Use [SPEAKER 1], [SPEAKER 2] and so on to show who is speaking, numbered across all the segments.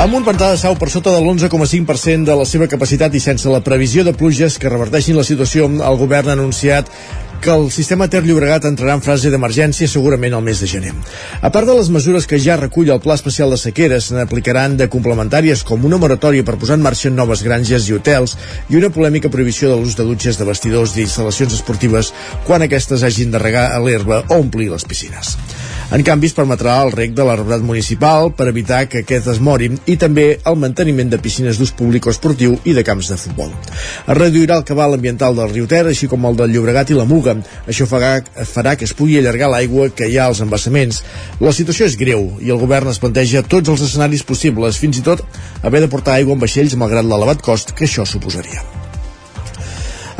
[SPEAKER 1] Amb un pantà de sau per sota de l'11,5% de la seva capacitat i sense la previsió de pluges que reverteixin la situació, el govern ha anunciat que el sistema Ter Llobregat entrarà en fase d'emergència segurament al mes de gener. A part de les mesures que ja recull el Pla Especial de Sequera, se n'aplicaran de complementàries com una moratòria per posar en marxa noves granges i hotels i una polèmica prohibició de l'ús de dutxes de vestidors d'instal·lacions esportives quan aquestes hagin de regar a l'herba o omplir les piscines. En canvi, es permetrà el rec de l'arbrat municipal per evitar que aquest es mori i també el manteniment de piscines d'ús públic o esportiu i de camps de futbol. Es reduirà el cabal ambiental del riu Ter, així com el del Llobregat i la Muga. Això farà, farà que es pugui allargar l'aigua que hi ha als embassaments. La situació és greu i el govern es planteja tots els escenaris possibles, fins i tot haver de portar aigua en vaixells malgrat l'elevat cost que això suposaria.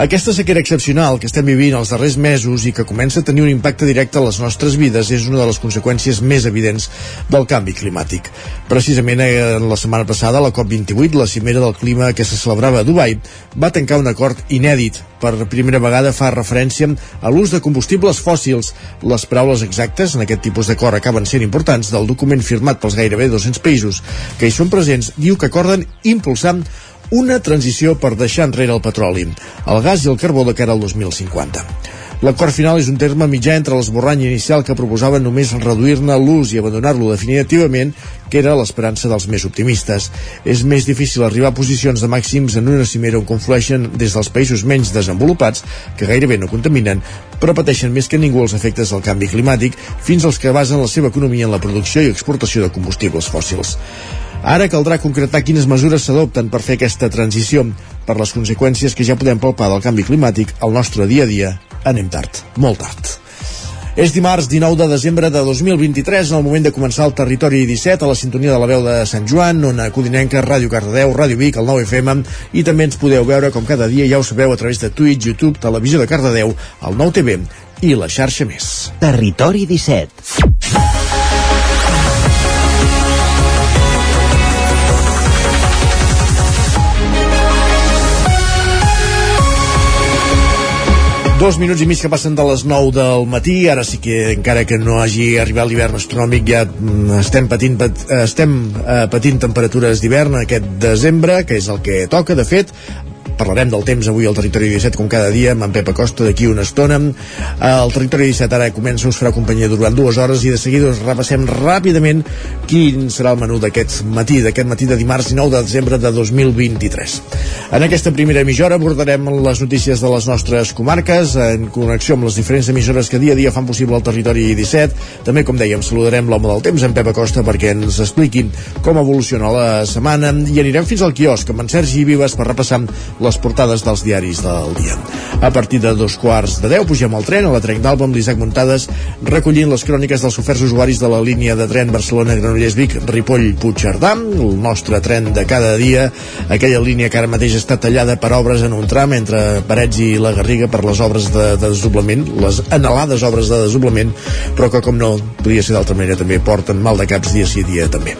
[SPEAKER 1] Aquesta sequera excepcional que estem vivint els darrers mesos i que comença a tenir un impacte directe a les nostres vides és una de les conseqüències més evidents del canvi climàtic. Precisament eh, la setmana passada, la COP28, la cimera del clima que se celebrava a Dubai, va tancar un acord inèdit. Per primera vegada fa referència a l'ús de combustibles fòssils. Les paraules exactes en aquest tipus d'acord acaben sent importants del document firmat pels gairebé 200 països que hi són presents, diu que acorden impulsar una transició per deixar enrere el petroli, el gas i el carbó de cara al 2050. L'acord final és un terme mitjà entre l'esborrany inicial que proposava només reduir-ne l'ús i abandonar-lo definitivament, que era l'esperança dels més optimistes. És més difícil arribar a posicions de màxims en una cimera on conflueixen des dels països menys desenvolupats, que gairebé no contaminen, però pateixen més que ningú els efectes del canvi climàtic, fins als que basen la seva economia en la producció i exportació de combustibles fòssils. Ara caldrà concretar quines mesures s'adopten per fer aquesta transició. Per les conseqüències que ja podem palpar del canvi climàtic, al nostre dia a dia anem tard, molt tard. És dimarts 19 de desembre de 2023, en el moment de començar el Territori 17, a la sintonia de la veu de Sant Joan, on Codinenca, Ràdio Cardedeu, Ràdio Vic, el 9 FM, i també ens podeu veure, com cada dia, ja ho sabeu, a través de Twitch, YouTube, Televisió de Cardedeu, el 9 TV i la xarxa més.
[SPEAKER 2] Territori 17.
[SPEAKER 1] Dos minuts i mig que passen de les 9 del matí, ara sí que encara que no hagi arribat l'hivern astronòmic ja mm, estem patint, pat, estem eh, patint temperatures d'hivern aquest desembre, que és el que toca, de fet, parlarem del temps avui al Territori 17 com cada dia amb en Pep Acosta d'aquí una estona. El Territori 17 ara comença us farà companyia durant dues hores i de seguida us repassem ràpidament quin serà el menú d'aquest matí d'aquest matí de dimarts 9 de desembre de 2023 en aquesta primera hora abordarem les notícies de les nostres comarques en connexió amb les diferents emissores que dia a dia fan possible el Territori 17 també com dèiem saludarem l'home del temps en Pep Acosta perquè ens expliquin com evoluciona la setmana. I anirem fins al quiosc amb en Sergi Vives per repassar les portades dels diaris del dia. A partir de dos quarts de deu pugem al tren a la Trenc d'Alba amb l'Isaac Muntades recollint les cròniques dels oferts usuaris de la línia de tren Barcelona-Granollers-Vic Ripoll-Puigcerdà, el nostre tren de cada dia, aquella línia que ara mateix està tallada per obres en un tram entre Parets i la Garriga per les obres de, de desdoblament, les anhelades obres de desdoblament, però que com no podia ser d'altra manera també porten mal de caps dia sí dia també.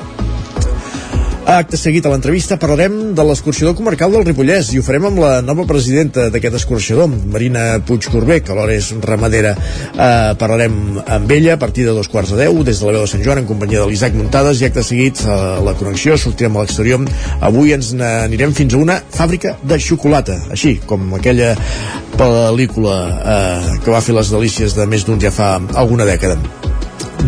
[SPEAKER 1] Acte seguit a l'entrevista parlarem de l'escorxador comarcal del Ripollès i ho farem amb la nova presidenta d'aquest escorxador, Marina Puigcorbé, que alhora és ramadera. Eh, parlarem amb ella a partir de dos quarts de deu, des de la veu de Sant Joan, en companyia de l'Isaac Muntades, i acte seguit a la connexió, sortirem a l'exterior. Avui ens anirem fins a una fàbrica de xocolata, així com aquella pel·lícula eh, que va fer les delícies de més d'un ja fa alguna dècada.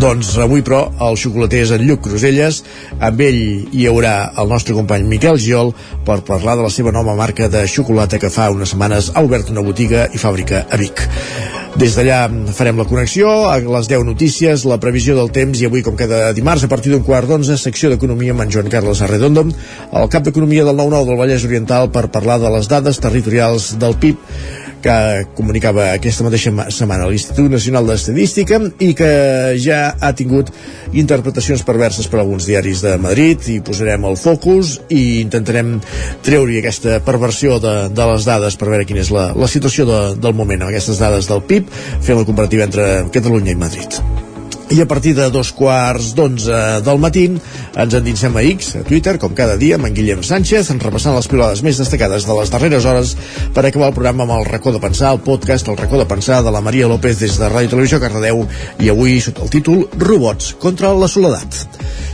[SPEAKER 1] Doncs avui, però, el xocolater és en Lluc Cruselles. Amb ell hi haurà el nostre company Miquel Giol per parlar de la seva nova marca de xocolata que fa unes setmanes ha obert una botiga i fàbrica a Vic. Des d'allà farem la connexió, a les 10 notícies, la previsió del temps i avui, com cada dimarts, a partir d'un quart d'onze, secció d'Economia amb en Joan Carles Arredondo, el cap d'Economia del 9-9 del Vallès Oriental per parlar de les dades territorials del PIB que comunicava aquesta mateixa setmana l'Institut Nacional d'Estadística i que ja ha tingut interpretacions perverses per alguns diaris de Madrid i posarem el focus i intentarem treure aquesta perversió de, de les dades per veure quina és la, la situació de, del moment amb aquestes dades del PIB fent la comparativa entre Catalunya i Madrid. I a partir de dos quarts d'onze del matí ens endinsem a X, a Twitter, com cada dia, amb en Guillem Sánchez, en repassant les pilades més destacades de les darreres hores per acabar el programa amb el racó de pensar, el podcast El racó de pensar de la Maria López des de Ràdio Televisió Cardedeu i avui sota el títol Robots contra la soledat.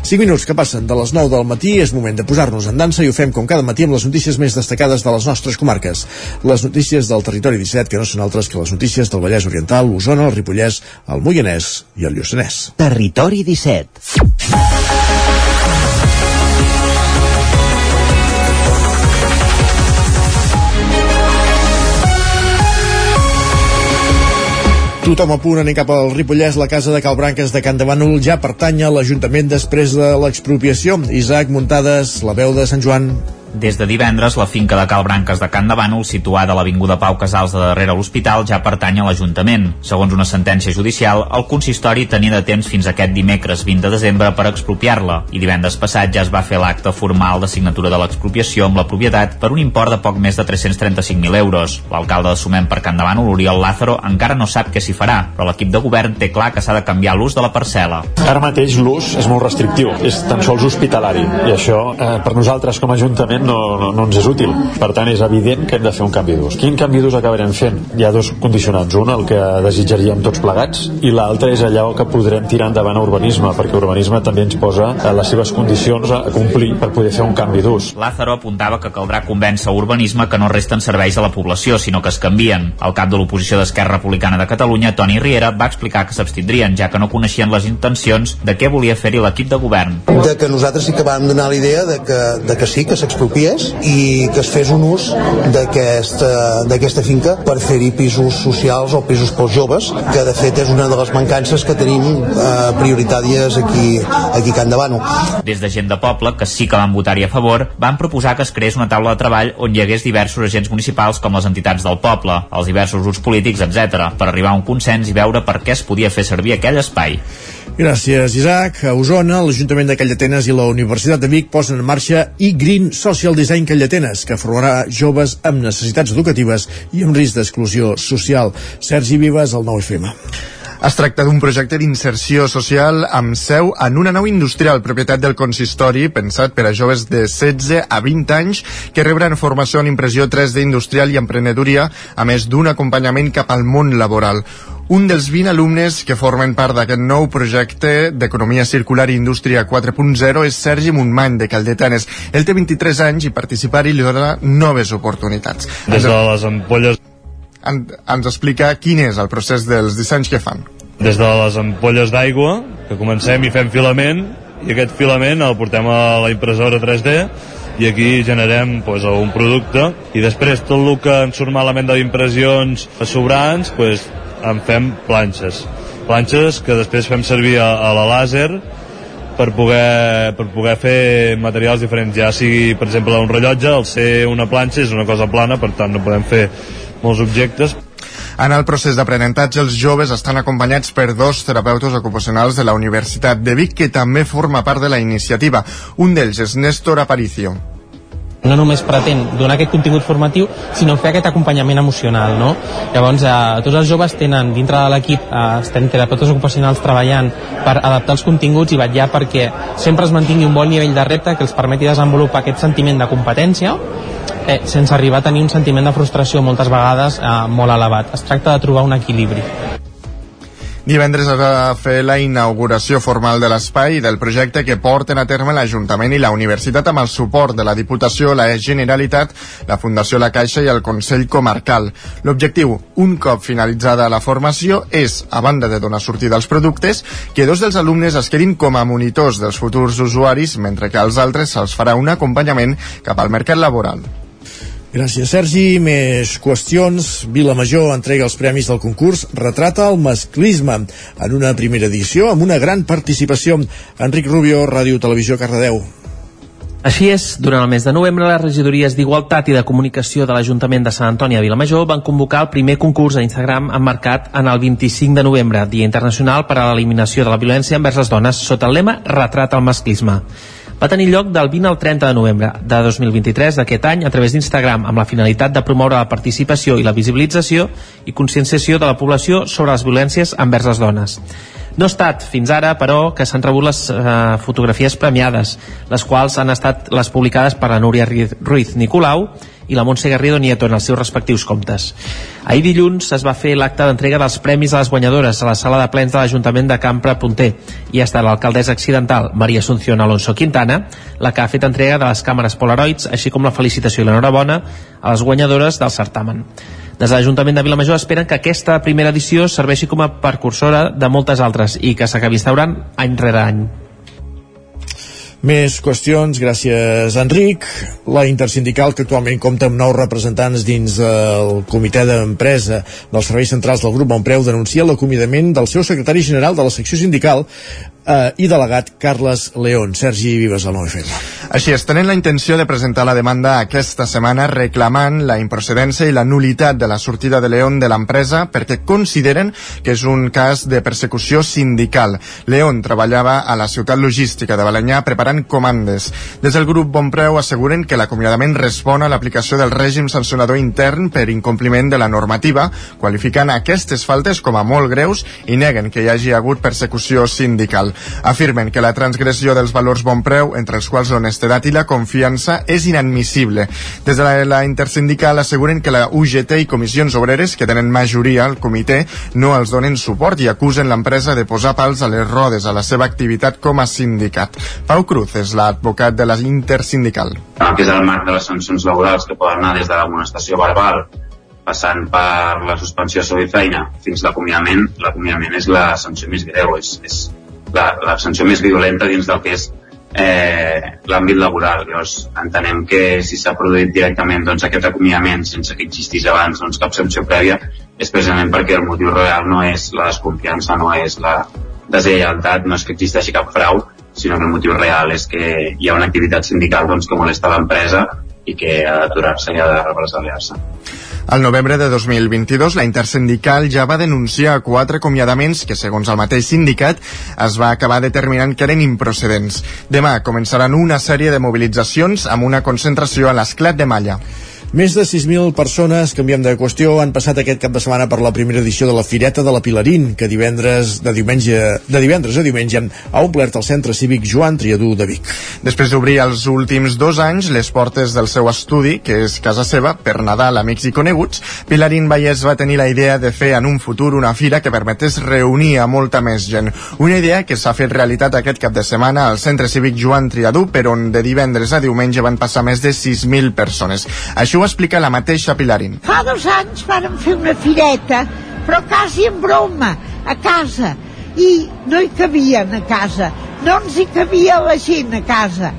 [SPEAKER 1] 5 minuts que passen de les 9 del matí és moment de posar-nos en dansa i ho fem com cada matí amb les notícies més destacades de les nostres comarques. Les notícies del territori 17 que no són altres que les notícies del Vallès Oriental, l'Osona, el Ripollès, el Moianès i el Lluçanès.
[SPEAKER 2] Territori 17.
[SPEAKER 1] Tothom a punt anem cap al Ripollès, la casa de Calbranques de Can de Bànol ja pertany a l'Ajuntament després de l'expropiació. Isaac Muntades, la veu de Sant Joan.
[SPEAKER 3] Des de divendres, la finca de Cal Branques de Can de Bànol, situada a l'Avinguda Pau Casals de darrere l'Hospital, ja pertany a l'Ajuntament. Segons una sentència judicial, el consistori tenia de temps fins aquest dimecres 20 de desembre per expropiar-la, i divendres passat ja es va fer l'acte formal de signatura de l'expropiació amb la propietat per un import de poc més de 335.000 euros. L'alcalde de Sumem per Can de Bànol, Oriol Lázaro, encara no sap què s'hi farà, però l'equip de govern té clar que s'ha de canviar l'ús de la parcel·la.
[SPEAKER 4] Ara mateix l'ús és molt restrictiu, és tan sols hospitalari, i això eh, per nosaltres com a Ajuntament no, no, no ens és útil. Per tant, és evident que hem de fer un canvi d'ús. Quin canvi d'ús acabarem fent? Hi ha dos condicionants. Un, el que desitjaríem tots plegats, i l'altre és allò que podrem tirar endavant a urbanisme, perquè urbanisme també ens posa a les seves condicions a complir per poder fer un canvi d'ús.
[SPEAKER 3] Lázaro apuntava que caldrà convèncer urbanisme que no resten serveis a la població, sinó que es canvien. El cap de l'oposició d'Esquerra Republicana de Catalunya, Toni Riera, va explicar que s'abstindrien, ja que no coneixien les intencions de què volia fer-hi l'equip de govern.
[SPEAKER 5] De que nosaltres sí que vam donar la idea de que, de que sí, que s'expropiés i que es fes un ús d'aquesta finca per fer-hi pisos socials o pisos pels joves, que de fet és una de les mancances que tenim eh, prioritàries aquí, aquí a Can de Bano.
[SPEAKER 3] Des de gent de poble, que sí que van votar-hi a favor, van proposar que es creés una taula de treball on hi hagués diversos agents municipals com les entitats del poble, els diversos grups polítics, etc, per arribar a un consens i veure per què es podia fer servir aquell espai.
[SPEAKER 1] Gràcies, Isaac. A Osona, l'Ajuntament de Callatenes i la Universitat de Vic posen en marxa e-Green Social Design Callatenes, que formarà joves amb necessitats educatives i amb risc d'exclusió social. Sergi Vives, el 9FM.
[SPEAKER 6] Es tracta d'un projecte d'inserció social amb seu en una nau industrial, propietat del consistori, pensat per a joves de 16 a 20 anys que rebran formació en impressió 3D industrial i emprenedoria, a més d'un acompanyament cap al món laboral. Un dels 20 alumnes que formen part d'aquest nou projecte d'Economia Circular i Indústria 4.0 és Sergi Montmany, de Caldetanes. Ell té 23 anys i participar-hi li dona noves oportunitats.
[SPEAKER 7] Des de les ampolles...
[SPEAKER 6] En, ens explica quin és el procés dels dissenys que fan.
[SPEAKER 7] Des de les ampolles d'aigua, que comencem i fem filament, i aquest filament el portem a la impressora 3D i aquí generem pues, un producte i després tot el que en surt malament d'impressions sobrants pues, en fem planxes. Planxes que després fem servir a, a la làser per poder, per poder fer materials diferents. Ja sigui per exemple un rellotge al ser una planxa és una cosa plana per tant no podem fer molts objectes.
[SPEAKER 6] En el procés d'aprenentatge, els joves estan acompanyats per dos terapeutes ocupacionals de la Universitat de Vic, que també forma part de la iniciativa. Un d'ells és Néstor Aparicio
[SPEAKER 8] no només pretén donar aquest contingut formatiu, sinó fer aquest acompanyament emocional, no? Llavors, eh, tots els joves tenen, dintre de l'equip, eh, estem terapeutes ocupacionals treballant per adaptar els continguts i vetllar perquè sempre es mantingui un bon nivell de repte que els permeti desenvolupar aquest sentiment de competència eh, sense arribar a tenir un sentiment de frustració moltes vegades eh, molt elevat. Es tracta de trobar un equilibri.
[SPEAKER 6] Divendres es va fer la inauguració formal de l'espai i del projecte que porten a terme l'Ajuntament i la Universitat amb el suport de la Diputació, la Generalitat, la Fundació La Caixa i el Consell Comarcal. L'objectiu, un cop finalitzada la formació, és, a banda de donar sortida als productes, que dos dels alumnes es quedin com a monitors dels futurs usuaris, mentre que als altres se'ls farà un acompanyament cap al mercat laboral.
[SPEAKER 1] Gràcies, Sergi. Més qüestions. Vilamajor entrega els premis del concurs Retrata el masclisme en una primera edició amb una gran participació. Enric Rubio, Ràdio Televisió, Cardedeu.
[SPEAKER 9] Així és, durant el mes de novembre, les regidories d'Igualtat i de Comunicació de l'Ajuntament de Sant Antoni a Vilamajor van convocar el primer concurs a Instagram emmarcat en el 25 de novembre, Dia Internacional per a l'Eliminació de la Violència envers les Dones, sota el lema Retrata el masclisme va tenir lloc del 20 al 30 de novembre de 2023 d'aquest any a través d'Instagram amb la finalitat de promoure la participació i la visibilització i conscienciació de la població sobre les violències envers les dones. No ha estat fins ara, però, que s'han rebut les eh, fotografies premiades, les quals han estat les publicades per la Núria Ruiz Nicolau i la Montse Garrido Nieto en els seus respectius comptes. Ahir dilluns es va fer l'acte d'entrega dels premis a les guanyadores a la sala de plens de l'Ajuntament de Campra Punter i ha estat l'alcaldessa accidental Maria Asunción Alonso Quintana la que ha fet entrega de les càmeres Polaroids així com la felicitació i l'enhorabona a les guanyadores del certamen. Des de l'Ajuntament de Vilamajor esperen que aquesta primera edició serveixi com a precursora de moltes altres i que s'acabi instaurant any rere any.
[SPEAKER 1] Més qüestions, gràcies Enric. La intersindical que actualment compta amb nous representants dins del comitè d'empresa dels serveis centrals del grup Montpreu denuncia l'acomiadament del seu secretari general de la secció sindical eh, i delegat Carles León. Sergi Vives, al 9FM.
[SPEAKER 6] Així és, tenen la intenció de presentar la demanda aquesta setmana reclamant la improcedència i la nulitat de la sortida de León de l'empresa perquè consideren que és un cas de persecució sindical. León treballava a la ciutat logística de Balanyà preparant comandes. Des del grup Bonpreu asseguren que l'acomiadament respon a l'aplicació del règim sancionador intern per incompliment de la normativa, qualificant aquestes faltes com a molt greus i neguen que hi hagi hagut persecució sindical. Afirmen que la transgressió dels valors bon preu, entre els quals l'honestedat i la confiança, és inadmissible. Des de la, la intersindical asseguren que la UGT i comissions obreres, que tenen majoria al comitè, no els donen suport i acusen l'empresa de posar pals a les rodes a la seva activitat com a sindicat. Pau Cruz és l'advocat de la intersindical.
[SPEAKER 10] El que és el marc de les sancions laborals que poden anar des de l'amonestació verbal passant per la suspensió de feina fins l'acomiadament, l'acomiadament és la sanció més greu, és, és la, la sanció més violenta dins del que és eh, l'àmbit laboral. Llavors, entenem que si s'ha produït directament doncs, aquest acomiadament sense que existís abans doncs, cap sanció prèvia és precisament perquè el motiu real no és la desconfiança, no és la deslleialtat, no és que existeixi cap frau, sinó que el motiu real és que hi ha una activitat sindical doncs, que molesta l'empresa i que ha d'aturar-se i ha de represaliar-se.
[SPEAKER 6] Al novembre de 2022, la Intersindical ja va denunciar quatre acomiadaments que, segons el mateix sindicat, es va acabar determinant que eren improcedents. Demà començaran una sèrie de mobilitzacions amb una concentració a l'esclat de Malla.
[SPEAKER 1] Més de 6.000 persones, canviem de qüestió, han passat aquest cap de setmana per la primera edició de la Fireta de la Pilarín, que divendres de diumenge de divendres a diumenge ha omplert el centre cívic Joan Triadú de Vic.
[SPEAKER 6] Després d'obrir els últims dos anys les portes del seu estudi, que és casa seva, per Nadal, amics i coneguts, Pilarín Vallès va tenir la idea de fer en un futur una fira que permetés reunir a molta més gent. Una idea que s'ha fet realitat aquest cap de setmana al centre cívic Joan Triadú, per on de divendres a diumenge van passar més de 6.000 persones. Això ho explica la mateixa Pilarín.
[SPEAKER 11] Fa dos anys vàrem fer una fireta, però quasi en broma, a casa, i no hi cabien a casa, no ens hi cabia la gent a casa.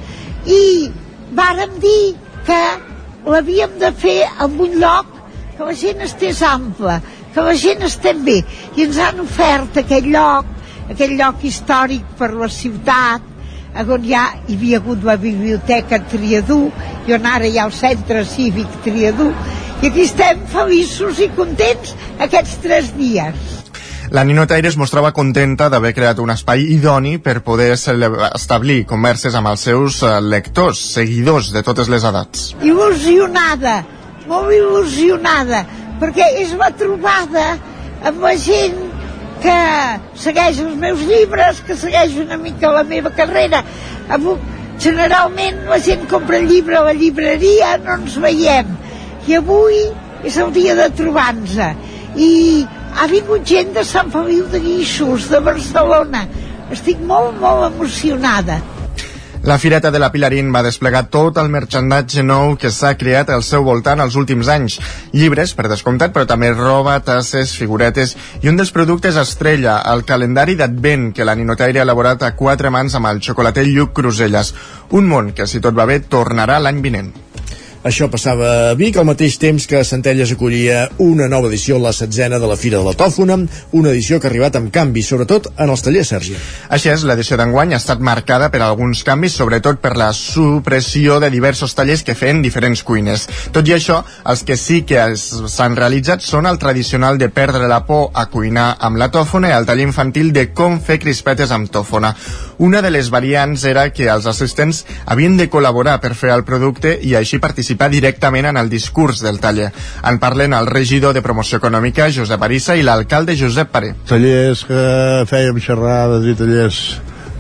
[SPEAKER 11] I vàrem dir que l'havíem de fer en un lloc que la gent estés ampla, que la gent estem bé. I ens han ofert aquest lloc, aquest lloc històric per la ciutat, on ja hi havia hagut la biblioteca Triadú i on ara hi ha el centre cívic Triadú i aquí estem feliços i contents aquests tres dies.
[SPEAKER 6] La Nino Taire es mostrava contenta d'haver creat un espai idoni per poder establir converses amb els seus eh, lectors, seguidors de totes les edats.
[SPEAKER 11] Il·lusionada, molt il·lusionada, perquè és la trobada amb la gent que segueix els meus llibres, que segueix una mica la meva carrera. Generalment la gent compra el llibre a la llibreria, no ens veiem. I avui és el dia de trobar-nos. I ha vingut gent de Sant Feliu de Guíxols, de Barcelona. Estic molt, molt emocionada.
[SPEAKER 6] La Fireta de la Pilarín va desplegar tot el merchandatge nou que s'ha creat al seu voltant els últims anys. Llibres, per descomptat, però també roba, tasses, figuretes i un dels productes estrella, el calendari d'advent que la Ninotaire ha elaborat a quatre mans amb el xocolater Lluc Cruselles. Un món que, si tot va bé, tornarà l'any vinent.
[SPEAKER 1] Això passava a Vic al mateix temps que Centelles acollia una nova edició, la setzena de la Fira de la Tòfona, una edició que ha arribat amb canvis, sobretot en els tallers, Sergi.
[SPEAKER 6] Així és, l'edició d'enguany ha estat marcada per alguns canvis, sobretot per la supressió de diversos tallers que feien diferents cuines. Tot i això, els que sí que s'han realitzat són el tradicional de perdre la por a cuinar amb la tòfona i el taller infantil de com fer crispetes amb tòfona. Una de les variants era que els assistents havien de col·laborar per fer el producte i així participar participar directament en el discurs del taller. En parlen el regidor de Promoció Econòmica, Josep Arissa, i l'alcalde Josep Paré.
[SPEAKER 12] Tallers que fèiem xerrades i tallers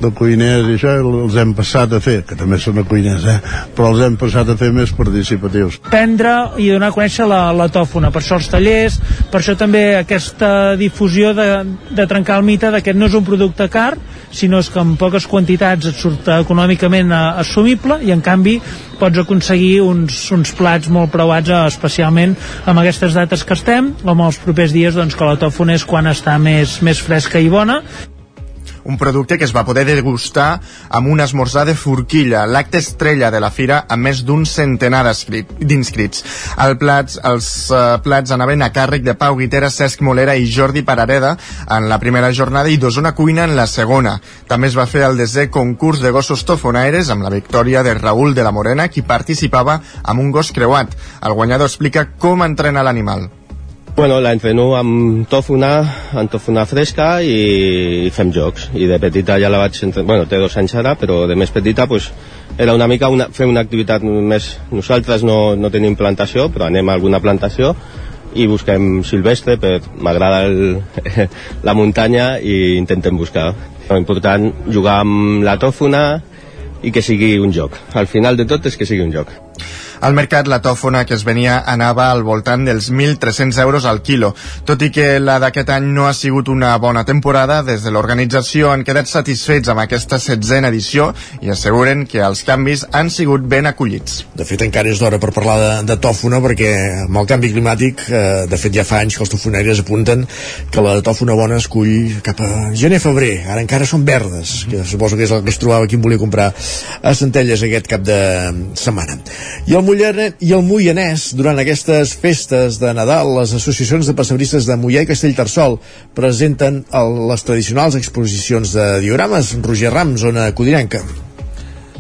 [SPEAKER 12] de cuiners i això els hem passat a fer, que també són de cuiners, eh? però els hem passat a fer més participatius.
[SPEAKER 13] Prendre i donar a conèixer la, la tòfona, per això els tallers, per això també aquesta difusió de, de trencar el mite de que no és un producte car, sinó és que en poques quantitats et surt econòmicament assumible i en canvi pots aconseguir uns, uns plats molt preuats, eh, especialment amb aquestes dates que estem, o amb els propers dies doncs, que la tòfona és quan està més, més fresca i bona
[SPEAKER 6] un producte que es va poder degustar amb un esmorzar de forquilla, l'acte estrella de la fira amb més d'un centenar d'inscrits. El plats, els uh, plats anaven a càrrec de Pau Guitera, Cesc Molera i Jordi Parareda en la primera jornada i d'Osona Cuina en la segona. També es va fer el desè concurs de gossos tofonaires amb la victòria de Raül de la Morena, qui participava amb un gos creuat. El guanyador explica com entrena l'animal.
[SPEAKER 14] Bueno, la entreno amb tòfona, amb tòfona fresca i, fem jocs. I de petita ja la vaig... Entre... Bueno, té dos anys ara, però de més petita pues, era una mica una, fer una activitat més... Nosaltres no, no tenim plantació, però anem a alguna plantació i busquem silvestre, per m'agrada la muntanya i intentem buscar. Però important jugar amb la tòfona i que sigui un joc. Al final de tot és que sigui un joc.
[SPEAKER 6] Al mercat la tòfona que es venia anava al voltant dels 1.300 euros al quilo. Tot i que la d'aquest any no ha sigut una bona temporada, des de l'organització han quedat satisfets amb aquesta setzena edició i asseguren que els canvis han sigut ben acollits.
[SPEAKER 1] De fet, encara és d'hora per parlar de, de tòfona perquè amb el canvi climàtic, eh, de fet ja fa anys que els tofonaires apunten que la tòfona bona es cull cap a gener-febrer. Ara encara són verdes, que suposo que és el que es trobava qui volia comprar a Centelles aquest cap de setmana. I el Mollerne i el Moianès, durant aquestes festes de Nadal, les associacions de passebristes de Mollà i Castellterçol presenten el, les tradicionals exposicions de diorames. Roger Rams, zona codinenca.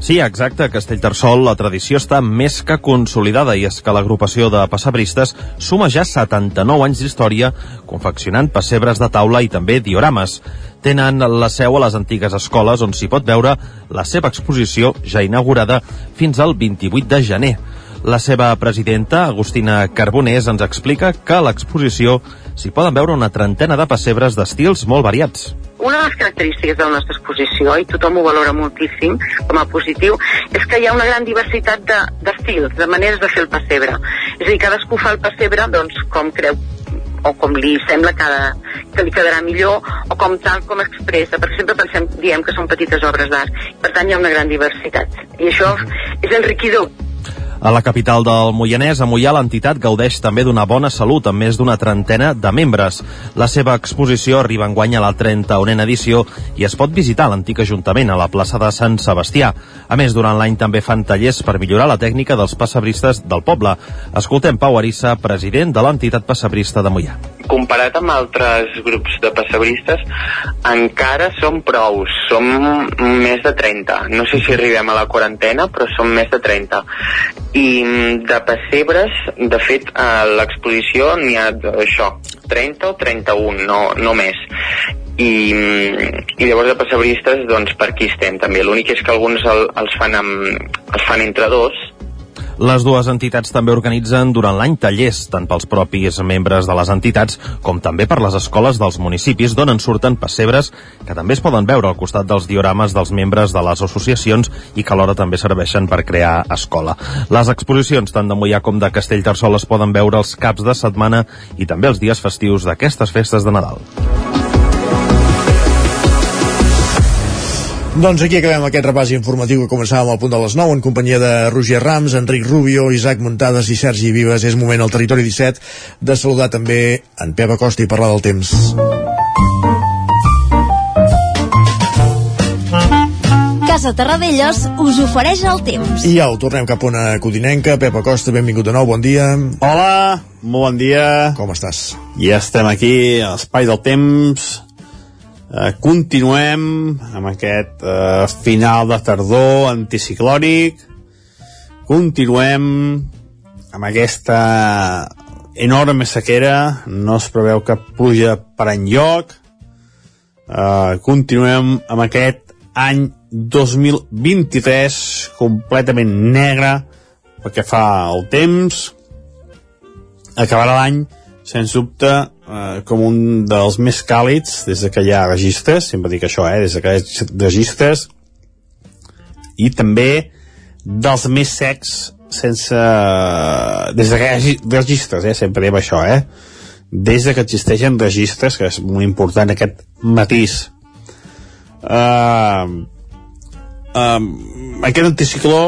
[SPEAKER 15] Sí, exacte, a Castellterçol la tradició està més que consolidada i és que l'agrupació de passebristes suma ja 79 anys d'història confeccionant pessebres de taula i també diorames. Tenen la seu a les antigues escoles on s'hi pot veure la seva exposició ja inaugurada fins al 28 de gener. La seva presidenta, Agustina Carbonés, ens explica que a l'exposició s'hi poden veure una trentena de pessebres d'estils molt variats.
[SPEAKER 16] Una de les característiques de la nostra exposició, i tothom ho valora moltíssim com a positiu, és que hi ha una gran diversitat d'estils, de, de maneres de fer el pessebre. És a dir, cadascú fa el pessebre doncs, com creu o com li sembla que, que li quedarà millor o com tal com expressa, perquè sempre pensem, diem que són petites obres d'art, per tant hi ha una gran diversitat i això és enriquidor
[SPEAKER 15] a la capital del Moianès, a Moià, l'entitat gaudeix també d'una bona salut, amb més d'una trentena de membres. La seva exposició arriba en guany a la 31a edició i es pot visitar l'antic Ajuntament, a la plaça de Sant Sebastià. A més, durant l'any també fan tallers per millorar la tècnica dels passebristes del poble. Escoltem Pau Arissa, president de l'entitat passebrista de Moià.
[SPEAKER 17] Comparat amb altres grups de passebristes, encara som prous, som més de 30. No sé si arribem a la quarantena, però som més de 30 i mm, de pessebres, de fet, a l'exposició n'hi ha això, 30 o 31, no, no més. I, mm, i llavors de pessebristes, doncs per aquí estem també. L'únic és que alguns el, els, fan amb, els fan entre dos,
[SPEAKER 15] les dues entitats també organitzen durant l'any tallers, tant pels propis membres de les entitats com també per les escoles dels municipis d'on en surten pessebres que també es poden veure al costat dels diorames dels membres de les associacions i que alhora també serveixen per crear escola. Les exposicions tant de Mollà com de Castellterçol es poden veure els caps de setmana i també els dies festius d'aquestes festes de Nadal.
[SPEAKER 1] Doncs aquí acabem aquest repàs informatiu que començàvem al punt de les 9 en companyia de Roger Rams, Enric Rubio, Isaac Muntades i Sergi Vives. És moment al Territori 17 de saludar també en Pep Acosta i parlar del temps.
[SPEAKER 18] Casa Terradellos us ofereix el temps.
[SPEAKER 1] I ja ho tornem cap a una codinenca. Pep Acosta, benvingut de nou, bon dia.
[SPEAKER 19] Hola, molt bon dia.
[SPEAKER 1] Com estàs?
[SPEAKER 19] Ja estem aquí a l'Espai del Temps eh, continuem amb aquest eh, final de tardor anticiclònic. Continuem amb aquesta enorme sequera. No es preveu cap pluja per enlloc. Eh, continuem amb aquest any 2023 completament negre pel que fa al temps. Acabarà l'any sens dubte eh, com un dels més càlids des de que hi ha registres, sempre dic això, eh, des de que hi ha registres i també dels més secs sense... des de que hi hagi registres, eh, sempre diem això, eh, des de que existeixen registres, que és molt important aquest matís. Uh, uh, aquest anticicló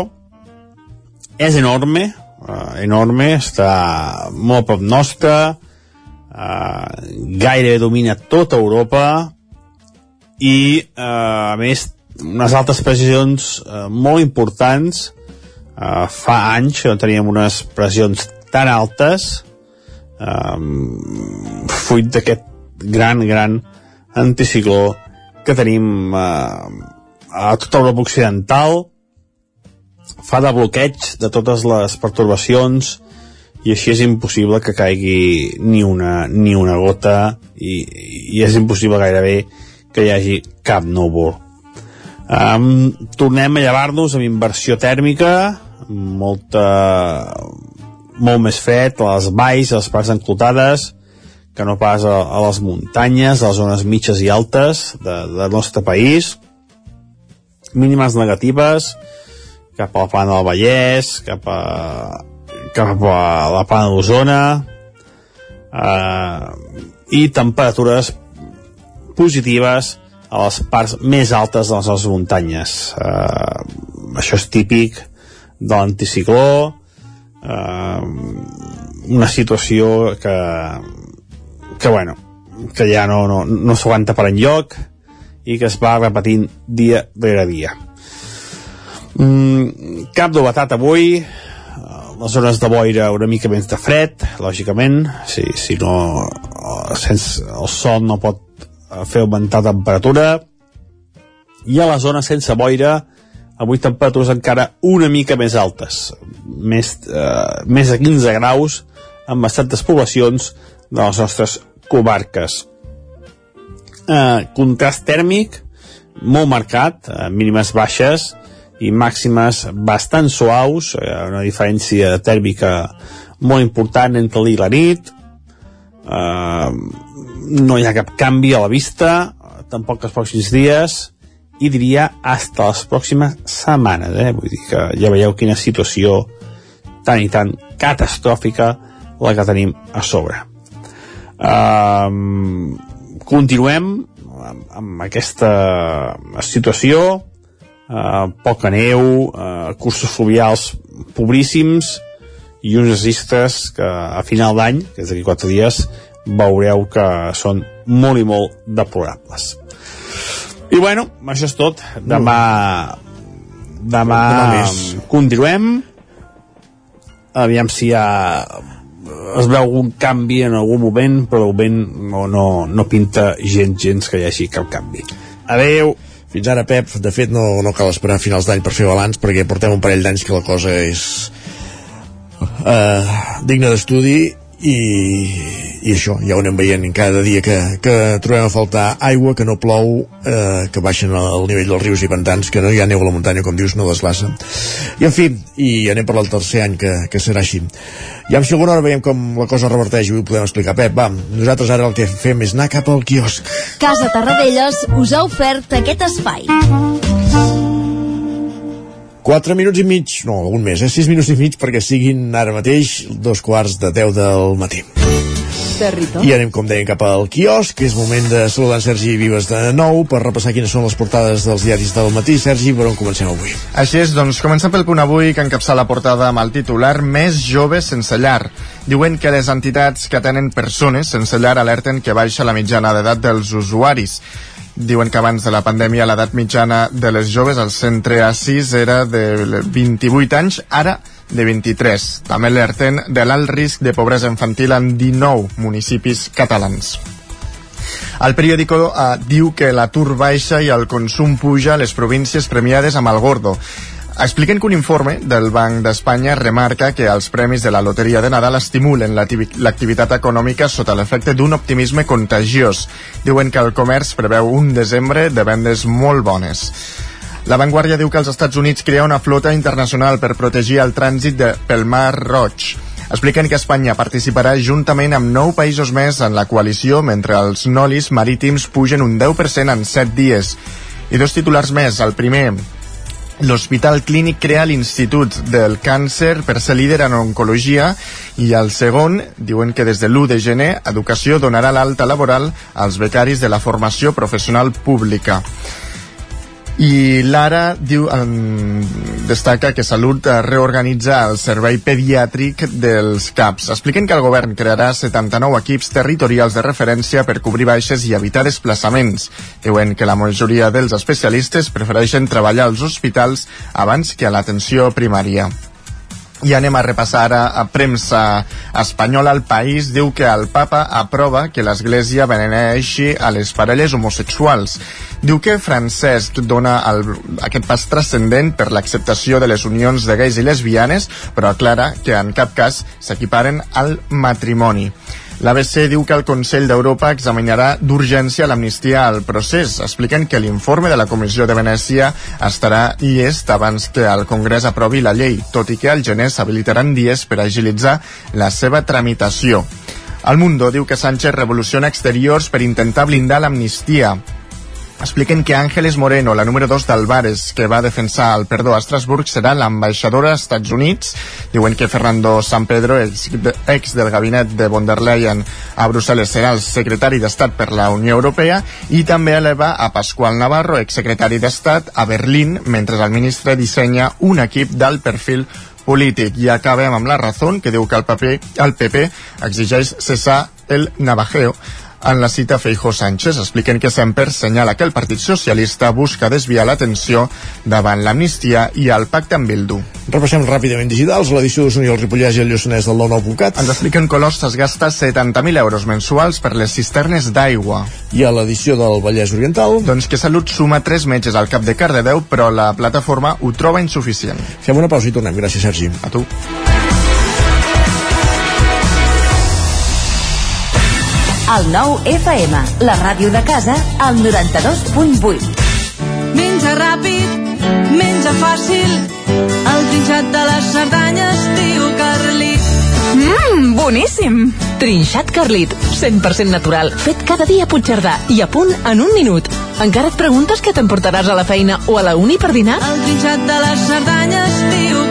[SPEAKER 19] és enorme, uh, enorme, està molt a prop nostre, uh, gairebé domina tota Europa i, uh, a més, unes altres precisions uh, molt importants. Uh, fa anys que no teníem unes pressions tan altes um, fruit d'aquest gran, gran anticicló que tenim uh, a tota Europa Occidental fa de bloqueig de totes les pertorbacions i així és impossible que caigui ni una, ni una gota i, i és impossible gairebé que hi hagi cap núvol. Um, tornem a llevar-nos amb inversió tèrmica, molta, molt més fred a les valls, a les parts enclotades, que no pas a, a les muntanyes, a les zones mitges i altes de, del nostre país. Mínimes negatives cap a la plana del Vallès, cap a, cap a la plana d'Osona, eh, i temperatures positives a les parts més altes de les nostres muntanyes. Eh, això és típic de l'anticicló, eh, una situació que, que bueno, que ja no, no, no s'aguanta per enlloc i que es va repetint dia rere dia. Mm, cap novetat avui, les zones de boira una mica més de fred, lògicament, si, si no, sense, el sol no pot fer augmentar temperatura, i a la zona sense boira, avui temperatures encara una mica més altes, més, eh, més de 15 graus en bastantes poblacions de les nostres comarques. Eh, contrast tèrmic molt marcat, eh, mínimes baixes i màximes bastant suaus, eh, una diferència tèrmica molt important entre dia i la nit, eh, no hi ha cap canvi a la vista, tampoc els pròxims dies, i diria hasta les pròximes setmanes, eh? vull dir que ja veieu quina situació tan i tan catastròfica la que tenim a sobre. Um, continuem amb, amb aquesta situació, uh, poca neu, uh, cursos fluvials pobríssims i uns registres que a final d'any, que és d'aquí quatre dies, veureu que són molt i molt deplorables. I bueno, això és tot. Demà... Demà continuem. Aviam si hi ha es veu algun canvi en algun moment, però de moment no, no, no pinta gens, gens que hi hagi cap canvi. Adeu!
[SPEAKER 1] Fins ara, Pep, de fet no, no cal esperar finals d'any per fer balanç perquè portem un parell d'anys que la cosa és uh, digna d'estudi i, i això, ja ho anem veient cada dia que, que trobem a faltar aigua, que no plou, eh, que baixen el nivell dels rius i pantans, que no hi ha neu a la muntanya, com dius, no deslassa. I en fi, i anem per al tercer any que, que serà així. I en segona hora veiem com la cosa reverteix i ho podem explicar. Pep, va, nosaltres ara el que fem és anar cap al quiosc.
[SPEAKER 18] Casa Tarradellas us ha ofert aquest espai.
[SPEAKER 1] 4 minuts i mig, no, algun més, eh? 6 minuts i mig perquè siguin ara mateix dos quarts de 10 del matí.
[SPEAKER 20] Territori.
[SPEAKER 1] I anem, com dèiem, cap al quiosc, que és moment de saludar en Sergi Vives de nou per repassar quines són les portades dels diaris del matí. Sergi, per on comencem avui?
[SPEAKER 6] Així és, doncs comencem pel punt avui que encapça la portada amb el titular Més joves sense llar. Diuen que les entitats que tenen persones sense llar alerten que baixa la mitjana d'edat dels usuaris. Diuen que abans de la pandèmia l'edat mitjana de les joves al centre A6 era de 28 anys, ara de 23. També alerten de l'alt risc de pobresa infantil en 19 municipis catalans. El periòdico eh, diu que l'atur baixa i el consum puja a les províncies premiades amb el Gordo. Expliquen que un informe del Banc d'Espanya remarca que els premis de la Loteria de Nadal estimulen l'activitat econòmica sota l'efecte d'un optimisme contagiós. Diuen que el comerç preveu un desembre de vendes molt bones. La Vanguardia diu que els Estats Units crea una flota internacional per protegir el trànsit de, pel Mar Roig. Expliquen que Espanya participarà juntament amb nou països més en la coalició mentre els nolis marítims pugen un 10% en 7 dies. I dos titulars més. El primer, L'Hospital Clínic crea l'Institut del Càncer per ser líder en oncologia i el segon diuen que des de l'1 de gener Educació donarà l'alta laboral als becaris de la formació professional pública. I l'Ara diu, eh, destaca que Salut reorganitza el servei pediàtric dels CAPs. Expliquen que el govern crearà 79 equips territorials de referència per cobrir baixes i evitar desplaçaments. Diuen que la majoria dels especialistes prefereixen treballar als hospitals abans que a l'atenció primària. I anem a repassar ara a premsa espanyola. El País diu que el papa aprova que l'Església beneeixi a les parelles homosexuals. Diu que Francesc dona el, aquest pas transcendent per l'acceptació de les unions de gais i lesbianes, però aclara que en cap cas s'equiparen al matrimoni. L'ABC diu que el Consell d'Europa examinarà d'urgència l'amnistia al procés. Expliquen que l'informe de la Comissió de Venècia estarà llest abans que el Congrés aprovi la llei, tot i que al gener s'habilitaran dies per agilitzar la seva tramitació. El Mundo diu que Sánchez revoluciona exteriors per intentar blindar l'amnistia expliquen que Ángeles Moreno, la número 2 del Bares, que va defensar el perdó a Estrasburg, serà l'ambaixadora als Estats Units. Diuen que Fernando San Pedro, ex, ex del gabinet de von der Leyen a Brussel·les, serà el secretari d'Estat per la Unió Europea i també eleva a Pasqual Navarro, exsecretari d'Estat, a Berlín, mentre el ministre dissenya un equip d'alt perfil polític. I acabem amb la raó que diu que el, paper, el PP exigeix cessar el navajeo en la cita Feijó Sánchez expliquen que Semper senyala que el Partit Socialista busca desviar l'atenció davant l'amnistia i el pacte amb Bildu.
[SPEAKER 1] Repassem ràpidament digitals, l'edició d'Osona i el Ripollès i el Lluçanès del 99.cat.
[SPEAKER 6] Ens expliquen que l'Ost es gasta 70.000 euros mensuals per les cisternes d'aigua.
[SPEAKER 1] I a l'edició del Vallès Oriental?
[SPEAKER 6] Doncs que Salut suma 3 metges al cap de Cardedeu, però la plataforma ho troba insuficient.
[SPEAKER 1] Fem una pausa i tornem. Gràcies, Sergi.
[SPEAKER 6] A tu.
[SPEAKER 20] El nou FM, la ràdio de casa, al 92.8.
[SPEAKER 21] Menja ràpid, menja fàcil, el trinxat de les Cerdanyes diu Carlit.
[SPEAKER 22] Mmm, boníssim! Trinxat Carlit, 100% natural, fet cada dia a Puigcerdà i a punt en un minut. Encara et preguntes què t'emportaràs a la feina o a la uni per dinar?
[SPEAKER 21] El trinxat de les Cerdanyes diu Carlit.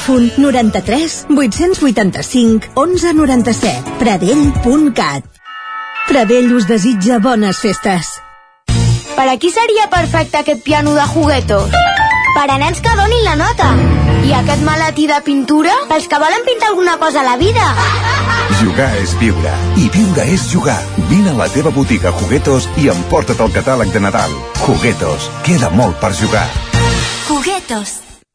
[SPEAKER 23] 93 885 1197. Pradell.cat Pradell us desitja bones festes.
[SPEAKER 24] Per a qui seria perfecte aquest piano de juguetos? Per a nens que donin la nota. I aquest maletí de pintura? Pels que volen pintar alguna cosa a la vida.
[SPEAKER 25] Jugar és viure. I viure és jugar. Vine a la teva botiga Juguetos i emporta't el catàleg de Nadal. Juguetos. Queda molt per jugar.
[SPEAKER 24] Juguetos.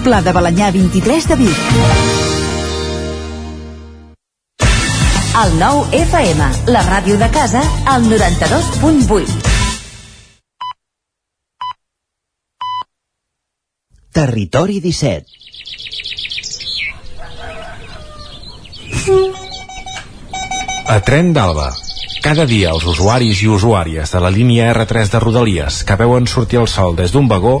[SPEAKER 20] Pla de Balanyà 23 de Vic. El nou FM, la ràdio de casa, al 92.8.
[SPEAKER 2] Territori 17
[SPEAKER 26] A Tren d'Alba. Cada dia els usuaris i usuàries de la línia R3 de Rodalies que veuen sortir el sol des d'un vagó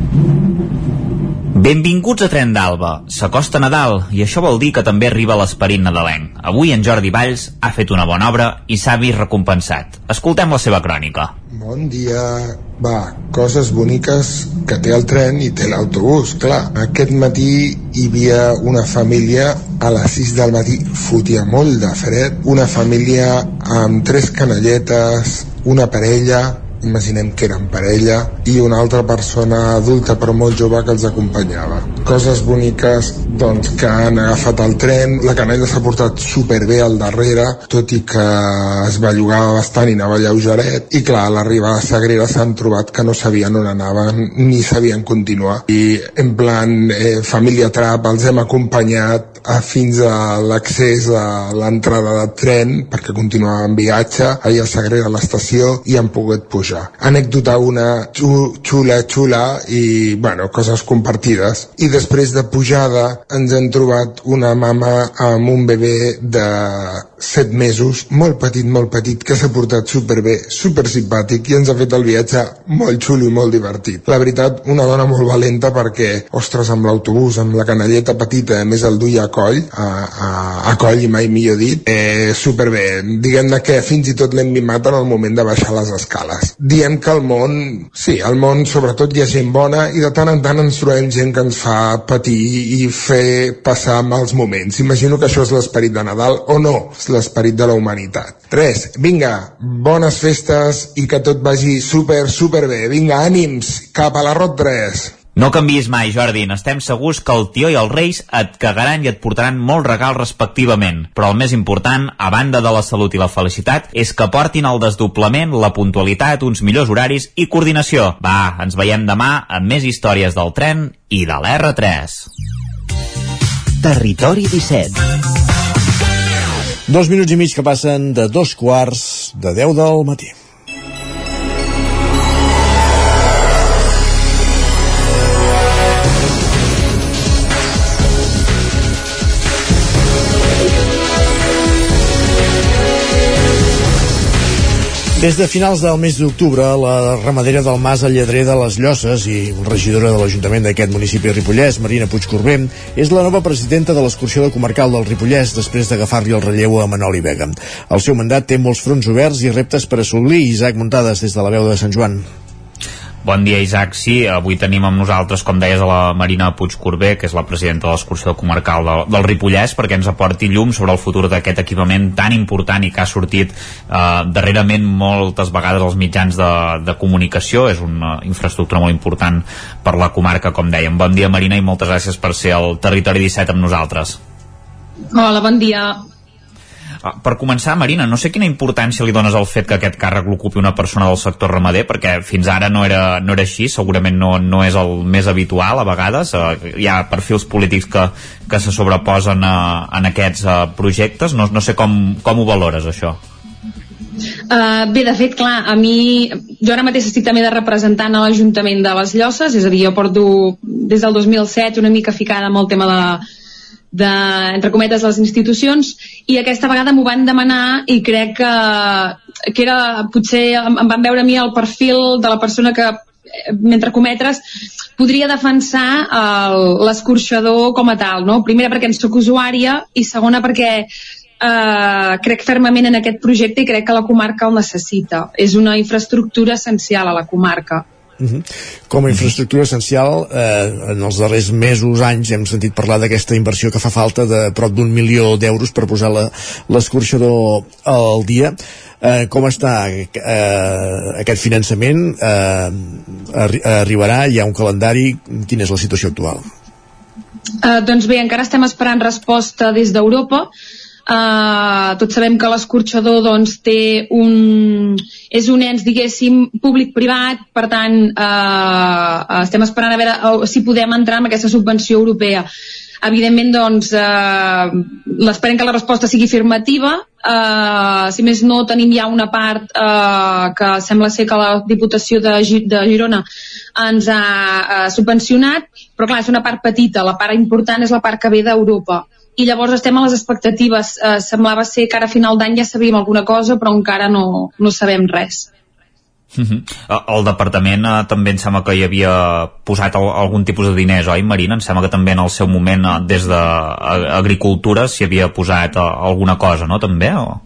[SPEAKER 3] Benvinguts a Tren d'Alba. S'acosta Nadal i això vol dir que també arriba l'esperit nadalenc. Avui en Jordi Valls ha fet una bona obra i s'ha vist recompensat. Escoltem la seva crònica.
[SPEAKER 27] Bon dia. Va, coses boniques que té el tren i té l'autobús, clar. Aquest matí hi havia una família a les 6 del matí, fotia molt de fred, una família amb tres canalletes, una parella, imaginem que eren parella i una altra persona adulta però molt jove que els acompanyava. Coses boniques doncs que han agafat el tren la canalla s'ha portat superbé al darrere tot i que es bellugava bastant i anava lleugeret i clar a l'arribada a Sagrera s'han trobat que no sabien on anaven ni sabien continuar. I en plan eh, família trap els hem acompanyat a, fins a l'accés a l'entrada de tren perquè continuaven viatge allà a Sagrera a l'estació i han pogut pujar pujar. Anècdota una xula, xula i, bueno, coses compartides. I després de pujada ens hem trobat una mama amb un bebè de 7 mesos, molt petit, molt petit, que s'ha portat superbé, super simpàtic i ens ha fet el viatge molt xulo i molt divertit. La veritat, una dona molt valenta perquè, ostres, amb l'autobús, amb la canalleta petita, a més el duia a coll, a, a, a coll i mai millor dit, eh, superbé. Diguem-ne que fins i tot l'hem mimat en el moment de baixar les escales diem que el món, sí, el món sobretot hi ha gent bona i de tant en tant ens trobem gent que ens fa patir i fer passar mals moments. Imagino que això és l'esperit de Nadal o no, és l'esperit de la humanitat. Res, vinga, bones festes i que tot vagi super, super bé. Vinga, ànims, cap a la Rot 3.
[SPEAKER 3] No canvis mai, Jordi. N'estem segurs que el tio i els reis et cagaran i et portaran molts regals respectivament. Però el més important, a banda de la salut i la felicitat, és que portin el desdoblament, la puntualitat, uns millors horaris i coordinació. Va, ens veiem demà amb més històries del tren i de l'R3.
[SPEAKER 2] Territori 17
[SPEAKER 1] Dos minuts i mig que passen de dos quarts de 10 del matí. Des de finals del mes d'octubre, la ramadera del Mas al Lledrer de les Llosses i regidora de l'Ajuntament d'aquest municipi Ripollès, Marina Puigcorbé, és la nova presidenta de l'excursió de comarcal del Ripollès després d'agafar-li el relleu a Manoli Vega. El seu mandat té molts fronts oberts i reptes per assolir. Isaac Muntades des de la veu de Sant Joan.
[SPEAKER 3] Bon dia, Isaac. Sí, avui tenim amb nosaltres, com deies, a la Marina Puigcorbé, que és la presidenta de l'excursió comarcal del, del Ripollès, perquè ens aporti llum sobre el futur d'aquest equipament tan important i que ha sortit eh, darrerament moltes vegades als mitjans de, de comunicació. És una infraestructura molt important per la comarca, com dèiem. Bon dia, Marina, i moltes gràcies per ser al Territori 17 amb nosaltres.
[SPEAKER 28] Hola, bon dia.
[SPEAKER 3] Ah, per començar, Marina, no sé quina importància li dones al fet que aquest càrrec l'ocupi una persona del sector ramader, perquè fins ara no era, no era així, segurament no, no és el més habitual a vegades, uh, hi ha perfils polítics que, que se sobreposen a, en aquests uh, projectes, no, no sé com, com ho valores això.
[SPEAKER 28] Uh, bé, de fet, clar, a mi jo ara mateix estic també de representant a l'Ajuntament de les Llosses, és a dir, jo porto des del 2007 una mica ficada amb el tema de, de, entre cometes, les institucions i aquesta vegada m'ho van demanar i crec que, que era, potser em, van veure a mi el perfil de la persona que mentre cometres, podria defensar l'escorxador com a tal, no? Primera perquè en sóc usuària i segona perquè eh, crec fermament en aquest projecte i crec que la comarca el necessita. És una infraestructura essencial a la comarca.
[SPEAKER 1] Uh -huh. Com a infraestructura essencial, eh, en els darrers mesos, anys, hem sentit parlar d'aquesta inversió que fa falta de prop d'un milió d'euros per posar l'escorxador al dia. Eh, com està eh, aquest finançament? Eh, arri arribarà? Hi ha un calendari? Quina és la situació actual?
[SPEAKER 28] Uh, doncs bé, encara estem esperant resposta des d'Europa. Uh, tots sabem que l'escorxador doncs, té un... és un ens, diguéssim, públic-privat, per tant, uh, estem esperant a veure si podem entrar en aquesta subvenció europea. Evidentment, doncs, eh, l'esperem que la resposta sigui afirmativa. Eh, si més no, tenim ja una part eh, que sembla ser que la Diputació de, de Girona ens ha eh, subvencionat, però clar, és una part petita. La part important és la part que ve d'Europa i llavors estem a les expectatives. Eh, semblava ser que ara a final d'any ja sabíem alguna cosa, però encara no, no sabem res.
[SPEAKER 3] Uh -huh. El departament eh, també em sembla que hi havia posat el, algun tipus de diners, oi, Marina? Em sembla que també en el seu moment eh, des d'Agricultura s'hi havia posat eh, alguna cosa, no? També? O?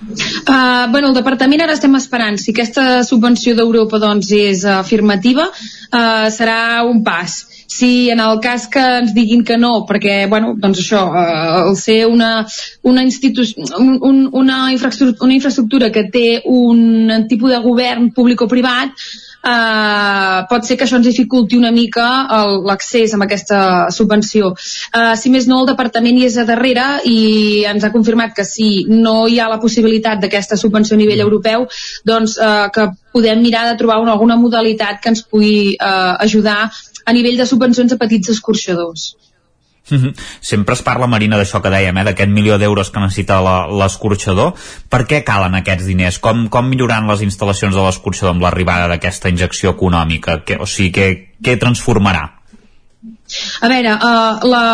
[SPEAKER 28] Uh, bueno, el departament ara estem esperant. Si aquesta subvenció d'Europa doncs, és afirmativa, uh, serà un pas si en el cas que ens diguin que no, perquè, bueno, doncs això, eh, el ser una, una, un, un, una, infraestructura, una infraestructura que té un tipus de govern públic o privat, Uh, pot ser que això ens dificulti una mica l'accés a aquesta subvenció. Uh, si més no, el departament hi és a darrere i ens ha confirmat que si no hi ha la possibilitat d'aquesta subvenció a nivell europeu, doncs uh, que podem mirar de trobar una, alguna modalitat que ens pugui uh, ajudar a nivell de subvencions a petits escorxadors.
[SPEAKER 3] -hmm. Sempre es parla, Marina, d'això que dèiem, eh, d'aquest milió d'euros que necessita l'escorxador. Per què calen aquests diners? Com, com milloran les instal·lacions de l'escorxador amb l'arribada d'aquesta injecció econòmica? Que, o sigui, què transformarà?
[SPEAKER 28] A veure, uh, la,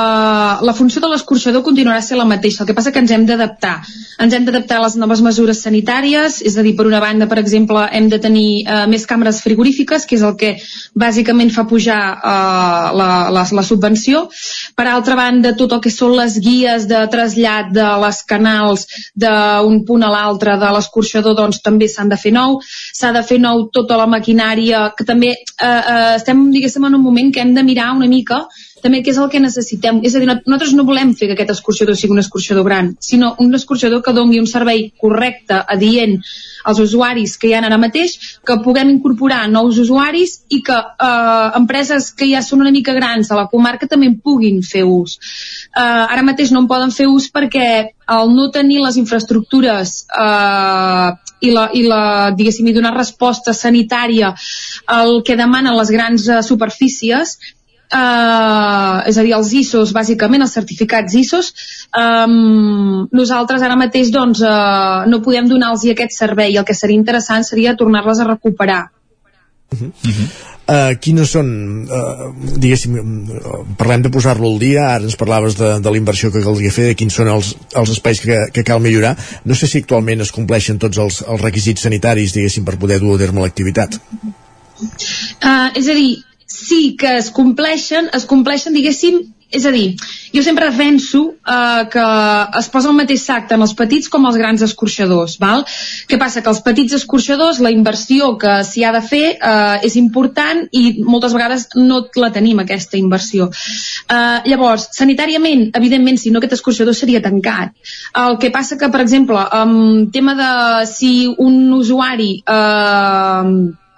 [SPEAKER 28] la funció de l'escorxador continuarà sent la mateixa, el que passa que ens hem d'adaptar. Ens hem d'adaptar a les noves mesures sanitàries, és a dir, per una banda, per exemple, hem de tenir uh, més càmeres frigorífiques, que és el que bàsicament fa pujar uh, la, la, la subvenció. Per altra banda, tot el que són les guies de trasllat de les canals d'un punt a l'altre de l'escorxador, doncs també s'han de fer nou. S'ha de fer nou tota la maquinària, que també uh, uh, estem, diguéssim, en un moment que hem de mirar una mica també què és el que necessitem. És a dir, nosaltres no volem fer que aquest escorxador sigui un escorxador gran, sinó un escorxador que doni un servei correcte, adient als usuaris que hi ha ara mateix, que puguem incorporar nous usuaris i que eh, empreses que ja són una mica grans a la comarca també en puguin fer ús. Eh, ara mateix no en poden fer ús perquè el no tenir les infraestructures eh, i, la, i la, diguéssim, i donar resposta sanitària al que demanen les grans uh, superfícies, eh, és a dir, els ISOs, bàsicament, els certificats ISOs, eh, nosaltres ara mateix doncs, eh, no podem donar-los aquest servei. El que seria interessant seria tornar-les a recuperar.
[SPEAKER 1] Uh -huh. Uh -huh. Uh, quines són, uh, diguéssim, uh, parlem de posar-lo al dia, ara ens parlaves de, de la inversió que caldria fer, de quins són els, els espais que, que cal millorar. No sé si actualment es compleixen tots els, els requisits sanitaris, diguéssim, per poder dur a terme l'activitat.
[SPEAKER 28] Uh, és a dir, sí que es compleixen, es compleixen, diguéssim, és a dir, jo sempre defenso eh, que es posa el mateix sac tant els petits com els grans escorxadors. Val? Què passa? Que els petits escorxadors, la inversió que s'hi ha de fer eh, és important i moltes vegades no la tenim, aquesta inversió. Eh, llavors, sanitàriament, evidentment, si no aquest escorxador seria tancat. El que passa que, per exemple, en tema de si un usuari eh,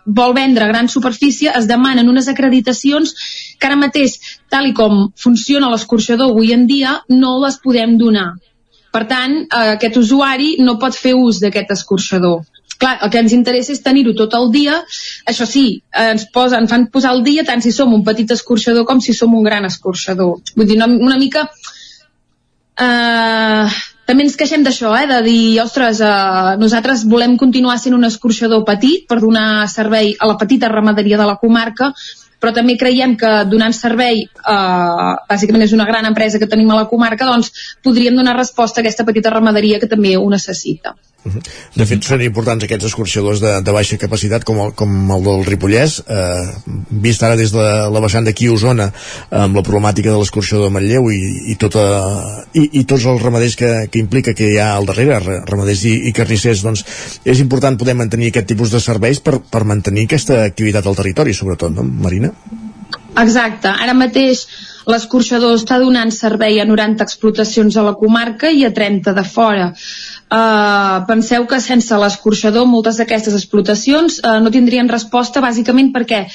[SPEAKER 28] vol vendre a gran superfície es demanen unes acreditacions que ara mateix, tal i com funciona l'escorxador avui en dia, no les podem donar. Per tant, eh, aquest usuari no pot fer ús d'aquest escorxador. Clar, el que ens interessa és tenir-ho tot el dia. Això sí, ens posen, fan posar el dia tant si som un petit escorxador com si som un gran escorxador. Vull dir, una, una mica... Eh, també ens queixem d'això, eh, de dir, ostres, eh, nosaltres volem continuar sent un escorxador petit per donar servei a la petita ramaderia de la comarca, però també creiem que donant servei, eh, bàsicament és una gran empresa que tenim a la comarca, doncs podríem donar resposta a aquesta petita ramaderia que també ho necessita.
[SPEAKER 1] De fet, són importants aquests escorxadors de, de baixa capacitat, com el, com el del Ripollès, eh, vist ara des de la vessant d'aquí a Osona, amb la problemàtica de l'escorxador de Manlleu i, i, tota, i, i tots els ramaders que, que implica que hi ha al darrere, ramaders i, i carnissers, doncs és important poder mantenir aquest tipus de serveis per, per mantenir aquesta activitat al territori, sobretot, no, Marina?
[SPEAKER 28] Exacte. Ara mateix l'escorxador està donant servei a 90 explotacions a la comarca i a 30 de fora. Uh, penseu que sense l'escorxador moltes d'aquestes explotacions uh, no tindrien resposta bàsicament perquè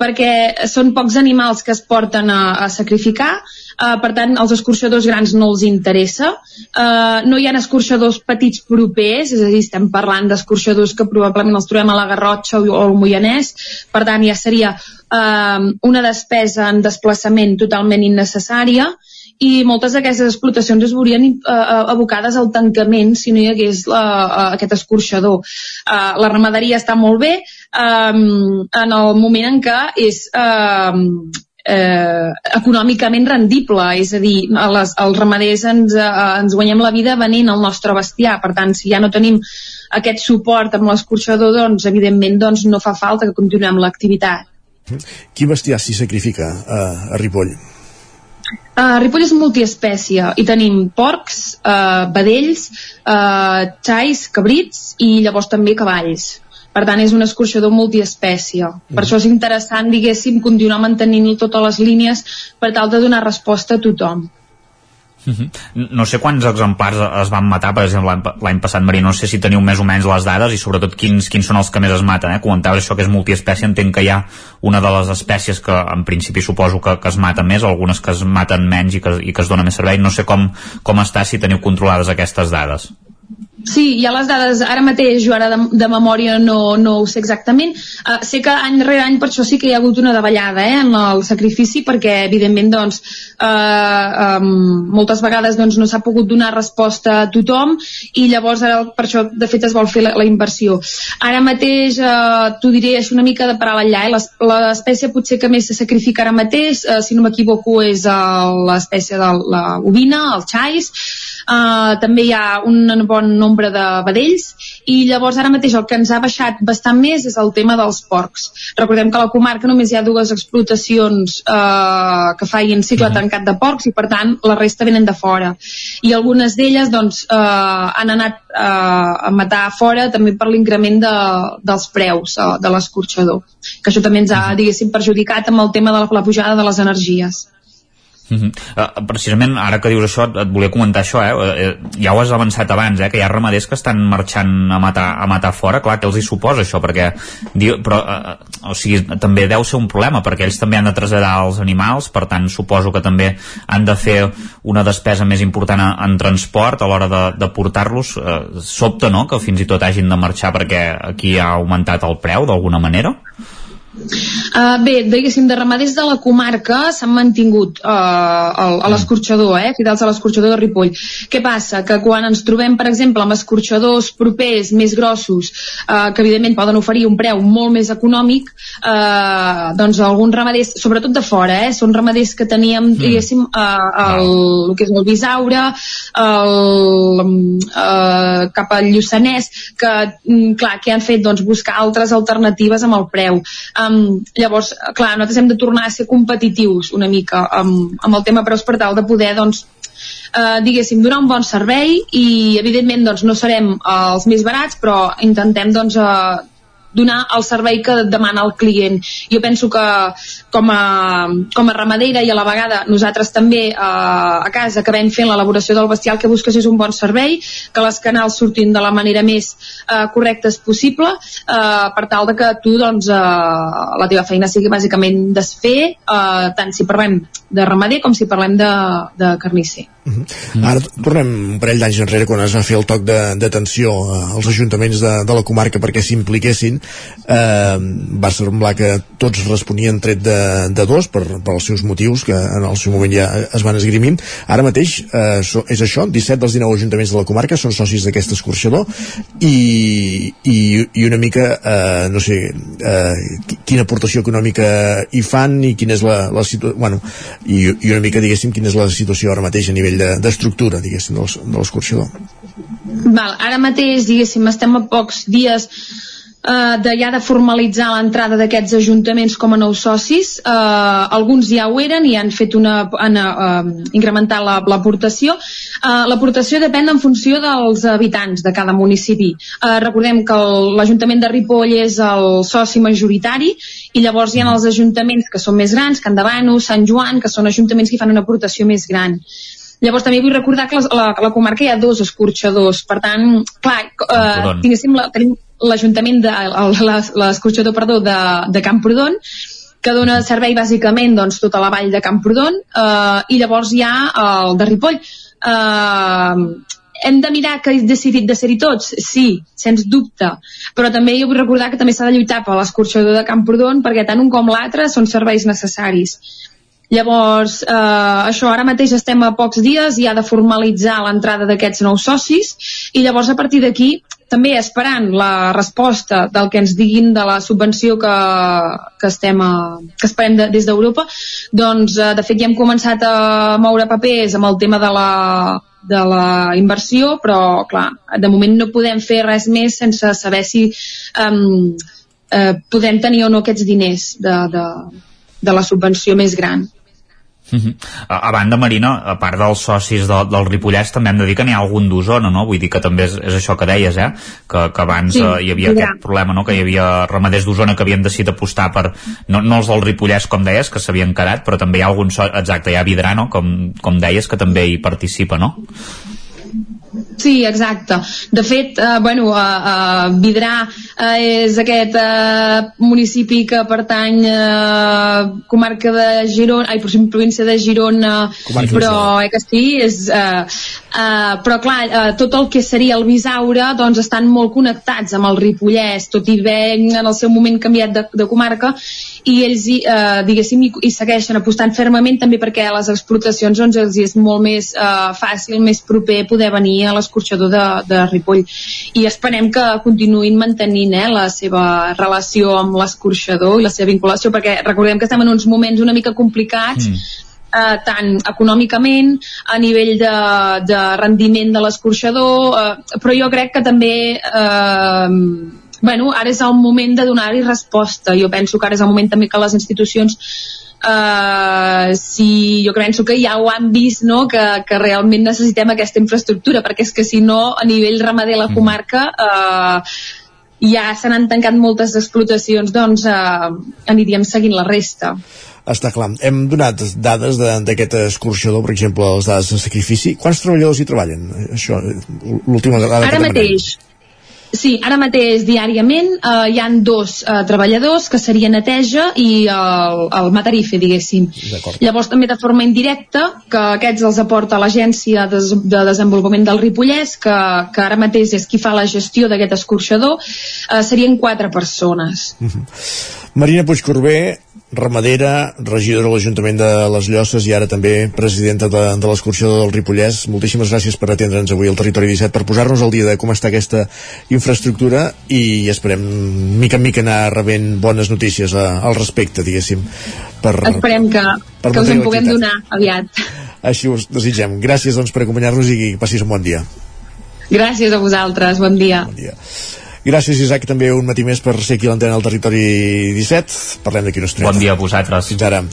[SPEAKER 28] perquè són pocs animals que es porten a, a sacrificar uh, per tant els escorxadors grans no els interessa. Uh, no hi ha escorxadors petits propers és a dir, estem parlant d'escorxadors que probablement els trobem a la Garrotxa o, al Moianès. Per tant ja seria uh, una despesa en desplaçament totalment innecessària i moltes d'aquestes explotacions es veurien uh, abocades al tancament si no hi hagués la, uh, aquest escorxador. Uh, la ramaderia està molt bé um, en el moment en què és uh, eh, econòmicament rendible, és a dir, les, els ramaders ens, eh, ens guanyem la vida venint el nostre bestiar, per tant, si ja no tenim aquest suport amb l'escorxador, doncs, evidentment, doncs, no fa falta que continuem l'activitat.
[SPEAKER 1] Qui bestiar s'hi sacrifica a, a Ripoll?
[SPEAKER 28] Uh, Ripoll és multiespècie i tenim porcs, uh, vedells, uh, xais, cabrits i llavors també cavalls. Per tant, és un escorxador multiespècie. Mm. Per això és interessant, diguéssim, continuar mantenint totes les línies per tal de donar resposta a tothom.
[SPEAKER 3] No sé quants exemplars es van matar, per exemple, l'any passat, Maria, no sé si teniu més o menys les dades i sobretot quins, quins són els que més es maten. Eh? Comentaves això que és multiespècie, entenc que hi ha una de les espècies que en principi suposo que, que es mata més, algunes que es maten menys i que, i que es dona més servei. No sé com, com està si teniu controlades aquestes dades.
[SPEAKER 28] Sí, hi ha les dades, ara mateix jo ara de, de memòria no, no ho sé exactament. Uh, sé que any rere any per això sí que hi ha hagut una davallada eh, en el sacrifici perquè evidentment doncs, uh, um, moltes vegades doncs, no s'ha pogut donar resposta a tothom i llavors ara per això de fet es vol fer la, la inversió. Ara mateix uh, t'ho diré així una mica de per enllà, eh? l'espècie potser que més se sacrifica ara mateix, uh, si no m'equivoco és uh, l'espècie de la ovina, el xais, Uh, també hi ha un bon nombre de vedells i llavors ara mateix el que ens ha baixat bastant més és el tema dels porcs. Recordem que a la comarca només hi ha dues explotacions uh, que feien cicle tancat de porcs i per tant la resta venen de fora. I algunes d'elles doncs, uh, han anat uh, a matar fora també per l'increment de, dels preus uh, de l'escorxador, que això també ens ha, diguéssim, perjudicat amb el tema de la, la pujada de les energies.
[SPEAKER 3] Uh -huh. uh, precisament ara que dius això et volia comentar això eh? Uh, ja ho has avançat abans eh? que hi ha ramaders que estan marxant a matar, a matar fora clar, que els hi suposa això perquè però, uh, o sigui, també deu ser un problema perquè ells també han de traslladar els animals per tant suposo que també han de fer una despesa més important en, transport a l'hora de, de portar-los uh, sobta no? que fins i tot hagin de marxar perquè aquí ha augmentat el preu d'alguna manera?
[SPEAKER 28] Uh, bé, diguéssim, de ramaders de la comarca s'han mantingut uh, a l'escorxador, eh, fidels a l'escorxador de Ripoll. Què passa? Que quan ens trobem, per exemple, amb escorxadors propers, més grossos, uh, que evidentment poden oferir un preu molt més econòmic, uh, doncs alguns ramaders, sobretot de fora, eh, són ramaders que teníem, mm. diguéssim, uh, el, el que és el Bisaure, el, uh, cap al Lluçanès, que, mm, clar, que han fet doncs, buscar altres alternatives amb el preu. Uh, Um, llavors, clar, nosaltres hem de tornar a ser competitius una mica amb, amb el tema preus per tal de poder, doncs, eh, diguéssim, donar un bon servei i, evidentment, doncs, no serem eh, els més barats, però intentem, doncs, eh, donar el servei que demana el client. Jo penso que com a, com a ramadera i a la vegada nosaltres també eh, a casa acabem fent l'elaboració del bestial que busques és un bon servei, que les canals surtin de la manera més eh, correctes possible eh, per tal de que tu doncs, eh, la teva feina sigui bàsicament desfer eh, tant si parlem de ramader com si parlem de, de carnisser.
[SPEAKER 1] -huh. Ara tornem un parell d'anys enrere quan es va fer el toc d'atenció als ajuntaments de, de la comarca perquè s'impliquessin eh, va semblar que tots responien tret de, de dos per, per els seus motius que en el seu moment ja es van esgrimint ara mateix eh, so, és això 17 dels 19 ajuntaments de la comarca són socis d'aquest escorxador i, i, i una mica eh, no sé eh, quina aportació econòmica hi fan i quina és la, la situació bueno, i, i una mica diguéssim quina és la situació ara mateix a nivell d'estructura, de, diguéssim, de l'escorxador.
[SPEAKER 28] Val, ara mateix, diguéssim, estem a pocs dies eh, de ja de formalitzar l'entrada d'aquests ajuntaments com a nous socis. Eh, alguns ja ho eren i han fet una, han eh, incrementat la- l'aportació. Eh, l'aportació depèn en funció dels habitants de cada municipi. Eh, recordem que l'Ajuntament de Ripoll és el soci majoritari i llavors hi ha els ajuntaments que són més grans, Can Davano, Sant Joan, que són ajuntaments que fan una aportació més gran. Llavors també vull recordar que la, la, la comarca hi ha dos escorxadors, per tant, clar, eh, tinguéssim la, tenim l'Ajuntament de l'escorxador, perdó, de, de Camprodon, que dona servei bàsicament doncs, tota la vall de Camprodon eh, i llavors hi ha el de Ripoll. Eh, hem de mirar que és decidit de ser-hi tots? Sí, sens dubte. Però també jo vull recordar que també s'ha de lluitar per l'escorxador de Camprodon perquè tant un com l'altre són serveis necessaris. Llavors, eh, això ara mateix estem a pocs dies i ha de formalitzar l'entrada d'aquests nous socis i llavors a partir d'aquí també esperant la resposta del que ens diguin de la subvenció que, que, estem a, que esperem de, des d'Europa doncs eh, de fet ja hem començat a moure papers amb el tema de la, de la inversió però clar, de moment no podem fer res més sense saber si um, eh, podem tenir o no aquests diners de, de, de la subvenció més gran
[SPEAKER 3] Mhm. A, a banda, Marina, a part dels socis de, del Ripollès, també hem de dir que n'hi ha algun d'Osona, no? Vull dir que també és, és això que deies, eh? Que, que abans
[SPEAKER 28] Sí,
[SPEAKER 3] eh, hi havia
[SPEAKER 28] ha.
[SPEAKER 3] aquest problema, no? Que hi havia ramaders d'Osona que havien decidit apostar per, no, no els del Ripollès, com deies, que s'havien quedat, però també hi ha algun so... exacte, hi ha Vidrà, no? Com, com deies, que també hi participa, no?
[SPEAKER 28] Sí, exacte. De fet, eh, bueno, eh, eh, Vidrà eh, és aquest eh, municipi que pertany a eh, comarca de Girona, ai, província de Girona,
[SPEAKER 1] Comarca
[SPEAKER 28] però eh, que sí, és, eh, eh, però clar, eh, tot el que seria el Bisaure doncs estan molt connectats amb el Ripollès, tot i haver en el seu moment canviat de, de comarca i ells, hi, eh, diguéssim, hi, hi segueixen apostant fermament també perquè a les explotacions doncs, els és molt més eh, fàcil, més proper poder venir a l'escorxador de, de Ripoll. I esperem que continuïn mantenint eh, la seva relació amb l'escorxador i la seva vinculació perquè recordem que estem en uns moments una mica complicats mm. eh, tant econòmicament, a nivell de, de rendiment de l'escorxador, eh, però jo crec que també eh, bueno, ara és el moment de donar-hi resposta. Jo penso que ara és el moment també que les institucions eh, si jo penso que ja ho han vist no? que, que realment necessitem aquesta infraestructura perquè és que si no a nivell ramader la comarca eh, ja se n'han tancat moltes explotacions doncs eh, aniríem seguint la resta
[SPEAKER 1] Està clar. Hem donat dades de- d'aquest escorxador, per exemple, les dades de sacrifici. Quants treballadors hi treballen? Això, l'última dada que
[SPEAKER 28] Ara
[SPEAKER 1] demanem.
[SPEAKER 28] mateix, sí, ara mateix diàriament eh, hi han dos eh, treballadors que seria neteja i el, el matarife, diguéssim. Llavors també de forma indirecta, que aquests els aporta l'Agència de, de Desenvolupament del Ripollès, que, que ara mateix és qui fa la gestió d'aquest escorxador, eh, serien quatre persones.
[SPEAKER 1] Marina Puigcorbé, ramadera, regidora de l'Ajuntament de les Llosses i ara també presidenta de, de l'escorxador del Ripollès. Moltíssimes gràcies per atendre'ns avui al Territori 17, per posar-nos al dia de com està aquesta infraestructura i esperem mica en mica anar rebent bones notícies a, al respecte, diguéssim. Per,
[SPEAKER 28] Esperem que,
[SPEAKER 1] per
[SPEAKER 28] que us en puguem donar aviat.
[SPEAKER 1] Així us desitgem. Gràcies doncs, per acompanyar-nos i que passis un bon dia.
[SPEAKER 28] Gràcies a vosaltres, bon dia.
[SPEAKER 1] Bon dia. Gràcies, Isaac, també un matí més per ser aquí a l'antena del Territori 17. Parlem d'aquí una estoneta.
[SPEAKER 3] Bon dia a vosaltres.
[SPEAKER 1] Fins ara.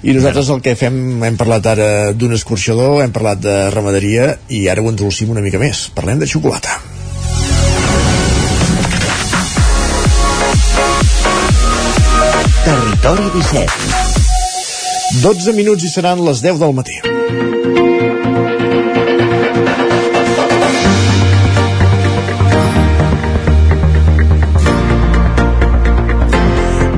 [SPEAKER 1] I nosaltres el que fem, hem parlat ara d'un escorxador, hem parlat de ramaderia i ara ho endolcim una mica més. Parlem de xocolata.
[SPEAKER 2] Territori 17.
[SPEAKER 1] 12 minuts i seran les 10 del matí.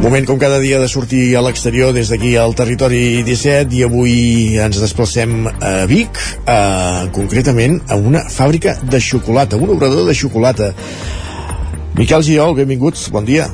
[SPEAKER 1] Moment com cada dia de sortir a l'exterior des d'aquí al territori 17 i avui ens desplacem a Vic, eh, concretament a una fàbrica de xocolata, un obrador de xocolata. Miquel Giol, benvinguts, bon dia.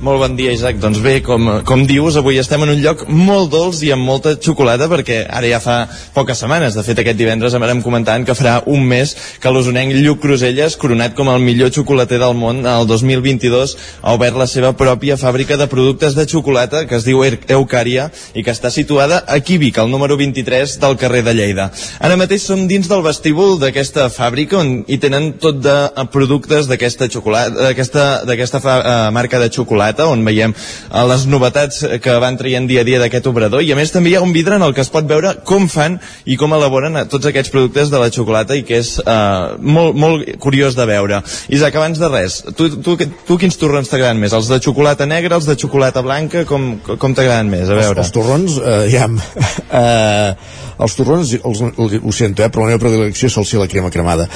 [SPEAKER 29] Molt bon dia, Isaac. Doncs bé, com, com dius, avui estem en un lloc molt dolç i amb molta xocolata perquè ara ja fa poques setmanes, de fet aquest divendres vam comentant que farà un mes que l'usonenc Lluc Cruselles, coronat com el millor xocolater del món, el 2022 ha obert la seva pròpia fàbrica de productes de xocolata que es diu Eucària i que està situada a Vic, al número 23 del carrer de Lleida. Ara mateix som dins del vestíbul d'aquesta fàbrica on hi tenen tot de productes d'aquesta xocolata, d'aquesta uh, marca de xocolata xocolata, on veiem eh, les novetats que van traient dia a dia d'aquest obrador, i a més també hi ha un vidre en el que es pot veure com fan i com elaboren eh, tots aquests productes de la xocolata i que és uh, molt, molt curiós de veure. Isaac, abans de res, tu, tu, tu quins torrons t'agraden més? Els de xocolata negra, els de xocolata blanca? Com, com t'agraden més? A veure.
[SPEAKER 1] Els, els torrons, eh, ja... Eh, els torrons, els, ho sento, eh, però la meva predilecció sol ser la crema cremada.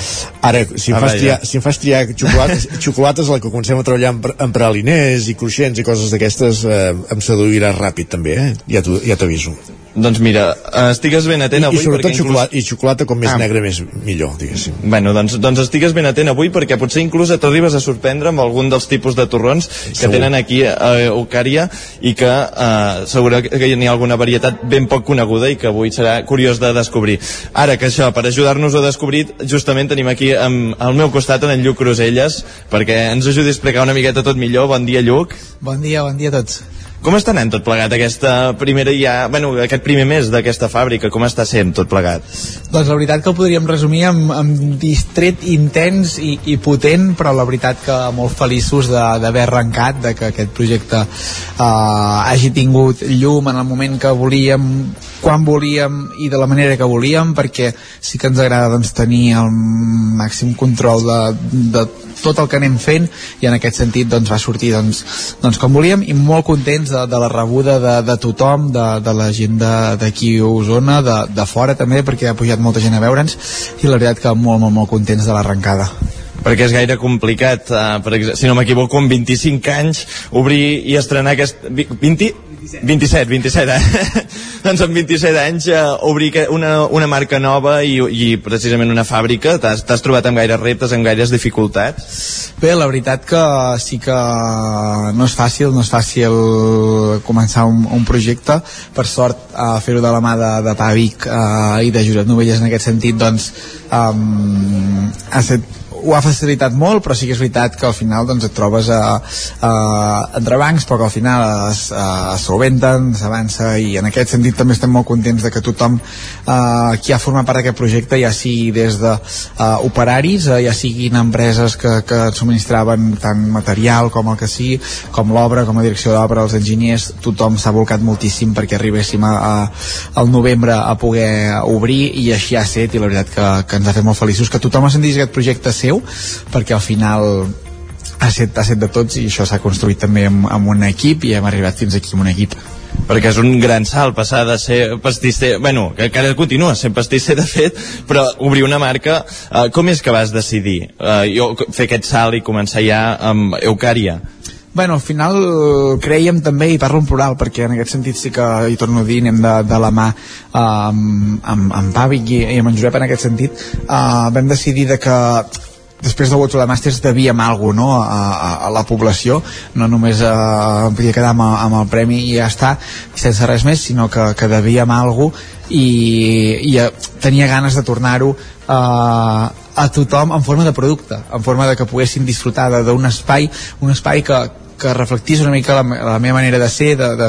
[SPEAKER 1] Ara, si em, ah, fas, triar, si em fas triar xocolates, xocolates la que comencem a treballar amb, amb praliners i cruixents i coses d'aquestes, eh, em seduirà ràpid també, eh? Ja t'aviso. Ja
[SPEAKER 29] doncs mira, estigues ben atent avui...
[SPEAKER 1] I, i sobretot inclús... xocolata, i xocolata com més ah. negra més millor, diguéssim.
[SPEAKER 29] Bueno, doncs, doncs estigues ben atent avui perquè potser inclús t'arribes a sorprendre amb algun dels tipus de torrons que Segur. tenen aquí a Eucària i que eh, segur que hi ha alguna varietat ben poc coneguda i que avui serà curiós de descobrir. Ara que això, per ajudar-nos a descobrir, justament tenim aquí amb, al meu costat en Lluc Cruselles perquè ens ajudi a explicar una miqueta tot millor. Bon dia, Lluc.
[SPEAKER 30] Bon dia, bon dia a tots.
[SPEAKER 29] Com està anant tot plegat aquesta primera ja, bueno, aquest primer mes d'aquesta fàbrica? Com està sent tot plegat?
[SPEAKER 30] Doncs la veritat que ho podríem resumir amb, amb distret intens i, i potent, però la veritat que molt feliços d'haver arrencat, de que aquest projecte eh, hagi tingut llum en el moment que volíem, quan volíem i de la manera que volíem, perquè sí que ens agrada doncs, tenir el màxim control de, de tot el que anem fent i en aquest sentit doncs, va sortir doncs, doncs com volíem i molt contents de, de la rebuda de, de tothom, de, de la gent d'aquí a Osona, de, de fora també perquè ha pujat molta gent a veure'ns i la veritat que molt, molt, molt contents de l'arrencada
[SPEAKER 29] perquè és gaire complicat, uh, per si no m'equivoco, amb 25 anys, obrir i estrenar aquest... 20? 27, 27, eh? doncs amb 27 anys eh, obrir una, una marca nova i, i precisament una fàbrica, t'has trobat amb gaires reptes, amb gaires dificultats?
[SPEAKER 30] Bé, la veritat que sí que no és fàcil, no és fàcil començar un, un projecte, per sort eh, fer-ho de la mà de, de Pavic eh, i de Josep Novelles en aquest sentit, doncs um, ha estat ho ha facilitat molt, però sí que és veritat que al final doncs, et trobes a, a, entre bancs, però que al final es, es solventen, s'avança i en aquest sentit també estem molt contents de que tothom eh, qui ha format part d'aquest projecte, ja sigui des de eh, operaris, ja siguin empreses que, que subministraven tant material com el que sí, com l'obra, com la direcció d'obra, els enginyers, tothom s'ha volcat moltíssim perquè arribéssim a, a, al novembre a poder obrir i així ha set i la veritat que, que ens ha fet molt feliços. Que tothom ha sentit aquest projecte seu seu perquè al final ha set, ha set de tots i això s'ha construït també amb, amb un equip i hem arribat fins aquí amb un equip
[SPEAKER 29] perquè és un gran salt passar de ser pastisser, bueno, que encara continua sent pastisser de fet, però obrir una marca eh, com és que vas decidir eh, jo, fer aquest salt i començar ja amb Eucària?
[SPEAKER 30] Bueno, al final creiem també, i parlo en plural, perquè en aquest sentit sí que, hi torno a dir, anem de, de la mà uh, amb, amb, amb Pàvic i, i amb en Josep en aquest sentit, uh, vam decidir de que després del World de Masters devíem alguna no? a, a, a la població no només eh, em podia quedar amb, amb el premi i ja està, sense res més sinó que, que devíem alguna i, i eh, tenia ganes de tornar-ho eh, a tothom en forma de producte, en forma de que poguessin disfrutar d'un espai, un espai que, que reflectís una mica la, la meva manera de ser, de, de,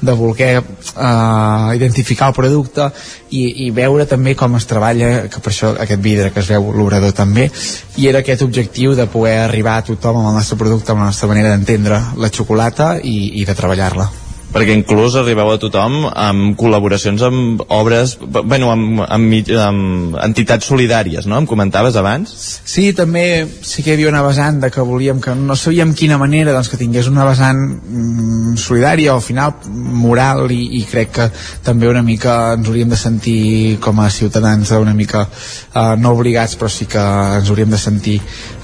[SPEAKER 30] de voler uh, identificar el producte i, i veure també com es treballa, que per això aquest vidre que es veu l'obrador també, i era aquest objectiu de poder arribar a tothom amb el nostre producte, amb la nostra manera d'entendre la xocolata i, i de treballar-la
[SPEAKER 29] perquè inclús arribeu a tothom amb col·laboracions amb obres, bueno, amb, amb, amb entitats solidàries, no? Em comentaves abans?
[SPEAKER 30] Sí, també sí que hi havia una vessant de que volíem que no sabíem quina manera doncs, que tingués una vessant mm, solidària o al final moral i, i crec que també una mica ens hauríem de sentir com a ciutadans una mica eh, no obligats però sí que ens hauríem de sentir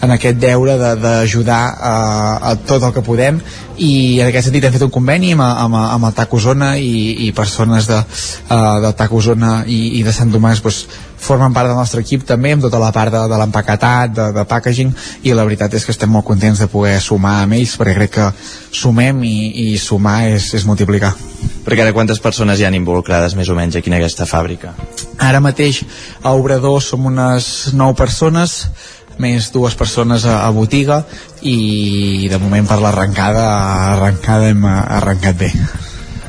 [SPEAKER 30] en aquest deure d'ajudar a, a tot el que podem i en aquest sentit hem fet un conveni amb, amb amb el TAC Osona i, i persones de, uh, del TAC Osona i, i de Sant Tomàs pues, formen part del nostre equip també amb tota la part de, de l'empaquetat, de, de packaging i la veritat és que estem molt contents de poder sumar amb ells perquè crec que sumem i, i sumar és, és multiplicar.
[SPEAKER 29] Perquè ara quantes persones hi han involucrades més o menys aquí en aquesta fàbrica?
[SPEAKER 30] Ara mateix a Obrador som unes 9 persones més dues persones a, a botiga i de moment per l'arrencada arrencada hem arrencat bé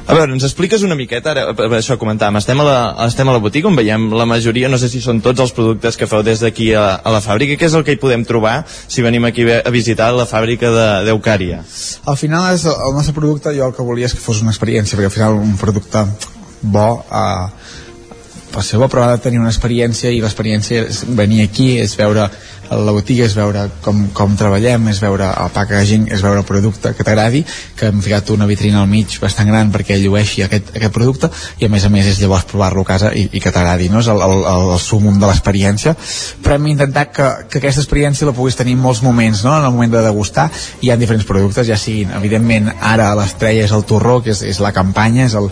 [SPEAKER 29] a veure, ens expliques una miqueta, ara, això comentàvem, estem a, la, estem a la botiga on veiem la majoria, no sé si són tots els productes que feu des d'aquí a, a la fàbrica, què és el que hi podem trobar si venim aquí a visitar la fàbrica d'Eucària?
[SPEAKER 30] Al final és el nostre producte, jo el que volia és que fos una experiència, perquè al final un producte bo eh, ser bo però ha de tenir una experiència i l'experiència és venir aquí, és veure la botiga és veure com, com treballem, és veure el packaging, és veure el producte que t'agradi, que hem ficat una vitrina al mig bastant gran perquè llueixi aquest, aquest producte i a més a més és llavors provar-lo a casa i, i que t'agradi, no? És el, el, el, sumum de l'experiència, però hem intentat que, que aquesta experiència la puguis tenir en molts moments, no? En el moment de degustar hi ha diferents productes, ja siguin, evidentment ara l'estrella és el torró, que és, és la campanya, és el,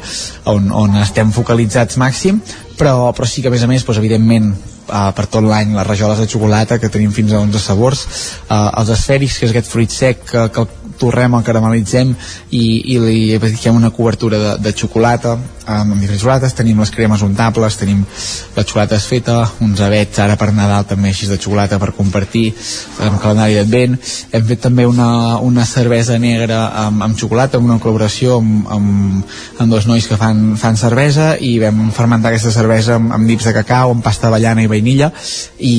[SPEAKER 30] on, on estem focalitzats màxim, però, però sí que a més a més, doncs, evidentment uh, per tot l'any les rajoles de xocolata que tenim fins a 11 sabors uh, els esfèrics que és aquest fruit sec que, que el torrem, el caramelitzem i, i li fiquem una cobertura de, de xocolata amb diferents xocolates, tenim les cremes untables, tenim la xocolata feta, uns abets ara per Nadal també així de xocolata per compartir amb calendari d'advent, hem fet també una, una cervesa negra amb, amb xocolata, amb una col·laboració amb, amb, amb dos nois que fan, fan cervesa i vam fermentar aquesta cervesa amb, amb nips de cacau, amb pasta avellana i vainilla i,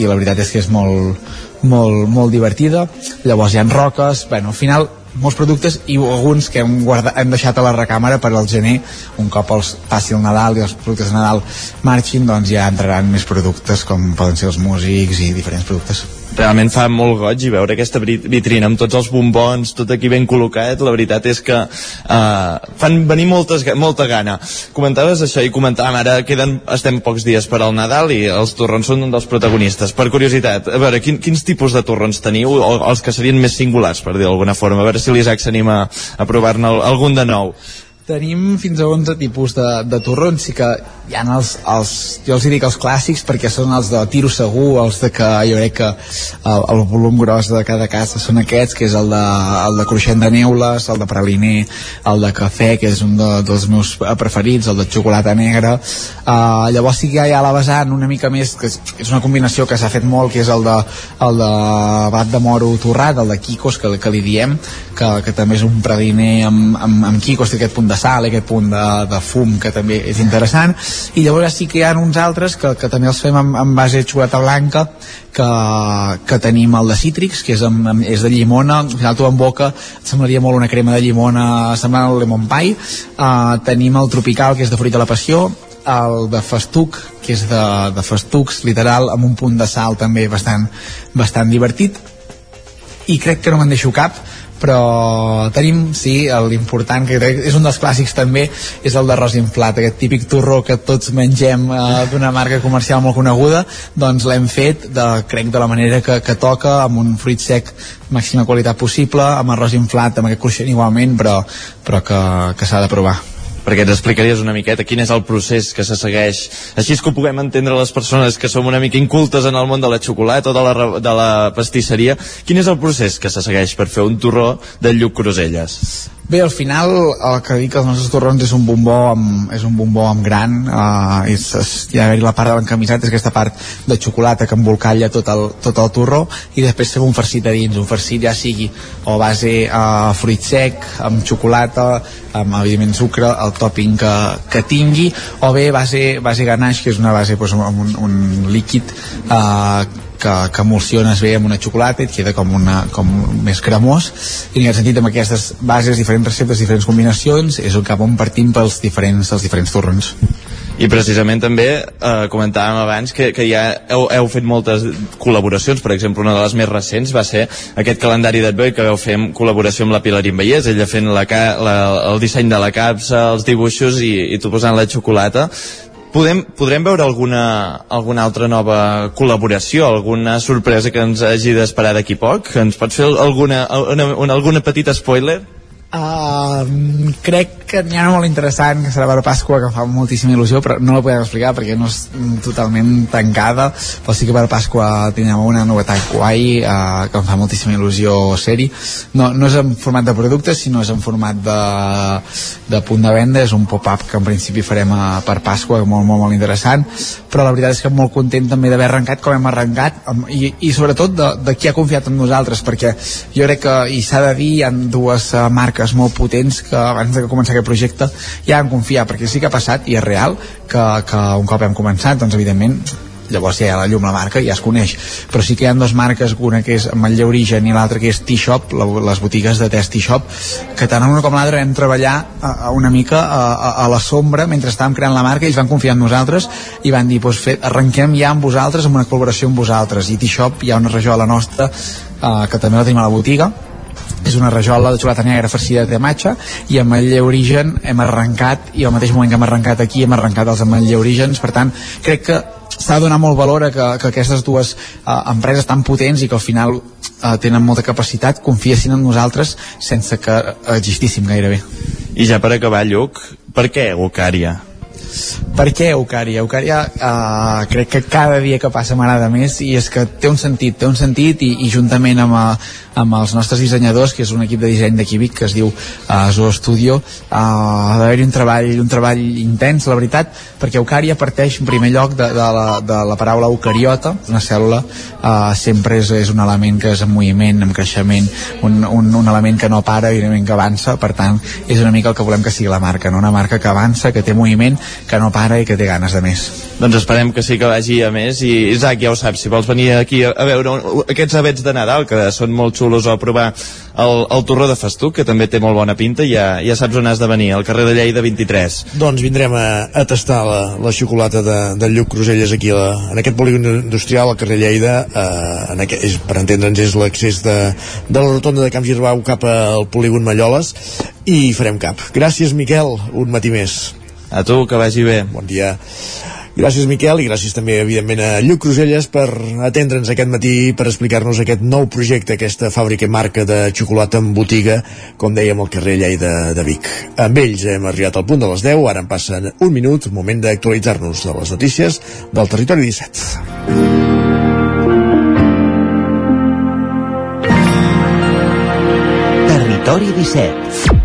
[SPEAKER 30] i la veritat és que és molt, molt, molt divertida. Llavors hi ha roques, bueno, al final molts productes i alguns que hem, guardat, hem deixat a la recàmera per al gener. Un cop els passi el Nadal i els productes de Nadal marxin doncs ja entraran més productes com poden ser els músics i diferents productes
[SPEAKER 29] realment fa molt goig i veure aquesta vitrina amb tots els bombons, tot aquí ben col·locat, la veritat és que uh, fan venir moltes, molta gana. Comentaves això i comentàvem, ara queden, estem pocs dies per al Nadal i els torrons són un dels protagonistes. Per curiositat, a veure, quin, quins tipus de torrons teniu, o els que serien més singulars, per dir d'alguna forma, a veure si l'Isaac s'anima a provar-ne algun de nou.
[SPEAKER 30] Tenim fins a 11 tipus de, de torrons, sí que hi ha els, els, jo els dic els clàssics perquè són els de tiro segur, els de que jo crec que el, el volum gros de cada casa són aquests, que és el de, el de cruixent de neules, el de praliner, el de cafè, que és un de, dels meus preferits, el de xocolata negra. Uh, llavors sí que hi ha la vessant una mica més, que és, és una combinació que s'ha fet molt, que és el de, el de bat de moro torrat, el de quicos, que, que li diem, que, que també és un praliner amb, amb, amb quicos, té aquest punt de de sal, aquest punt de, de fum que també és interessant. I llavors sí que hi ha uns altres que, que també els fem amb, amb base de xocolata blanca que, que tenim el de cítrics que és, amb, amb, és de llimona al final tu en boca et semblaria molt una crema de llimona semblant al lemon pie. Uh, tenim el tropical que és de fruita de la passió el de festuc que és de, de festucs literal amb un punt de sal també bastant, bastant divertit. I crec que no me'n deixo cap però tenim, sí, l'important que és un dels clàssics també és el d'arròs inflat, aquest típic torró que tots mengem eh, d'una marca comercial molt coneguda, doncs l'hem fet de, crec de la manera que, que toca amb un fruit sec màxima qualitat possible, amb arròs inflat amb aquest cruixent igualment, però, però que, que s'ha de provar
[SPEAKER 29] perquè ens explicaries una miqueta quin és el procés que se segueix. Així és que ho puguem entendre les persones que som una mica incultes en el món de la xocolata o de la, de la pastisseria. Quin és el procés que se segueix per fer un torró de lluc croselles
[SPEAKER 30] Bé, al final el que dic els nostres torrons és un bombó amb, és un bombó amb gran uh, és, és, hi ha la part de l'encamisat és aquesta part de xocolata que embolcalla tot el, tot el torró i després fem un farcit a dins, un farcit ja sigui o base uh, fruit sec amb xocolata, amb evidentment sucre el topping que, que tingui o bé base, base ganache que és una base doncs, amb un, un líquid uh, que, que emulsiones bé amb una xocolata i et queda com, una, com més cremós. I en aquest sentit amb aquestes bases, diferents receptes, diferents combinacions és el cap on partim pels diferents, els diferents torrons.
[SPEAKER 29] I precisament també eh, comentàvem abans que, que ja heu, heu fet moltes col·laboracions, per exemple una de les més recents va ser aquest calendari d'Advoi que veu fer en col·laboració amb la Pilar Invellés ella fent la, la, el disseny de la capsa, els dibuixos i, i tu posant la xocolata Podem, podrem veure alguna, alguna altra nova col·laboració, alguna sorpresa que ens hagi d'esperar d'aquí poc? Ens pots fer alguna, una, una, alguna petita spoiler?
[SPEAKER 30] Uh, crec que n'hi ha una molt interessant que serà per Pasqua que fa moltíssima il·lusió però no la podem explicar perquè no és totalment tancada però sí que per Pasqua tindrem una novetat guai uh, que em fa moltíssima il·lusió ser-hi. No, no és en format de productes sinó és en format de, de punt de venda és un pop-up que en principi farem a, per Pasqua molt, molt, molt interessant però la veritat és que molt content també d'haver arrencat com hem arrencat i, i sobretot de, de qui ha confiat en nosaltres perquè jo crec que, i s'ha de dir, hi ha dues uh, marques marques molt potents que abans de començar aquest projecte ja han confiat, perquè sí que ha passat i és real que, que un cop hem començat doncs evidentment llavors ja hi ha la llum la marca i ja es coneix. Però sí que hi ha dues marques, una que és Matlle Origen i l'altra que és T-Shop les botigues de test T-Shop que tant una com l'altra vam treballar a, una mica a, a, a la sombra mentre estàvem creant la marca ells van confiar en nosaltres i van dir, doncs fet, arrenquem ja amb vosaltres amb una col·laboració amb vosaltres i T-Shop hi ha una rajola nostra eh, que també la tenim a la botiga és una rajola de xocolata negra farcida de matxa i amb el origen hem arrencat i al mateix moment que hem arrencat aquí hem arrencat els ametller orígens per tant crec que s'ha de donar molt valor a que, que aquestes dues uh, empreses tan potents i que al final uh, tenen molta capacitat confiessin en nosaltres sense que existíssim gairebé
[SPEAKER 29] i ja per acabar Lluc, per què Eucària?
[SPEAKER 30] Per què Eucària? Eucària uh, crec que cada dia que passa m'agrada més i és que té un sentit, té un sentit i, i juntament amb, amb els nostres dissenyadors, que és un equip de disseny de Químic que es diu uh, Zoo Studio, uh, ha d'haver-hi un treball, un treball intens, la veritat, perquè Eucària parteix en primer lloc de, de, la, de la paraula eucariota, una cèl·lula uh, sempre és, és un element que és en moviment, en creixement, un, un, un element que no para, evidentment que avança, per tant, és una mica el que volem que sigui la marca, no? una marca que avança, que té moviment, que no para i que té ganes de més.
[SPEAKER 29] Doncs esperem que sí que vagi a més i Isaac ja ho saps, si vols venir aquí a, veure aquests abets de Nadal que són molt xulos a provar el, el torró de Festuc, que també té molt bona pinta, ja, ja saps on has de venir, al carrer de Lleida 23.
[SPEAKER 1] Doncs vindrem a, a tastar la, la xocolata de, del Lluc Cruselles aquí a la, en aquest polígon industrial al carrer Lleida, eh, en aquest, és, per entendre'ns és l'accés de, de la rotonda de Camp Girbau cap al polígon Malloles i farem cap. Gràcies Miquel, un matí més.
[SPEAKER 29] A tu, que vagi bé.
[SPEAKER 1] Bon dia. Gràcies, Miquel, i gràcies també, evidentment, a Lluc Cruselles per atendre'ns aquest matí, per explicar-nos aquest nou projecte, aquesta fàbrica i marca de xocolata en botiga, com dèiem, al carrer Lleida de Vic. Amb ells hem arribat al punt de les 10, ara en passen un minut, moment d'actualitzar-nos de les notícies del Territori 17.
[SPEAKER 2] Territori 17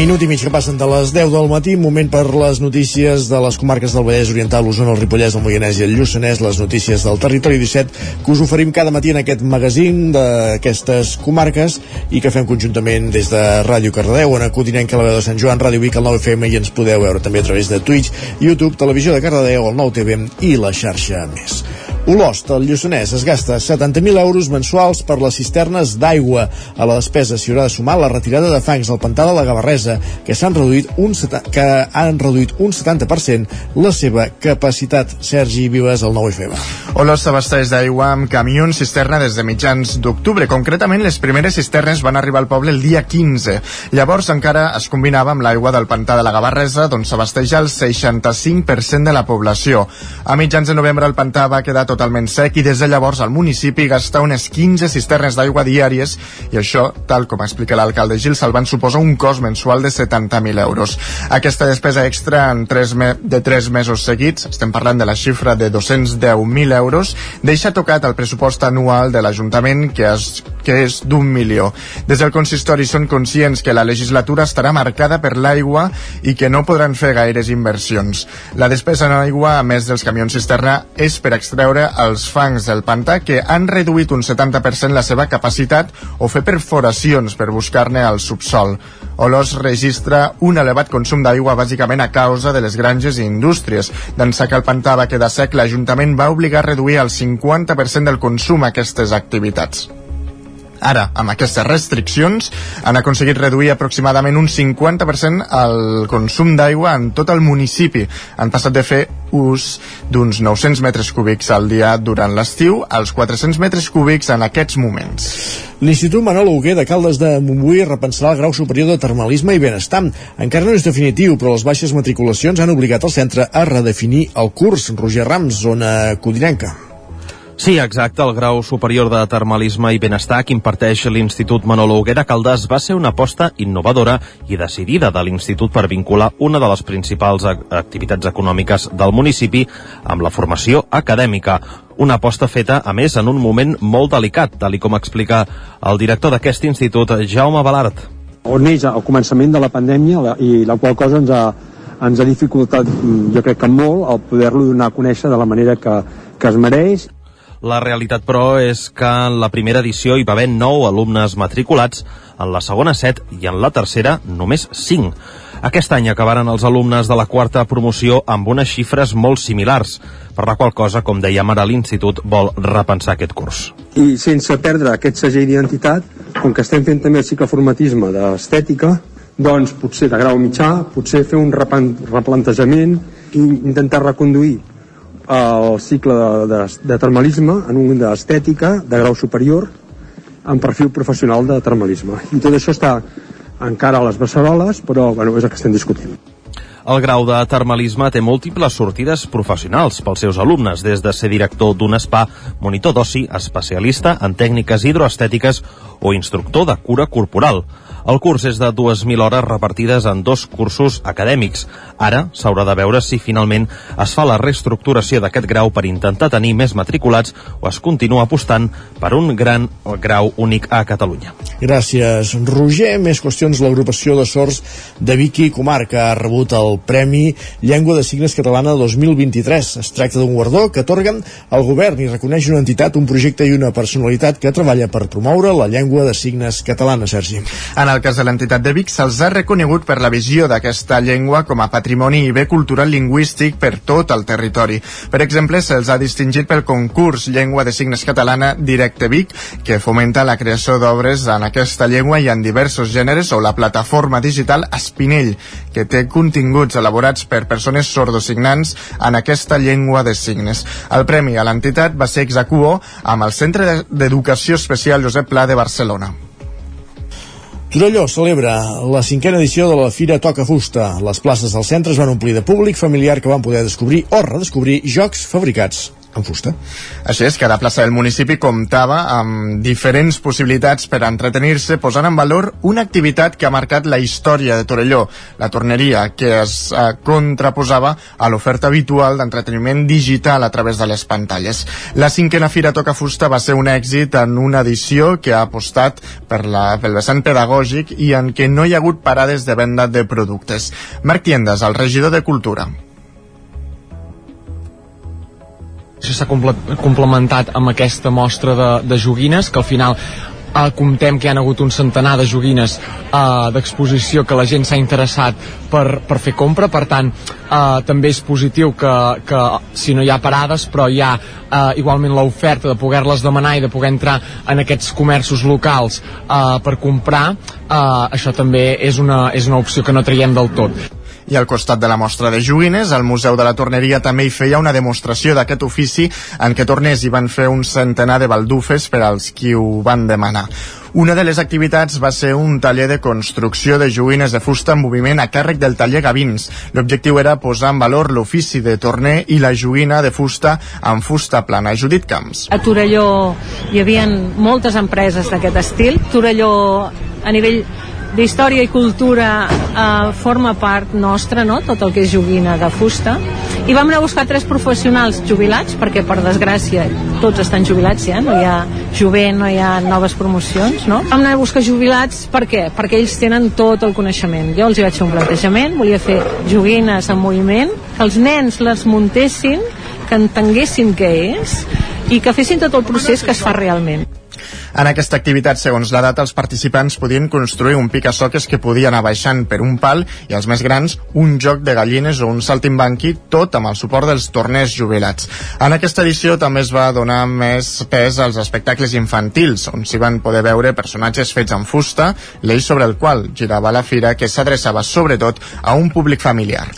[SPEAKER 1] Minut i mig que passen de les 10 del matí, moment per les notícies de les comarques del Vallès Oriental, l'Osona, el Ripollès, el Moianès i el Lluçanès, les notícies del Territori 17, que us oferim cada matí en aquest magazín d'aquestes comarques i que fem conjuntament des de Ràdio Cardedeu, acudinem que la veu de Sant Joan, Ràdio Vic, el 9FM i ens podeu veure també a través de Twitch, YouTube, Televisió de Cardedeu, el 9TV i la xarxa més. Olost, el Lluçanès, es gasta 70.000 euros mensuals per les cisternes d'aigua. A la despesa s'hi haurà de sumar la retirada de fangs al pantà de la Gavarresa, que s'han reduït un, que han reduït un 70% la seva capacitat. Sergi Vives, el 9FM.
[SPEAKER 6] Olost s'abasteix d'aigua amb camions cisterna des de mitjans d'octubre. Concretament, les primeres cisternes van arribar al poble el dia 15. Llavors encara es combinava amb l'aigua del pantà de la Gavarresa, d'on s'abasteix el 65% de la població. A mitjans de novembre el pantà va quedar totalment sec i des de llavors el municipi gasta unes 15 cisternes d'aigua diàries i això, tal com explica l'alcalde Gil Salvan, suposa un cost mensual de 70.000 euros. Aquesta despesa extra en 3 me de 3 mesos seguits, estem parlant de la xifra de 210.000 euros, deixa tocat el pressupost anual de l'Ajuntament que és, que és d'un milió. Des del consistori són conscients que la legislatura estarà marcada per l'aigua i que no podran fer gaires inversions. La despesa en aigua, a més dels camions cisterna, és per extreure veure els fangs del pantà que han reduït un 70% la seva capacitat o fer perforacions per buscar-ne al subsol. Olós registra un elevat consum d'aigua bàsicament a causa de les granges i indústries. D'ençà que el pantà va quedar sec, l'Ajuntament va obligar a reduir el 50% del consum aquestes activitats. Ara, amb aquestes restriccions, han aconseguit reduir aproximadament un 50% el consum d'aigua en tot el municipi. Han passat de fer ús d'uns 900 metres cúbics al dia durant l'estiu als 400 metres cúbics en aquests moments.
[SPEAKER 1] L'Institut Manol Huguer de Caldes de Montbui repensarà el grau superior de termalisme i benestar. Encara no és definitiu, però les baixes matriculacions han obligat el centre a redefinir el curs. Roger Rams, zona codinenca.
[SPEAKER 15] Sí, exacte. El grau superior de termalisme i benestar que imparteix l'Institut Manolo Huguera Caldàs va ser una aposta innovadora i decidida de l'Institut per vincular una de les principals activitats econòmiques del municipi amb la formació acadèmica. Una aposta feta, a més, en un moment molt delicat, tal com explica el director d'aquest institut, Jaume Balart.
[SPEAKER 31] On neix al començament de la pandèmia i la qual cosa ens ha, ens ha dificultat, jo crec que molt, el poder-lo donar a conèixer de la manera que, que es mereix
[SPEAKER 15] la realitat, però, és que en la primera edició hi va haver 9 alumnes matriculats, en la segona 7 i en la tercera només 5. Aquest any acabaren els alumnes de la quarta promoció amb unes xifres molt similars, per la qual cosa, com dèiem ara, l'Institut vol repensar aquest curs.
[SPEAKER 31] I sense perdre aquest segell d'identitat, com que estem fent també el cicloformatisme d'estètica, doncs potser de grau mitjà, potser fer un replantejament i intentar reconduir el cicle de, de, de termalisme en un d'estètica de grau superior amb perfil professional de termalisme. I tot això està encara a les beceroles, però bueno, és el que estem discutint.
[SPEAKER 15] El grau de termalisme té múltiples sortides professionals pels seus alumnes, des de ser director d'un spa, monitor d'oci, especialista en tècniques hidroestètiques o instructor de cura corporal. El curs és de 2.000 hores repartides en dos cursos acadèmics. Ara s'haurà de veure si finalment es fa la reestructuració d'aquest grau per intentar tenir més matriculats o es continua apostant per un gran grau únic a Catalunya.
[SPEAKER 1] Gràcies, Roger. Més qüestions. L'agrupació de sords de Vicky Comarca ha rebut el Premi Llengua de Signes Catalana 2023. Es tracta d'un guardó que atorguen al govern i reconeix una entitat, un projecte i una personalitat que treballa per promoure la llengua de signes catalana, Sergi.
[SPEAKER 6] En el cas de l'entitat de Vic, se'ls ha reconegut per la visió d'aquesta llengua com a patrimoni i bé cultural lingüístic per tot el territori. Per exemple, se'ls ha distingit pel concurs Llengua de Signes Catalana Directe Vic, que fomenta la creació d'obres en aquesta llengua i en diversos gèneres, o la plataforma digital Espinell, que té continguts elaborats per persones sordosignants en aquesta llengua de signes. El premi a l'entitat va ser execuó amb el Centre d'Educació Especial Josep Pla de Barcelona.
[SPEAKER 1] Torelló celebra la cinquena edició de la Fira Toca Fusta. Les places del centre es van omplir de públic familiar que van poder descobrir o redescobrir jocs fabricats en fusta.
[SPEAKER 6] Així és, cada plaça del municipi comptava amb diferents possibilitats per entretenir-se, posant en valor una activitat que ha marcat la història de Torelló, la torneria, que es eh, contraposava a l'oferta habitual d'entreteniment digital a través de les pantalles. La cinquena Fira Toca Fusta va ser un èxit en una edició que ha apostat per la, pel vessant pedagògic i en què no hi ha hagut parades de venda de productes. Marc Tiendas, el regidor de Cultura.
[SPEAKER 32] S'ha complementat amb aquesta mostra de, de joguines, que al final eh, comptem que hi ha hagut un centenar de joguines eh, d'exposició que la gent s'ha interessat per, per fer compra, per tant eh, també és positiu que, que si no hi ha parades però hi ha eh, igualment l'oferta de poder-les demanar i de poder entrar en aquests comerços locals eh, per comprar eh, això també és una, és una opció que no traiem del tot
[SPEAKER 6] i al costat de la mostra de joguines, el Museu de la Torneria també hi feia una demostració d'aquest ofici en què torners hi van fer un centenar de baldufes per als qui ho van demanar. Una de les activitats va ser un taller de construcció de joguines de fusta en moviment a càrrec del taller Gavins. L'objectiu era posar en valor l'ofici de torner i la joguina de fusta amb fusta plana. Judit Camps.
[SPEAKER 33] A Torelló hi havia moltes empreses d'aquest estil. Torelló a nivell d'història i cultura eh, forma part nostra, no? tot el que és joguina de fusta i vam anar a buscar tres professionals jubilats perquè per desgràcia tots estan jubilats ja, no hi ha jovent, no hi ha noves promocions no? vam anar a buscar jubilats per què? perquè ells tenen tot el coneixement jo els hi vaig fer un plantejament, volia fer joguines en moviment, que els nens les muntessin que entenguessin què és i que fessin tot el procés que es fa realment
[SPEAKER 6] En aquesta activitat, segons la data, els participants podien construir un pica-soques que podia anar baixant per un pal i els més grans un joc de gallines o un saltimbanqui, tot amb el suport dels torners jubilats. En aquesta edició també es va donar més pes als espectacles infantils, on s'hi van poder veure personatges fets en fusta, l'eix sobre el qual girava la fira que s'adreçava sobretot a un públic familiar.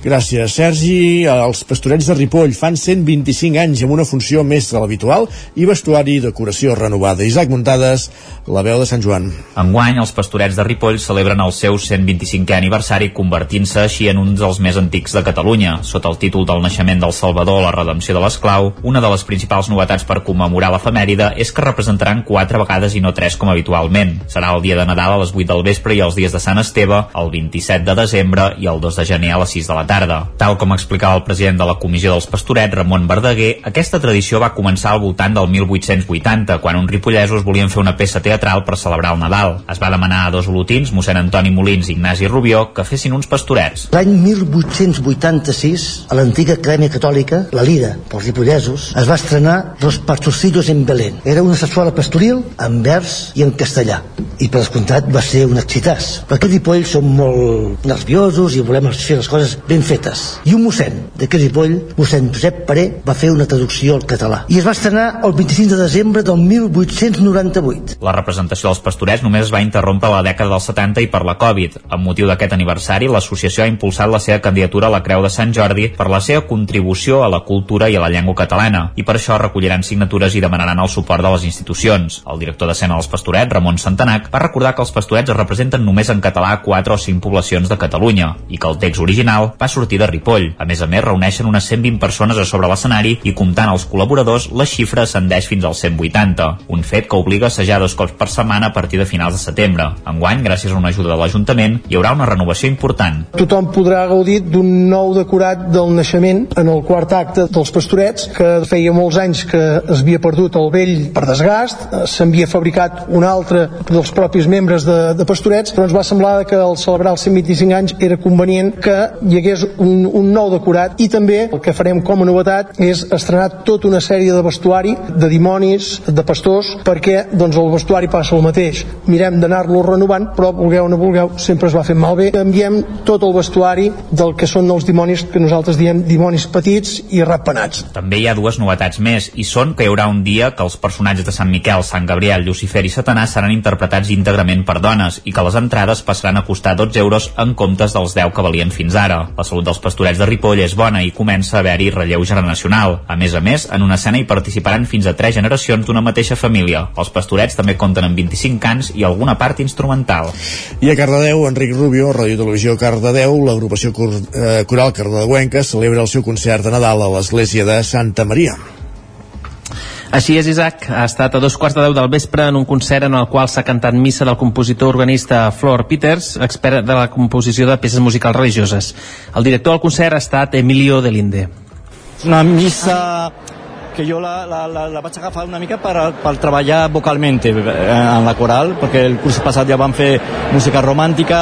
[SPEAKER 1] Gràcies, Sergi. Els pastorets de Ripoll fan 125 anys amb una funció més de l'habitual i vestuari i decoració renovada. Isaac Muntades, la veu de Sant Joan.
[SPEAKER 3] Enguany, els pastorets de Ripoll celebren el seu 125è aniversari convertint-se així en un dels més antics de Catalunya. Sota el títol del naixement del Salvador, la redempció de l'esclau, una de les principals novetats per commemorar l'efemèride és que representaran quatre vegades i no tres com habitualment. Serà el dia de Nadal a les 8 del vespre i els dies de Sant Esteve, el 27 de desembre i el 2 de gener a les 6 de la tarda. Tal com explicava el president de la Comissió dels Pastorets, Ramon Verdaguer, aquesta tradició va començar al voltant del 1880, quan uns ripollesos volien fer una peça teatral per celebrar el Nadal. Es va demanar a dos olotins, mossèn Antoni Molins i Ignasi Rubió, que fessin uns pastorets.
[SPEAKER 34] L'any 1886, a l'antiga Acadèmia Catòlica, la Lira, pels ripollesos, es va estrenar Los Pastorcillos en Belén. Era una sarsuela pastoril en vers i en castellà. I per descomptat va ser un excitàs. Perquè a Ripoll som molt nerviosos i volem fer les coses ben fetes. I un mossèn d'aquest Ripoll, mossèn Josep Paré, va fer una traducció al català. I es va estrenar el 25 de desembre del 1898.
[SPEAKER 3] La representació dels pastorets només es va interrompre a la dècada dels 70 i per la Covid. Amb motiu d'aquest aniversari, l'associació ha impulsat la seva candidatura a la Creu de Sant Jordi per la seva contribució a la cultura i a la llengua catalana, i per això recolliran signatures i demanaran el suport de les institucions. El director d'escena dels pastorets, Ramon Santanac, va recordar que els pastorets es representen només en català a 4 o 5 poblacions de Catalunya i que el text original va sortir de Ripoll. A més a més, reuneixen unes 120 persones a sobre l'escenari i comptant els col·laboradors, la xifra ascendeix fins als 180, un fet que obliga a assajar dos cops per setmana a partir de finals de setembre. Enguany, gràcies a una ajuda de l'Ajuntament, hi haurà una renovació important.
[SPEAKER 35] Tothom podrà gaudir d'un nou decorat del naixement en el quart acte dels pastorets, que feia molts anys que es havia perdut el vell per desgast, s'havia fabricat un altre dels propis membres de, de pastorets, però ens va semblar que al celebrar els 125 anys era convenient que hi hagués un, un nou decorat i també el que farem com a novetat és estrenar tota una sèrie de vestuari de dimonis, de pastors perquè doncs el vestuari passa el mateix. Mirem d'anar-lo renovant però vulgueu o no vulgueu sempre es va fent malbé. Canviem tot el vestuari del que són els dimonis que nosaltres diem dimonis petits i ratpenats.
[SPEAKER 3] També hi ha dues novetats més i són que hi haurà un dia que els personatges de Sant Miquel, Sant Gabriel, Lucifer i Satanàs seran interpretats íntegrament per dones i que les entrades passaran a costar 12 euros en comptes dels 10 que valien fins ara. La salut dels pastorets de Ripoll és bona i comença a haver-hi relleu generacional. A més a més, en una escena hi participaran fins a 3 generacions d'una mateixa família. Els pastorets també compten amb 25 cants i alguna part instrumental.
[SPEAKER 1] I a Cardedeu, Enric Rubio, Ràdio Televisió Cardedeu, l'agrupació eh, coral cardedeuenca celebra el seu concert de Nadal a l'església de Santa Maria.
[SPEAKER 36] Així és, Isaac. Ha estat a dos quarts de deu del vespre en un concert en el qual s'ha cantat missa del compositor organista Flor Peters, expert de la composició de peces musicals religioses. El director del concert ha estat Emilio Delinde.
[SPEAKER 37] Una missa que jo la, la, la, la vaig agafar una mica per, per treballar vocalment eh, en la coral, perquè el curs passat ja vam fer música romàntica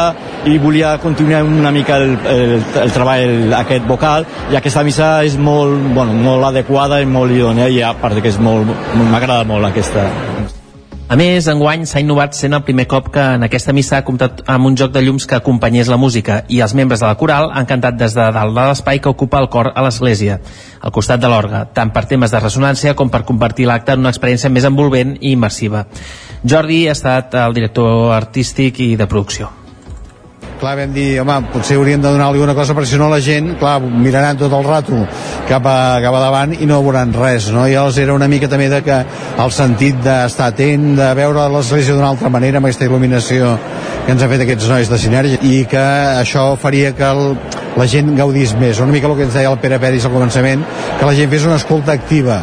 [SPEAKER 37] i volia continuar una mica el, el, el treball aquest vocal i aquesta missa és molt, bueno, molt adequada i molt idònea i a part que és molt, m'agrada molt aquesta
[SPEAKER 36] A més, enguany s'ha innovat sent el primer cop que en aquesta missa ha comptat amb un joc de llums que acompanyés la música i els membres de la coral han cantat des de dalt de l'espai que ocupa el cor a l'església, al costat de l'orgue, tant per temes de ressonància com per convertir l'acte en una experiència més envolvent i immersiva. Jordi ha estat el director artístic i de producció
[SPEAKER 38] clar, vam dir, home, potser hauríem de donar-li cosa perquè si no la gent, clar, miraran tot el rato cap a, cap a davant i no veuran res, no? I llavors era una mica també de que el sentit d'estar atent, de veure l'església d'una altra manera amb aquesta il·luminació que ens ha fet aquests nois de Sinergia i que això faria que el, la gent gaudís més. Una mica el que ens deia el Pere Peris al començament, que la gent fes una escolta activa,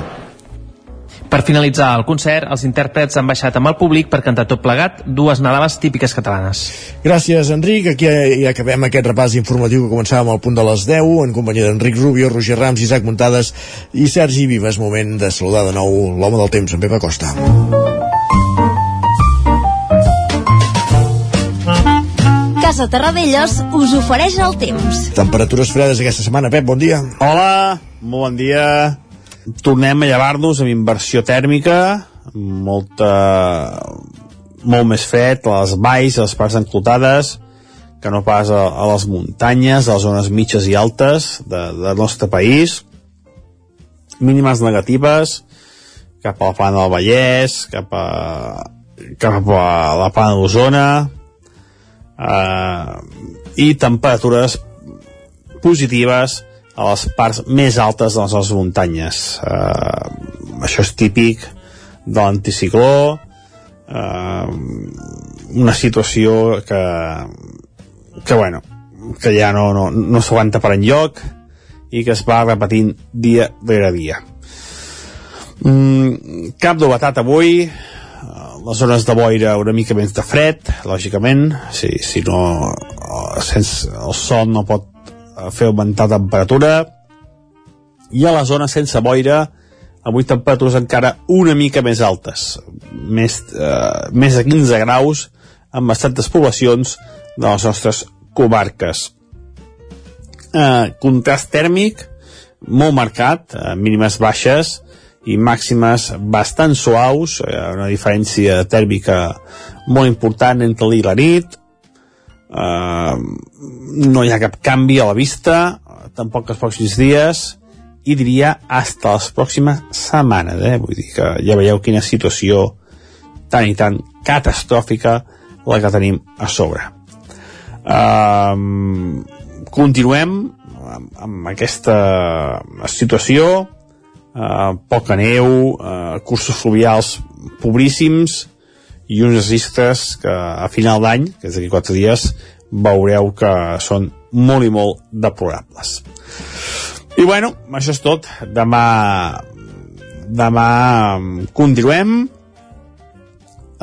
[SPEAKER 36] Per finalitzar el concert, els intèrprets han baixat amb el públic per cantar tot plegat dues Nadales típiques catalanes.
[SPEAKER 1] Gràcies, Enric. Aquí ja acabem aquest repàs informatiu que començàvem al punt de les 10, en companyia d'Enric Rubio, Roger Rams, Isaac Muntades i Sergi Viva. És moment de saludar de nou l'home del temps, en Pep Acosta.
[SPEAKER 23] Casa Terradellos us ofereix el temps.
[SPEAKER 1] Temperatures fredes aquesta setmana, Pep, bon dia.
[SPEAKER 39] Hola, molt bon dia. Tornem a llevar-nos amb inversió tèrmica,
[SPEAKER 19] molta, molt més fred a les valls, a les parts enclotades, que no pas a, a les muntanyes, a les zones mitges i altes de, del nostre país. Mínimes negatives cap a la plana del Vallès, cap a, cap a la plana d'Osona, eh, i temperatures positives a les parts més altes de les nostres muntanyes. Eh, això és típic de l'anticicló, eh, una situació que, que bueno, que ja no, no, no s'aguanta per enlloc i que es va repetint dia rere dia. Mm, cap novetat avui, eh, les zones de boira una mica més de fred, lògicament, si, si no eh, sense, el sol no pot eh, fer augmentar temperatura, i a la zona sense boira avui temperatures encara una mica més altes, més, eh, més de 15 graus en bastantes poblacions de les nostres comarques. Eh, contrast tèrmic molt marcat, eh, mínimes baixes i màximes bastant suaus, eh, una diferència tèrmica molt important entre l'ahir i la nit, eh, no hi ha cap canvi a la vista, tampoc els pròxims dies, i diria hasta les pròximes setmanes, eh? vull dir que ja veieu quina situació tan i tan catastròfica la que tenim a sobre. Um, continuem amb, amb aquesta situació, uh, poca neu, uh, cursos fluvials pobríssims i uns registres que a final d'any, que és d'aquí quatre dies, veureu que són molt i molt deplorables. I bueno, això és tot. Demà demà continuem.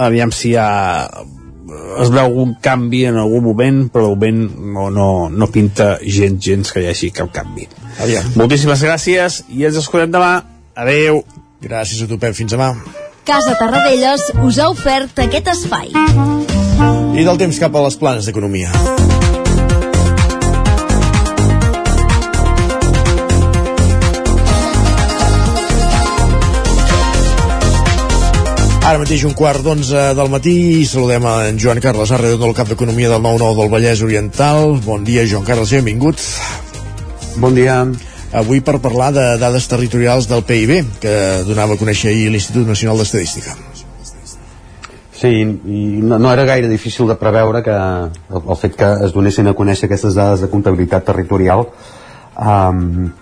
[SPEAKER 19] Aviam si hi ha es veu algun canvi en algun moment, però de moment no, no, no pinta gens, gens que hi hagi cap canvi.
[SPEAKER 1] Aviam.
[SPEAKER 19] Moltíssimes gràcies i ens escoltem demà. Adeu.
[SPEAKER 1] Gràcies a tu, Pep. Fins demà.
[SPEAKER 23] Casa Tarradellas us ha ofert aquest espai.
[SPEAKER 1] I del temps cap a les planes d'economia. Ara mateix un quart d'onze del matí i saludem a en Joan Carles Arredon del cap d'Economia del 9-9 del Vallès Oriental. Bon dia, Joan Carles, benvingut.
[SPEAKER 40] Bon dia.
[SPEAKER 1] Avui per parlar de dades territorials del PIB, que donava a conèixer ahir l'Institut Nacional d'Estadística.
[SPEAKER 40] Sí, i no, no era gaire difícil de preveure que el, el fet que es donessin a conèixer aquestes dades de comptabilitat territorial um,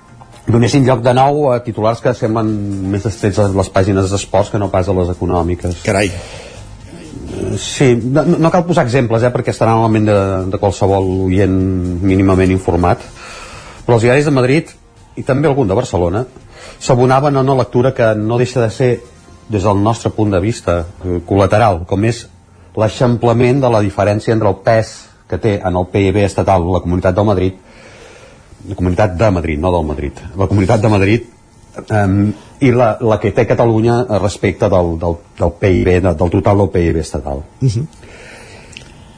[SPEAKER 40] donessin lloc de nou a titulars que semblen més estrets a les pàgines d'esports que no pas a les econòmiques.
[SPEAKER 1] Carai.
[SPEAKER 40] Sí, no, no cal posar exemples, eh, perquè estaran a la ment de, de qualsevol oient mínimament informat. Però els diaris de Madrid, i també algun de Barcelona, s'abonaven a una lectura que no deixa de ser, des del nostre punt de vista, eh, col·lateral, com és l'eixamplament de la diferència entre el pes que té en el PIB estatal la Comunitat del Madrid la comunitat de Madrid, no del Madrid la comunitat de Madrid um, i la, la que té Catalunya respecte del, del, del PIB del, del total del PIB estatal
[SPEAKER 1] Uh -huh.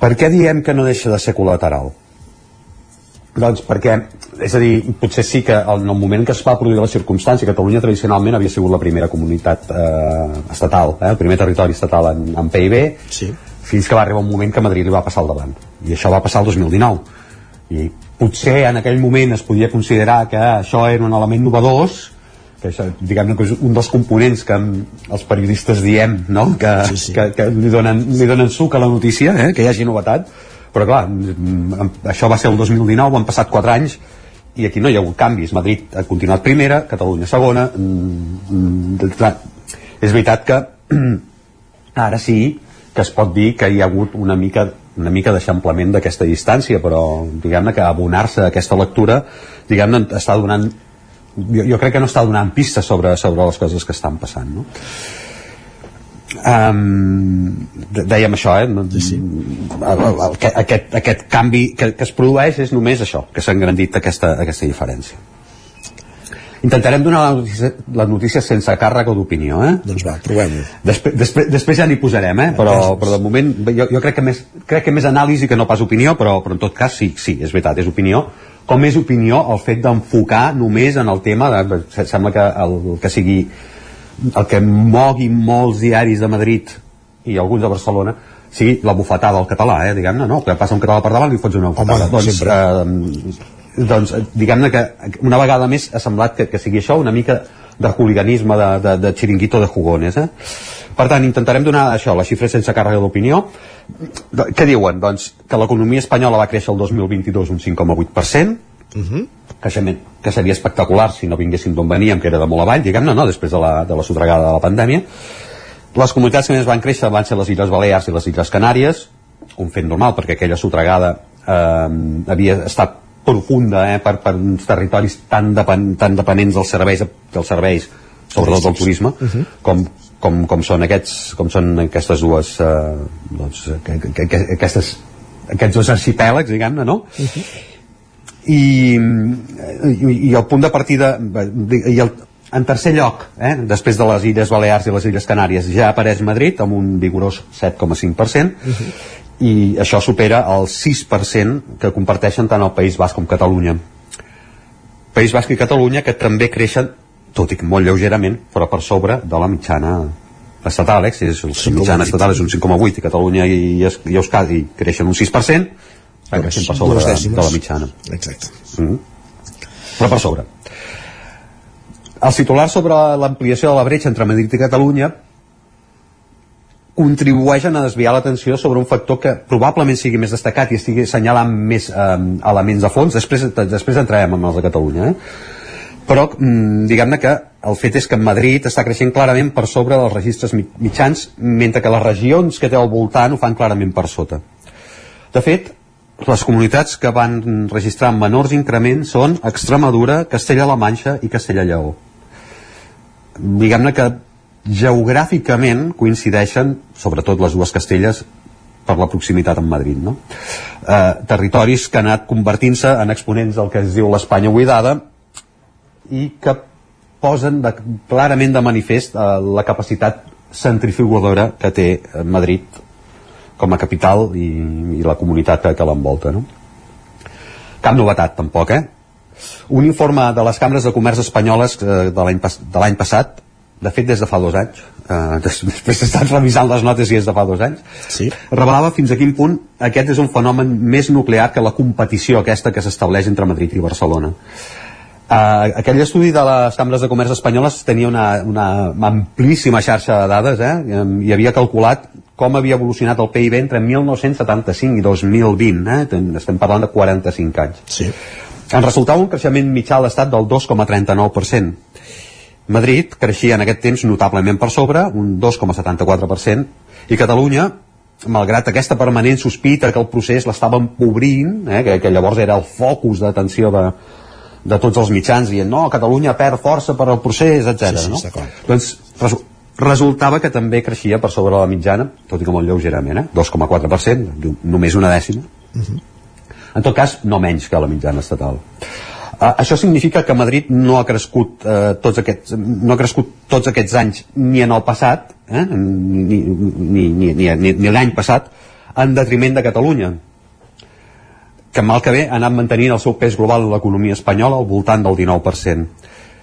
[SPEAKER 40] per què diem que no deixa de ser col·lateral? Doncs perquè, és a dir, potser sí que en el moment que es va produir la circumstància, Catalunya tradicionalment havia sigut la primera comunitat eh, estatal, eh, el primer territori estatal en, en PIB,
[SPEAKER 1] sí.
[SPEAKER 40] fins que va arribar un moment que Madrid li va passar al davant. I això va passar el 2019. I potser en aquell moment es podia considerar que això era un element novedós, que això, diguem-ne que és un dels components que els periodistes diem, no? que, sí, sí. que, que li, donen, li donen suc a la notícia, eh? que hi hagi novetat, però clar, això va ser el 2019, han passat 4 anys, i aquí no hi ha hagut canvis. Madrid ha continuat primera, Catalunya segona. És veritat que ara sí que es pot dir que hi ha hagut una mica una mica d'eixamplament d'aquesta distància, però diguem-ne que abonar-se a aquesta lectura diguem-ne està donant jo, jo crec que no està donant pistes sobre, sobre les coses que estan passant no? Um, dèiem això eh? sí, sí. El, el, el, aquest, aquest canvi que, que es produeix és només això que s'ha engrandit aquesta, aquesta diferència intentarem donar la notícia, la notícia sense càrrega d'opinió eh?
[SPEAKER 1] doncs va, provem-ho
[SPEAKER 40] després, després, després ja n'hi posarem eh? però, però de moment jo, jo crec, que més, crec que més anàlisi que no pas opinió però, però en tot cas sí, sí, és veritat, és opinió com és opinió el fet d'enfocar només en el tema de, sembla que el que sigui el que mogui molts diaris de Madrid i alguns de Barcelona sigui la bufetada del català, eh, diguem-ne, no? Que passa un català per davant i fots una bufetada.
[SPEAKER 1] Home,
[SPEAKER 40] doncs, eh, doncs, diguem-ne que una vegada més ha semblat que, que sigui això una mica de hooliganisme, de, de, de xiringuito de jugones, eh? Per tant, intentarem donar això, les xifres sense càrrega d'opinió. Què diuen? Doncs que l'economia espanyola va créixer el 2022 un 5,8%,
[SPEAKER 1] Uh -huh.
[SPEAKER 40] creixement que seria espectacular si no vinguéssim d'on veníem, que era de molt avall, diguem-ne, no? després de la, de la sotregada de la pandèmia. Les comunitats que més van créixer van ser les Illes Balears i les Illes Canàries, un fet normal, perquè aquella sotregada eh, havia estat profunda eh, per, per uns territoris tan, depen, tan dependents dels serveis, dels serveis sobretot del turisme,
[SPEAKER 1] Uh -huh.
[SPEAKER 40] com, com, com, són aquests, com són aquestes dues eh, doncs, que, que, que, aquestes, aquests dos arxipèlags, diguem-ne, no?
[SPEAKER 1] Uh -huh.
[SPEAKER 40] I, i, i el punt de partida i el, en tercer lloc eh, després de les Illes Balears i les Illes Canàries ja apareix Madrid amb un vigorós 7,5% i això supera el 6% que comparteixen tant el País Basc com Catalunya. País Basc i Catalunya que també creixen tot i que molt lleugerament però per sobre de la mitjana estatal, eh? si és, la mitjana estatal és un 5,8 i Catalunya i, i, i Euskadi creixen un 6% creixen per sobre de, de la mitjana
[SPEAKER 1] Exacte.
[SPEAKER 40] Mm. Però per sobre. Els titulars sobre l'ampliació de la bretxa entre Madrid i Catalunya contribueixen a desviar l'atenció sobre un factor que probablement sigui més destacat i estigui assenyalant més eh, elements de fons. Després, després entrarem en els de Catalunya. Eh? Però mm, diguem-ne que el fet és que Madrid està creixent clarament per sobre dels registres mi- mitjans, mentre que les regions que té al voltant ho fan clarament per sota. De fet, les comunitats que van registrar menors increments són Extremadura, Castella-La Manxa i Castella-Lleó. Diguem-ne que geogràficament coincideixen, sobretot les dues Castelles, per la proximitat amb Madrid. No? Eh, territoris que han anat convertint-se en exponents del que es diu l'Espanya buidada i que posen de, clarament de manifest eh, la capacitat centrifugadora que té Madrid com a capital i, i la comunitat que, que l'envolta. No? Cap novetat, tampoc, eh? Un informe de les cambres de comerç espanyoles eh, de l'any pas, passat, de fet des de fa dos anys, eh, des- després d'estar revisant les notes i és de fa dos anys,
[SPEAKER 1] sí.
[SPEAKER 40] revelava fins a quin punt aquest és un fenomen més nuclear que la competició aquesta que s'estableix entre Madrid i Barcelona. Uh, aquell estudi de les cambres de comerç espanyoles tenia una, una amplíssima xarxa de dades eh? i havia calculat com havia evolucionat el PIB entre 1975 i 2020 eh? Estem parlant de 45 anys
[SPEAKER 1] sí.
[SPEAKER 40] en resultava un creixement mitjà a l'estat del 2,39% Madrid creixia en aquest temps notablement per sobre, un 2,74%, i Catalunya, malgrat aquesta permanent sospita que el procés l'estava empobrint, eh, que, que llavors era el focus d'atenció de, de tots els mitjans, dient no, Catalunya perd força per al procés, etc.
[SPEAKER 1] Sí, sí,
[SPEAKER 40] no? Doncs resultava que també creixia per sobre la mitjana, tot i que molt lleugerament, eh? 2,4%, diu, només una dècima. En tot cas, no menys que la mitjana estatal. Uh, això significa que Madrid no ha crescut uh, tots aquests no ha crescut tots aquests anys ni en el passat eh? ni, ni, ni, ni, ni, ni l'any passat en detriment de Catalunya que mal que bé ha anat mantenint el seu pes global en l'economia espanyola al voltant del 19%.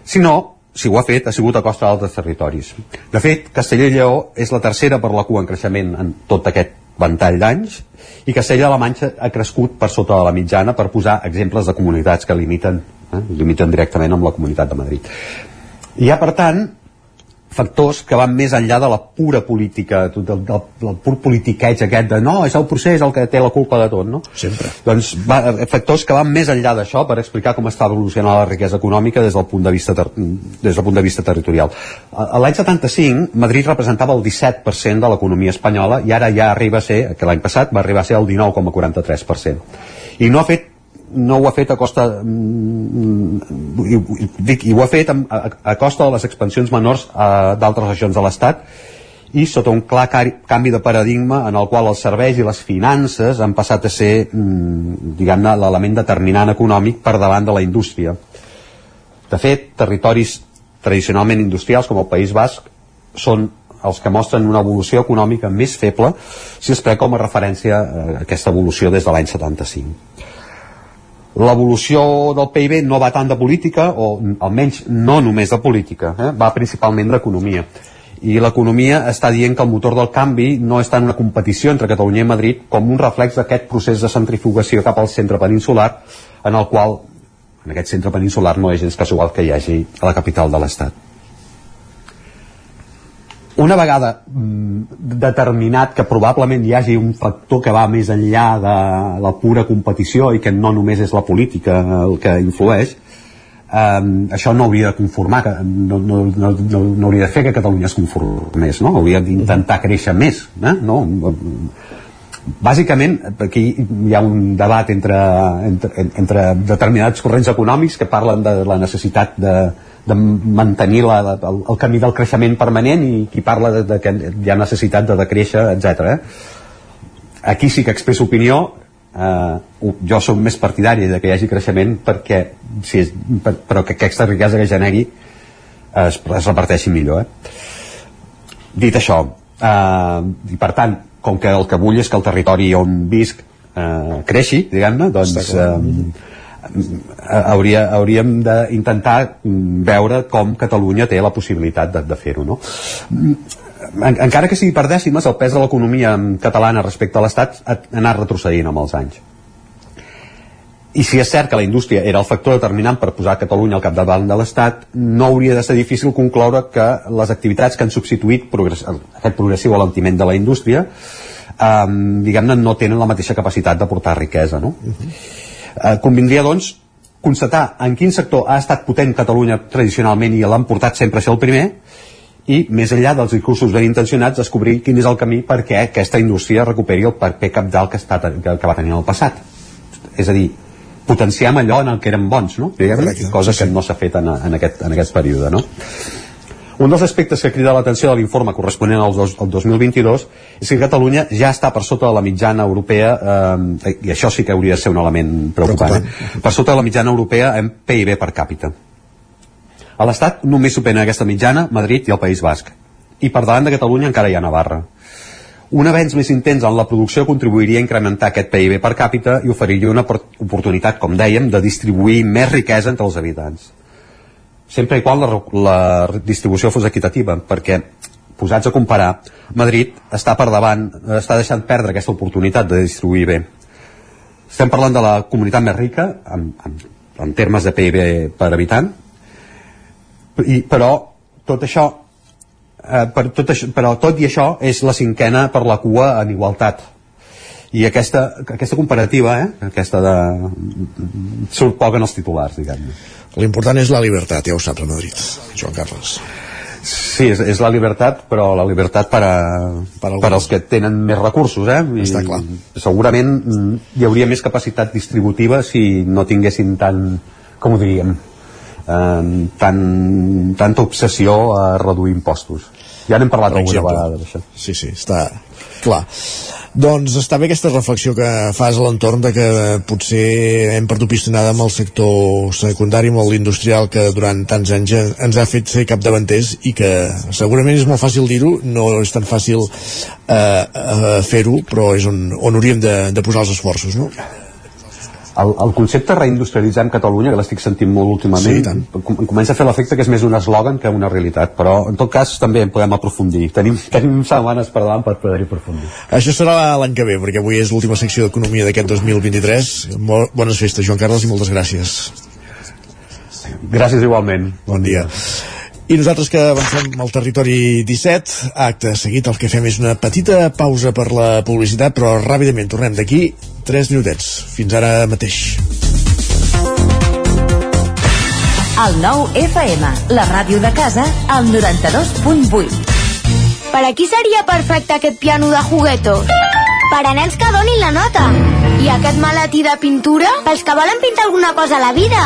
[SPEAKER 40] Si no, si ho ha fet, ha sigut a costa d'altres territoris. De fet, Castella i Lleó és la tercera per la cua en creixement en tot aquest ventall d'anys i Castella-La Manxa ha crescut per sota de la mitjana per posar exemples de comunitats que limiten, eh, limiten directament amb la comunitat de Madrid. Hi ha, per tant, factors que van més enllà de la pura política, del, del, del pur politiqueig aquest de no, és el procés el que té la culpa de tot, no?
[SPEAKER 1] Sempre.
[SPEAKER 40] Doncs va, factors que van més enllà d'això per explicar com està evolucionant la riquesa econòmica des del punt de vista, ter des del punt de vista territorial. A- a L'any 75, Madrid representava el 17% de l'economia espanyola i ara ja arriba a ser, que l'any passat va arribar a ser el 19,43%. I no ha fet no ho ha fet a costa mm, i, dic, i ho ha fet a, a, costa de les expansions menors a d'altres regions de l'Estat i sota un clar canvi de paradigma en el qual els serveis i les finances han passat a ser mm, diguem-ne l'element determinant econòmic per davant de la indústria. De fet, territoris tradicionalment industrials com el País Basc són els que mostren una evolució econòmica més feble si es pren com a referència a aquesta evolució des de l'any 75 L'evolució del PIB no va tant de política, o almenys no només de política, eh? va principalment d'economia. I l'economia està dient que el motor del canvi no està en una competició entre Catalunya i Madrid com un reflex d'aquest procés de centrifugació cap al centre peninsular, en el qual, en aquest centre peninsular, no és gens casual que hi hagi a la capital de l'Estat una vegada mm, determinat que probablement hi hagi un factor que va més enllà de la pura competició i que no només és la política el que influeix um, això no hauria de conformar que no, no, no, no, no hauria de fer que Catalunya es conformés no? hauria d'intentar créixer més eh? no? bàsicament aquí hi ha un debat entre, entre, entre determinats corrents econòmics que parlen de la necessitat de, de mantenir la, el, el camí del creixement permanent i qui parla de, de que hi ha necessitat de decréixer, etc. Eh? Aquí sí que expresso opinió eh, jo som més partidari de que hi hagi creixement perquè si és, per, però que aquesta riquesa que generi es, es reparteixi millor eh? dit això eh, i per tant com que el que vull és que el territori on visc eh, creixi diguem-ne doncs eh, hauria, hauríem d'intentar veure com Catalunya té la possibilitat de, de fer-ho no? En, encara que sigui per dècimes el pes de l'economia catalana respecte a l'Estat ha anat retrocedint amb els anys i si és cert que la indústria era el factor determinant per posar Catalunya al capdavant de l'Estat, no hauria de ser difícil concloure que les activitats que han substituït progress aquest progressiu alentiment de la indústria eh, diguem-ne no tenen la mateixa capacitat de portar riquesa no? Uh -huh Eh, convindria, doncs, constatar en quin sector ha estat potent Catalunya tradicionalment i l'han portat sempre a ser el primer i, més enllà dels discursos ben intencionats, descobrir quin és el camí perquè aquesta indústria recuperi el paper capdalt que, està, que, que va tenir en el passat. És a dir, potenciar allò en el que eren bons, no? Diguem, cosa que no s'ha fet en, en, aquest, en aquest període, no? Un dels aspectes que crida l'atenció de l'informe corresponent al, dos, al 2022 és que Catalunya ja està per sota de la mitjana europea, eh, i això sí que hauria de ser un element preocupant, preocupant. Eh? per sota de la mitjana europea en PIB per càpita. A l'Estat només superen aquesta mitjana Madrid i el País Basc. I per davant de Catalunya encara hi ha Navarra. Un avenç més intens en la producció contribuiria a incrementar aquest PIB per càpita i oferiria una oportunitat, com dèiem, de distribuir més riquesa entre els habitants sempre i quan la, la distribució fos equitativa, perquè posats a comparar, Madrid està per davant, està deixant perdre aquesta oportunitat de distribuir bé. Estem parlant de la comunitat més rica, en, en, en termes de PIB per habitant, i, però tot això, eh, per tot això, però tot i això és la cinquena per la cua en igualtat. I aquesta, aquesta comparativa, eh, aquesta de... surt poc en els titulars, diguem-ne.
[SPEAKER 1] L'important és la llibertat, ja ho saps a Madrid, Joan Carles.
[SPEAKER 40] Sí, és, és la llibertat, però la llibertat per, a, per, per als que tenen més recursos, eh? I
[SPEAKER 1] Està clar.
[SPEAKER 40] Segurament hi hauria més capacitat distributiva si no tinguessin tant, com ho diríem, eh, tant, tanta obsessió a reduir impostos. Ja n'hem parlat alguna vegada d'això.
[SPEAKER 1] Sí, sí, està clar. Doncs està bé aquesta reflexió que fas a l'entorn de que potser hem perdut pistonada amb el sector secundari, amb l'industrial que durant tants anys ens ha fet ser capdavanters i que segurament és molt fàcil dir-ho, no és tan fàcil eh, eh, fer-ho, però és on, on hauríem de, de posar els esforços, no?
[SPEAKER 40] El, el concepte reindustrialitzem Catalunya, que l'estic sentint molt últimament, sí, com, comença a fer l'efecte que és més un eslògan que una realitat, però en tot cas també en podem aprofundir. Tenim, tenim setmanes per davant per poder-hi aprofundir.
[SPEAKER 1] Això serà l'any que ve, perquè avui és l'última secció d'Economia d'aquest 2023. Molt bones festes, Joan Carles, i moltes gràcies.
[SPEAKER 40] Gràcies igualment.
[SPEAKER 1] Bon dia. I nosaltres que avancem al territori 17, acte seguit el que fem és una petita pausa per la publicitat, però ràpidament tornem d'aquí 3 minutets. Fins ara mateix.
[SPEAKER 41] El nou FM, la ràdio de casa, al 92.8.
[SPEAKER 39] Per a qui seria perfecte aquest piano de juguetos? Per a nens que donin la nota. I aquest maletí de pintura? Pels que volen pintar alguna cosa a la vida.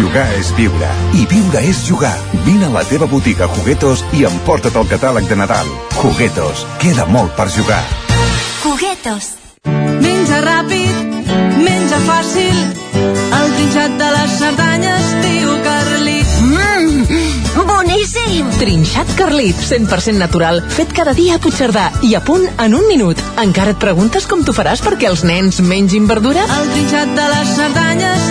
[SPEAKER 42] Jugar és viure. I viure és jugar. Vine a la teva botiga Juguetos i emporta't el catàleg de Nadal. Juguetos. Queda molt per jugar.
[SPEAKER 39] Juguetos.
[SPEAKER 43] Menja ràpid, menja fàcil, el trinxat de les Cerdanyes diu Carlit.
[SPEAKER 39] Mmm, boníssim!
[SPEAKER 44] Trinxat Carlit, 100% natural, fet cada dia a Puigcerdà i a punt en un minut. Encara et preguntes com t'ho faràs perquè els nens mengin verdura?
[SPEAKER 43] El trinxat de les Cerdanyes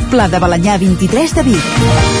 [SPEAKER 44] Pla de Balanyà 23 de Vic.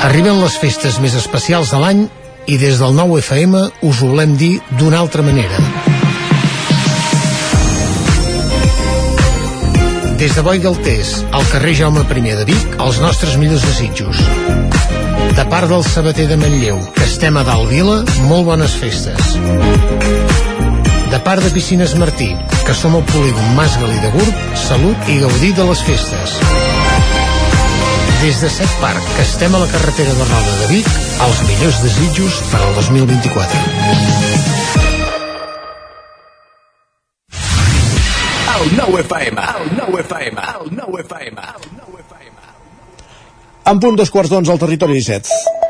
[SPEAKER 45] Arriben les festes més especials de l'any i des del nou FM us ho volem dir d'una altra manera. Des de Boi del Tés, al carrer Jaume I de Vic, els nostres millors desitjos. De part del sabater de Manlleu, que estem a dalt vila, molt bones festes. De part de Piscines Martí, que som al polígon Mas Galí de Gurb, salut i gaudir de les festes. Des de Set Parc, que estem a la carretera de Roda de Vic, els millors desitjos per al 2024.
[SPEAKER 42] El nou FM, el nou FM, el nou FM.
[SPEAKER 1] En punt dos quarts d'onze al territori 17.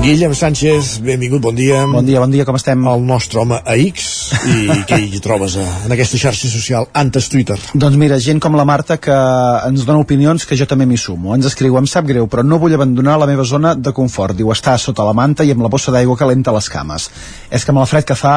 [SPEAKER 1] Guillem Sánchez, benvingut, bon dia.
[SPEAKER 46] Bon dia, bon dia, com estem?
[SPEAKER 1] El nostre home a X, i què hi trobes a, en aquesta xarxa social antes Twitter?
[SPEAKER 46] Doncs mira, gent com la Marta que ens dona opinions que jo també m'hi sumo. Ens escriu, em sap greu, però no vull abandonar la meva zona de confort. Diu, està sota la manta i amb la bossa d'aigua calenta a les cames. És que amb el fred que fa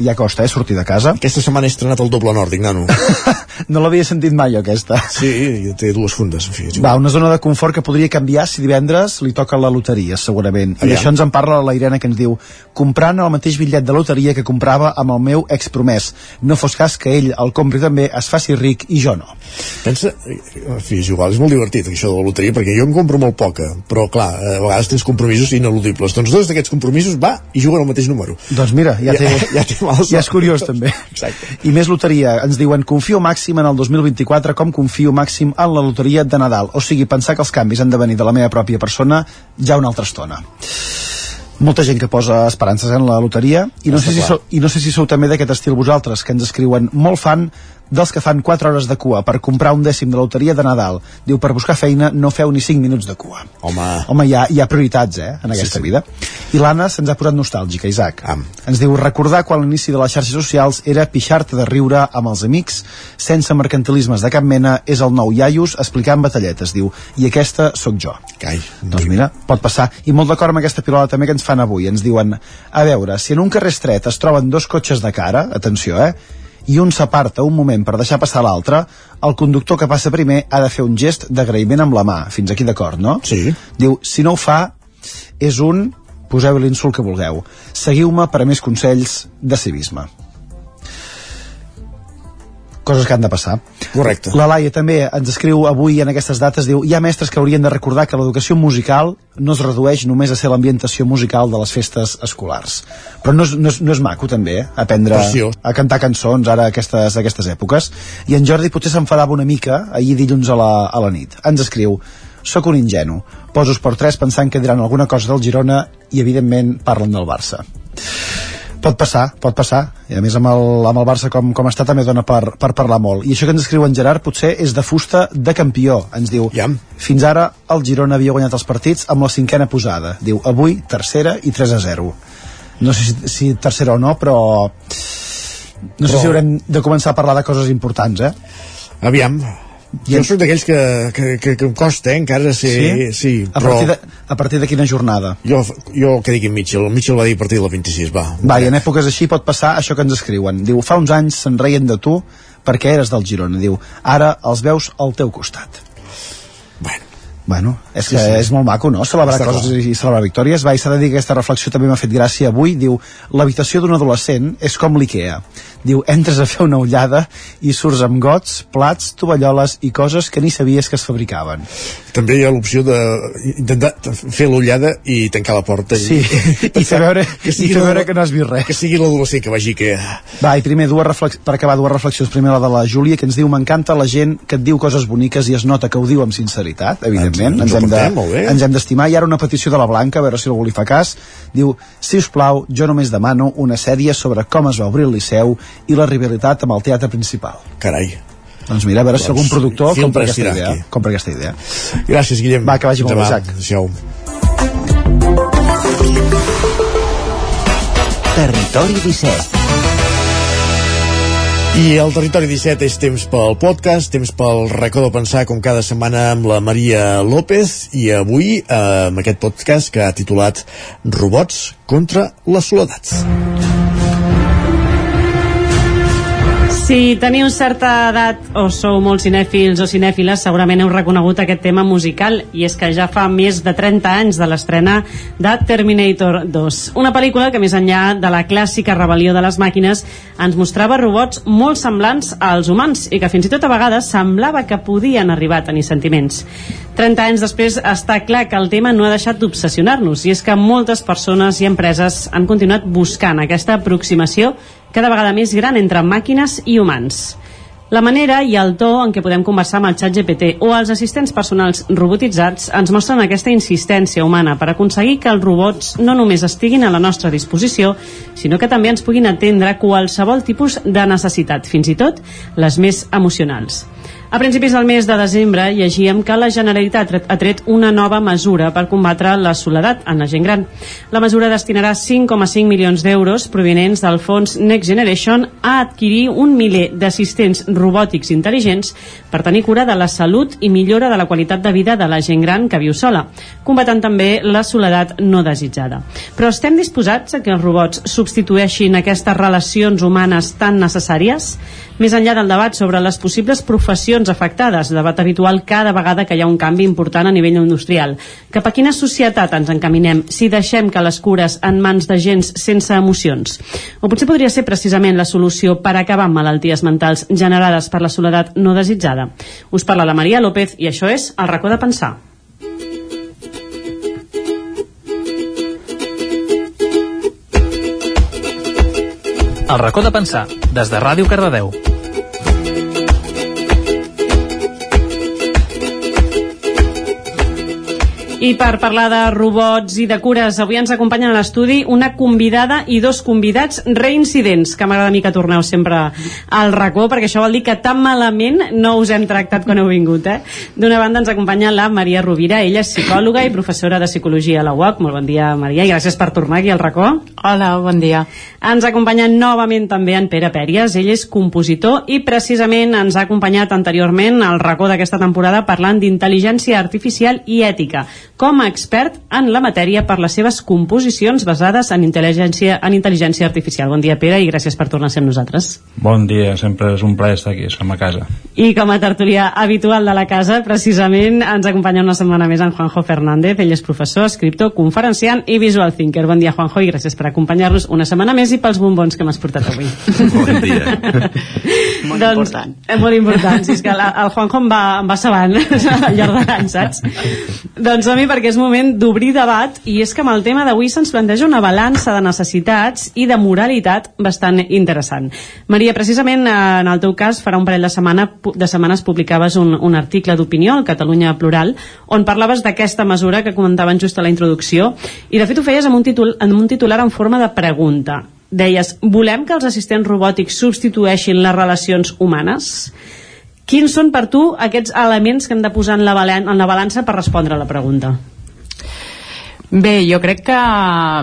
[SPEAKER 46] ja costa, eh, sortir de casa.
[SPEAKER 1] Aquesta setmana he estrenat el doble nòrdic, nano.
[SPEAKER 46] no l'havia sentit mai, jo, aquesta.
[SPEAKER 1] Sí, té dues fundes, en fi.
[SPEAKER 46] Va, una zona de confort que podria canviar si divendres li toca la loteria, segurament. I això ens en parla la Irene que ens diu comprant el mateix bitllet de loteria que comprava amb el meu expromès. No fos cas que ell el compri també, es faci ric i jo no.
[SPEAKER 1] Pensa, en fi, és igual, és molt divertit això de la loteria, perquè jo en compro molt poca, però clar, a vegades tens compromisos ineludibles. Doncs dos d'aquests compromisos va i juguen al mateix número.
[SPEAKER 46] Doncs mira, ja, té,
[SPEAKER 1] ja, ja, té
[SPEAKER 46] ja és curiós també.
[SPEAKER 1] Exacte.
[SPEAKER 46] I més loteria, ens diuen confio màxim en el 2024 com confio màxim en la loteria de Nadal. O sigui, pensar que els canvis han de venir de la meva pròpia persona ja una altra estona. Molta gent que posa esperances en la loteria i no, sé si, sou, i no sé si sou també d'aquest estil vosaltres que ens escriuen molt fan dels que fan 4 hores de cua per comprar un dècim de loteria de Nadal. Diu, per buscar feina no feu ni 5 minuts de cua.
[SPEAKER 1] Home,
[SPEAKER 46] Home hi, ha, hi ha prioritats, eh, en aquesta sí, sí. vida. I l'Anna se'ns ha posat nostàlgica, Isaac.
[SPEAKER 1] Am.
[SPEAKER 46] Ens diu, recordar quan l'inici de les xarxes socials era pixar-te de riure amb els amics, sense mercantilismes de cap mena, és el nou iaios explicant batalletes, diu, i aquesta sóc jo.
[SPEAKER 1] Cai.
[SPEAKER 46] Doncs mira, pot passar. I molt d'acord amb aquesta pilota també que ens fan avui. Ens diuen, a veure, si en un carrer estret es troben dos cotxes de cara, atenció, eh, i un s'aparta un moment per deixar passar l'altre, el conductor que passa primer ha de fer un gest d'agraïment amb la mà. Fins aquí d'acord, no?
[SPEAKER 1] Sí.
[SPEAKER 46] Diu, si no ho fa, és un... Poseu l'insult que vulgueu. Seguiu-me per a més consells de civisme coses que han de passar.
[SPEAKER 1] Correcte.
[SPEAKER 46] La Laia també ens escriu avui en aquestes dates, diu, hi ha mestres que haurien de recordar que l'educació musical no es redueix només a ser l'ambientació musical de les festes escolars. Però no és, no és, no és maco també, eh? aprendre
[SPEAKER 1] Preciós.
[SPEAKER 46] a cantar cançons ara a aquestes, a aquestes èpoques. I en Jordi potser s'enfadava una mica ahir dilluns a la, a la nit. Ens escriu, sóc un ingenu, poso per tres pensant que diran alguna cosa del Girona i evidentment parlen del Barça pot passar, pot passar. I a més amb el, amb el Barça com, com està també dona per, per parlar molt. I això que ens escriu en Gerard potser és de fusta de campió ens diu,
[SPEAKER 1] ja.
[SPEAKER 46] fins ara el Girona havia guanyat els partits amb la cinquena posada. Diu, avui tercera i 3 a 0 no sé si, si tercera o no però no sé
[SPEAKER 1] Però-
[SPEAKER 46] si haurem de començar a parlar de coses importants eh?
[SPEAKER 1] Aviam, Jo soc d'aquells que, que, que, que em costa, eh, encara ser... Sí? sí
[SPEAKER 46] a,
[SPEAKER 1] però...
[SPEAKER 46] partir de, a partir de quina jornada?
[SPEAKER 1] Jo, jo que digui Mitchell, el Mitchell va dir a partir de la 26, va.
[SPEAKER 46] Va, i en èpoques així pot passar això que ens escriuen. Diu, fa uns anys se'n reien de tu perquè eres del Girona. Diu, ara els veus al teu costat.
[SPEAKER 1] Bueno.
[SPEAKER 46] És
[SPEAKER 1] Sí,
[SPEAKER 46] que
[SPEAKER 1] sí.
[SPEAKER 46] és molt maco, no?, celebrar
[SPEAKER 1] Està
[SPEAKER 46] coses
[SPEAKER 1] clar.
[SPEAKER 46] i celebrar victòries. Va, i s'ha de dir que aquesta reflexió també m'ha fet gràcia avui. Diu, l'habitació d'un adolescent és com l'IKEA. Diu, entres a fer una ullada i surts amb gots, plats, tovalloles i coses que ni sabies que es fabricaven.
[SPEAKER 1] També hi ha l'opció d'intentar fer l'ullada i tancar la porta.
[SPEAKER 46] Sí,
[SPEAKER 1] i,
[SPEAKER 46] i fer veure, i fer veure que no has vist res.
[SPEAKER 1] Que sigui l'adolescent que vagi que...
[SPEAKER 46] Va, i primer dues reflex... per acabar dues reflexions. Primer la de la Júlia, que ens diu m'encanta la gent que et diu coses boniques i es nota que ho diu amb sinceritat, evidentment.
[SPEAKER 1] Ens- ens
[SPEAKER 46] hem de,
[SPEAKER 1] portem, bé.
[SPEAKER 46] ens hem d'estimar. I ara una petició de la Blanca, a veure si algú li fa cas. Diu, si us plau, jo només demano una sèrie sobre com es va obrir el Liceu i la rivalitat amb el teatre principal.
[SPEAKER 1] Carai.
[SPEAKER 46] Doncs mira, a veure si
[SPEAKER 1] Doncs,
[SPEAKER 46] algun productor
[SPEAKER 1] fil
[SPEAKER 46] compra aquesta, idea,
[SPEAKER 1] aquí.
[SPEAKER 46] compra aquesta idea.
[SPEAKER 1] Gràcies, Guillem.
[SPEAKER 46] Va, que vagi molt bé. Isaac.
[SPEAKER 1] Adéu.
[SPEAKER 2] Territori 17.
[SPEAKER 1] I el Territori 17 és temps pel podcast, temps pel racó de pensar com cada setmana amb la Maria López i avui eh, amb aquest podcast que ha titulat Robots contra la soledat.
[SPEAKER 47] Si teniu certa edat o sou molt cinèfils o cinèfiles, segurament heu reconegut aquest tema musical i és que ja fa més de 30 anys de l'estrena de Terminator 2. Una pel·lícula que més enllà de la clàssica rebel·lió de les màquines ens mostrava robots molt semblants als humans i que fins i tot a vegades semblava que podien arribar a tenir sentiments. 30 anys després està clar que el tema no ha deixat d'obsessionar-nos i és que moltes persones i empreses han continuat buscant aquesta aproximació cada vegada més gran entre màquines i humans. La manera i el to en què podem conversar amb el xat GPT o els assistents personals robotitzats ens mostren aquesta insistència humana per aconseguir que els robots no només estiguin a la nostra disposició, sinó que també ens puguin atendre qualsevol tipus de necessitat, fins i tot les més emocionals. A principis del mes de desembre llegíem que la Generalitat ha tret una nova mesura per combatre la soledat en la gent gran. La mesura destinarà 5,5 milions d'euros provenents del fons Next Generation a adquirir un miler d'assistents robòtics intel·ligents per tenir cura de la salut i millora de la qualitat de vida de la gent gran que viu sola, combatant també la soledat no desitjada. Però estem disposats a que els robots substitueixin aquestes relacions humanes tan necessàries? Més enllà del debat sobre les possibles professions afectades, debat habitual cada vegada que hi ha un canvi important a nivell industrial. Cap a quina societat ens encaminem si deixem que les cures en mans de gens sense emocions? O potser podria ser precisament la solució per acabar amb malalties mentals generades per la soledat no desitjada? Us parla la Maria López i això és El racó de pensar.
[SPEAKER 48] El racó de pensar, des de Ràdio Cardedeu.
[SPEAKER 47] I per parlar de robots i de cures, avui ens acompanyen a l'estudi una convidada i dos convidats reincidents, que m'agrada a mi que torneu sempre al racó, perquè això vol dir que tan malament no us hem tractat quan heu vingut, eh? D'una banda ens acompanya la Maria Rovira, ella és psicòloga i professora de psicologia a la UOC. Molt bon dia, Maria, i gràcies per tornar aquí al racó.
[SPEAKER 49] Hola, bon dia.
[SPEAKER 47] Ens acompanya novament també en Pere Pèries, ell és compositor i precisament ens ha acompanyat anteriorment al racó d'aquesta temporada parlant d'intel·ligència artificial i ètica, com a expert en la matèria per les seves composicions basades en intel·ligència, en intel·ligència artificial. Bon dia, Pere, i gràcies per tornar a ser amb nosaltres.
[SPEAKER 50] Bon dia, sempre és un plaer estar aquí, som a casa.
[SPEAKER 47] I com a tertulià habitual de la casa, precisament ens acompanya una setmana més en Juanjo Fernández. Ell és professor, escriptor, conferenciant i visual thinker. Bon dia, Juanjo, i gràcies per acompanyar-nos una setmana més i pels bombons que m'has portat avui.
[SPEAKER 50] Bon dia.
[SPEAKER 47] molt doncs, important. Eh, molt important, si és que la, el Juanjo em va, em va sabant al llarg de l'any, saps? doncs som-hi perquè és moment d'obrir debat i és que amb el tema d'avui se'ns planteja una balança de necessitats i de moralitat bastant interessant. Maria, precisament eh, en el teu cas farà un parell de, setmana, de setmanes publicaves un, un article d'opinió al Catalunya Plural on parlaves d'aquesta mesura que comentaven just a la introducció i de fet ho feies amb un, títol, amb un titular en forma de pregunta. Deies, volem que els assistents robòtics substitueixin les relacions humanes? Quins són per tu aquests elements que hem de posar en la, balan en la balança per respondre a la pregunta?
[SPEAKER 51] Bé, jo crec que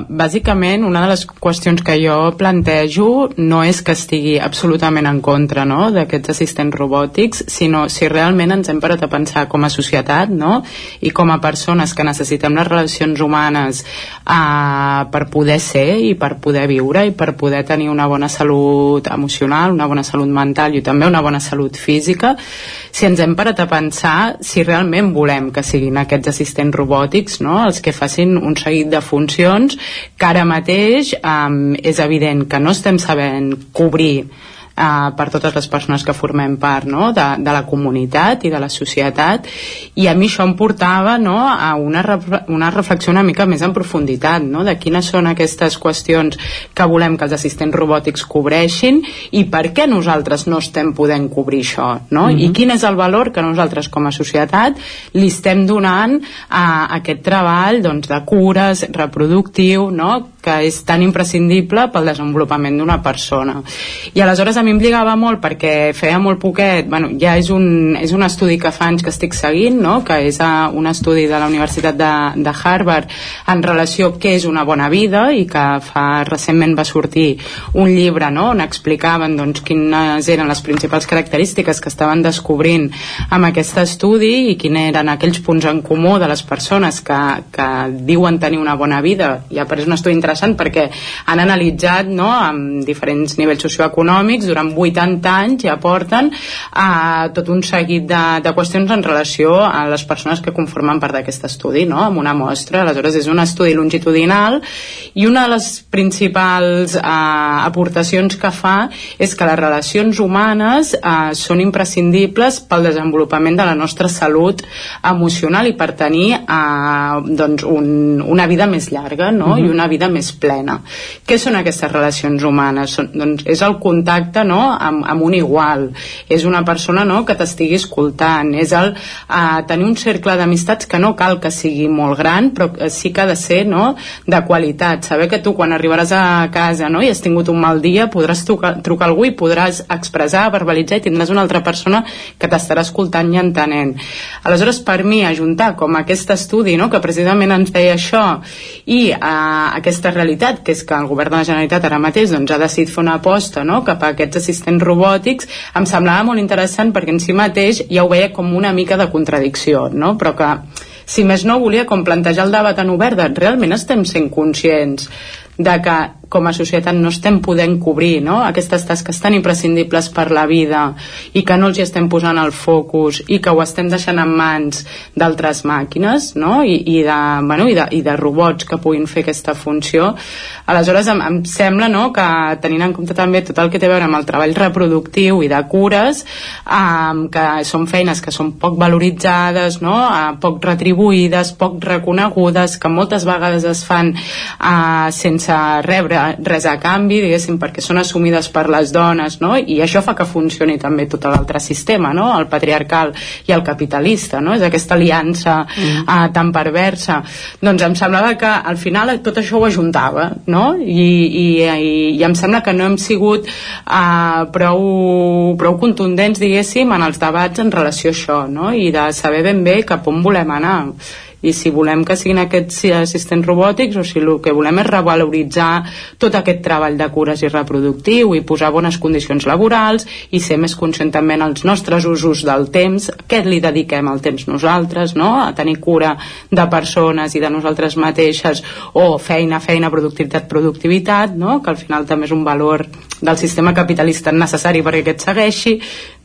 [SPEAKER 51] bàsicament una de les qüestions que jo plantejo no és que estigui absolutament en contra no, d'aquests assistents robòtics, sinó si realment ens hem parat a pensar com a societat no, i com a persones que necessitem les relacions humanes eh, per poder ser i per poder viure i per poder tenir una bona salut emocional, una bona salut mental i també una bona salut física, si ens hem parat a pensar si realment volem que siguin aquests assistents robòtics no, els que facin un seguit de funcions que ara mateix um, és evident que no estem sabent cobrir eh, per totes les persones que formem part no? de, de la comunitat i de la societat i a mi això em portava no? a una, una reflexió una mica més en profunditat no? de quines són aquestes qüestions que volem que els assistents robòtics cobreixin i per què nosaltres no estem podent cobrir això no? Mm -hmm. i quin és el valor que nosaltres com a societat li estem donant a aquest treball doncs, de cures reproductiu no? que és tan imprescindible pel desenvolupament d'una persona i aleshores a mi mi em lligava molt perquè feia molt poquet, bueno, ja és un, és un estudi que fa anys que estic seguint, no? que és a, un estudi de la Universitat de, de Harvard en relació a què és una bona vida i que fa recentment va sortir un llibre no? on explicaven doncs, quines eren les principals característiques que estaven descobrint amb aquest estudi i quins eren aquells punts en comú de les persones que, que diuen tenir una bona vida i ha és un estudi interessant perquè han analitzat no, amb diferents nivells socioeconòmics durant durant 80 anys ja porten a tot un seguit de, de qüestions en relació a les persones que conformen part d'aquest estudi, no? amb una mostra. Aleshores, és un estudi longitudinal i una de les principals eh, aportacions que fa és que les relacions humanes eh, són imprescindibles pel desenvolupament de la nostra salut emocional i per tenir eh, doncs un, una vida més llarga no? Uh -huh. i una vida més plena. Què són aquestes relacions humanes? Són, doncs, és el contacte no? amb, amb un igual és una persona no? que t'estigui escoltant és el uh, tenir un cercle d'amistats que no cal que sigui molt gran però sí que ha de ser no? de qualitat, saber que tu quan arribaràs a casa no? i has tingut un mal dia podràs trucar, trucar algú i podràs expressar, verbalitzar i tindràs una altra persona que t'estarà escoltant i entenent aleshores per mi ajuntar com aquest estudi no? que precisament ens deia això i uh, aquesta realitat que és que el govern de la Generalitat ara mateix doncs, ha decidit fer una aposta no? cap a aquests assistents robòtics em semblava molt interessant perquè en si mateix ja ho veia com una mica de contradicció no? però que si més no volia com plantejar el debat en obert de realment estem sent conscients de que com a societat no estem podent cobrir no? aquestes tasques tan imprescindibles per la vida i que no els hi estem posant el focus i que ho estem deixant en mans d'altres màquines no? I, i, de, bueno, i, de, i de robots que puguin fer aquesta funció aleshores em, em sembla no, que tenint en compte també tot el que té a veure amb el treball reproductiu i de cures um, que són feines que són poc valoritzades no? uh, poc retribuïdes, poc reconegudes que moltes vegades es fan uh, sense rebre res a canvi, diguéssim, perquè són assumides per les dones, no? I això fa que funcioni també tot l'altre sistema, no? El patriarcal i el capitalista, no? És aquesta aliança mm. uh, tan perversa. Doncs em semblava que al final tot això ho ajuntava, no? I, i, i, i em sembla que no hem sigut uh, prou, prou contundents, diguéssim, en els debats en relació a això, no? I de saber ben bé cap on volem anar i si volem que siguin aquests assistents robòtics o si el que volem és revaloritzar tot aquest treball de cures i reproductiu i posar bones condicions laborals i ser més conscient també en els nostres usos del temps, què li dediquem al temps nosaltres, no? a tenir cura de persones i de nosaltres mateixes o feina, feina, productivitat, productivitat, no? que al final també és un valor del sistema capitalista necessari perquè aquest segueixi,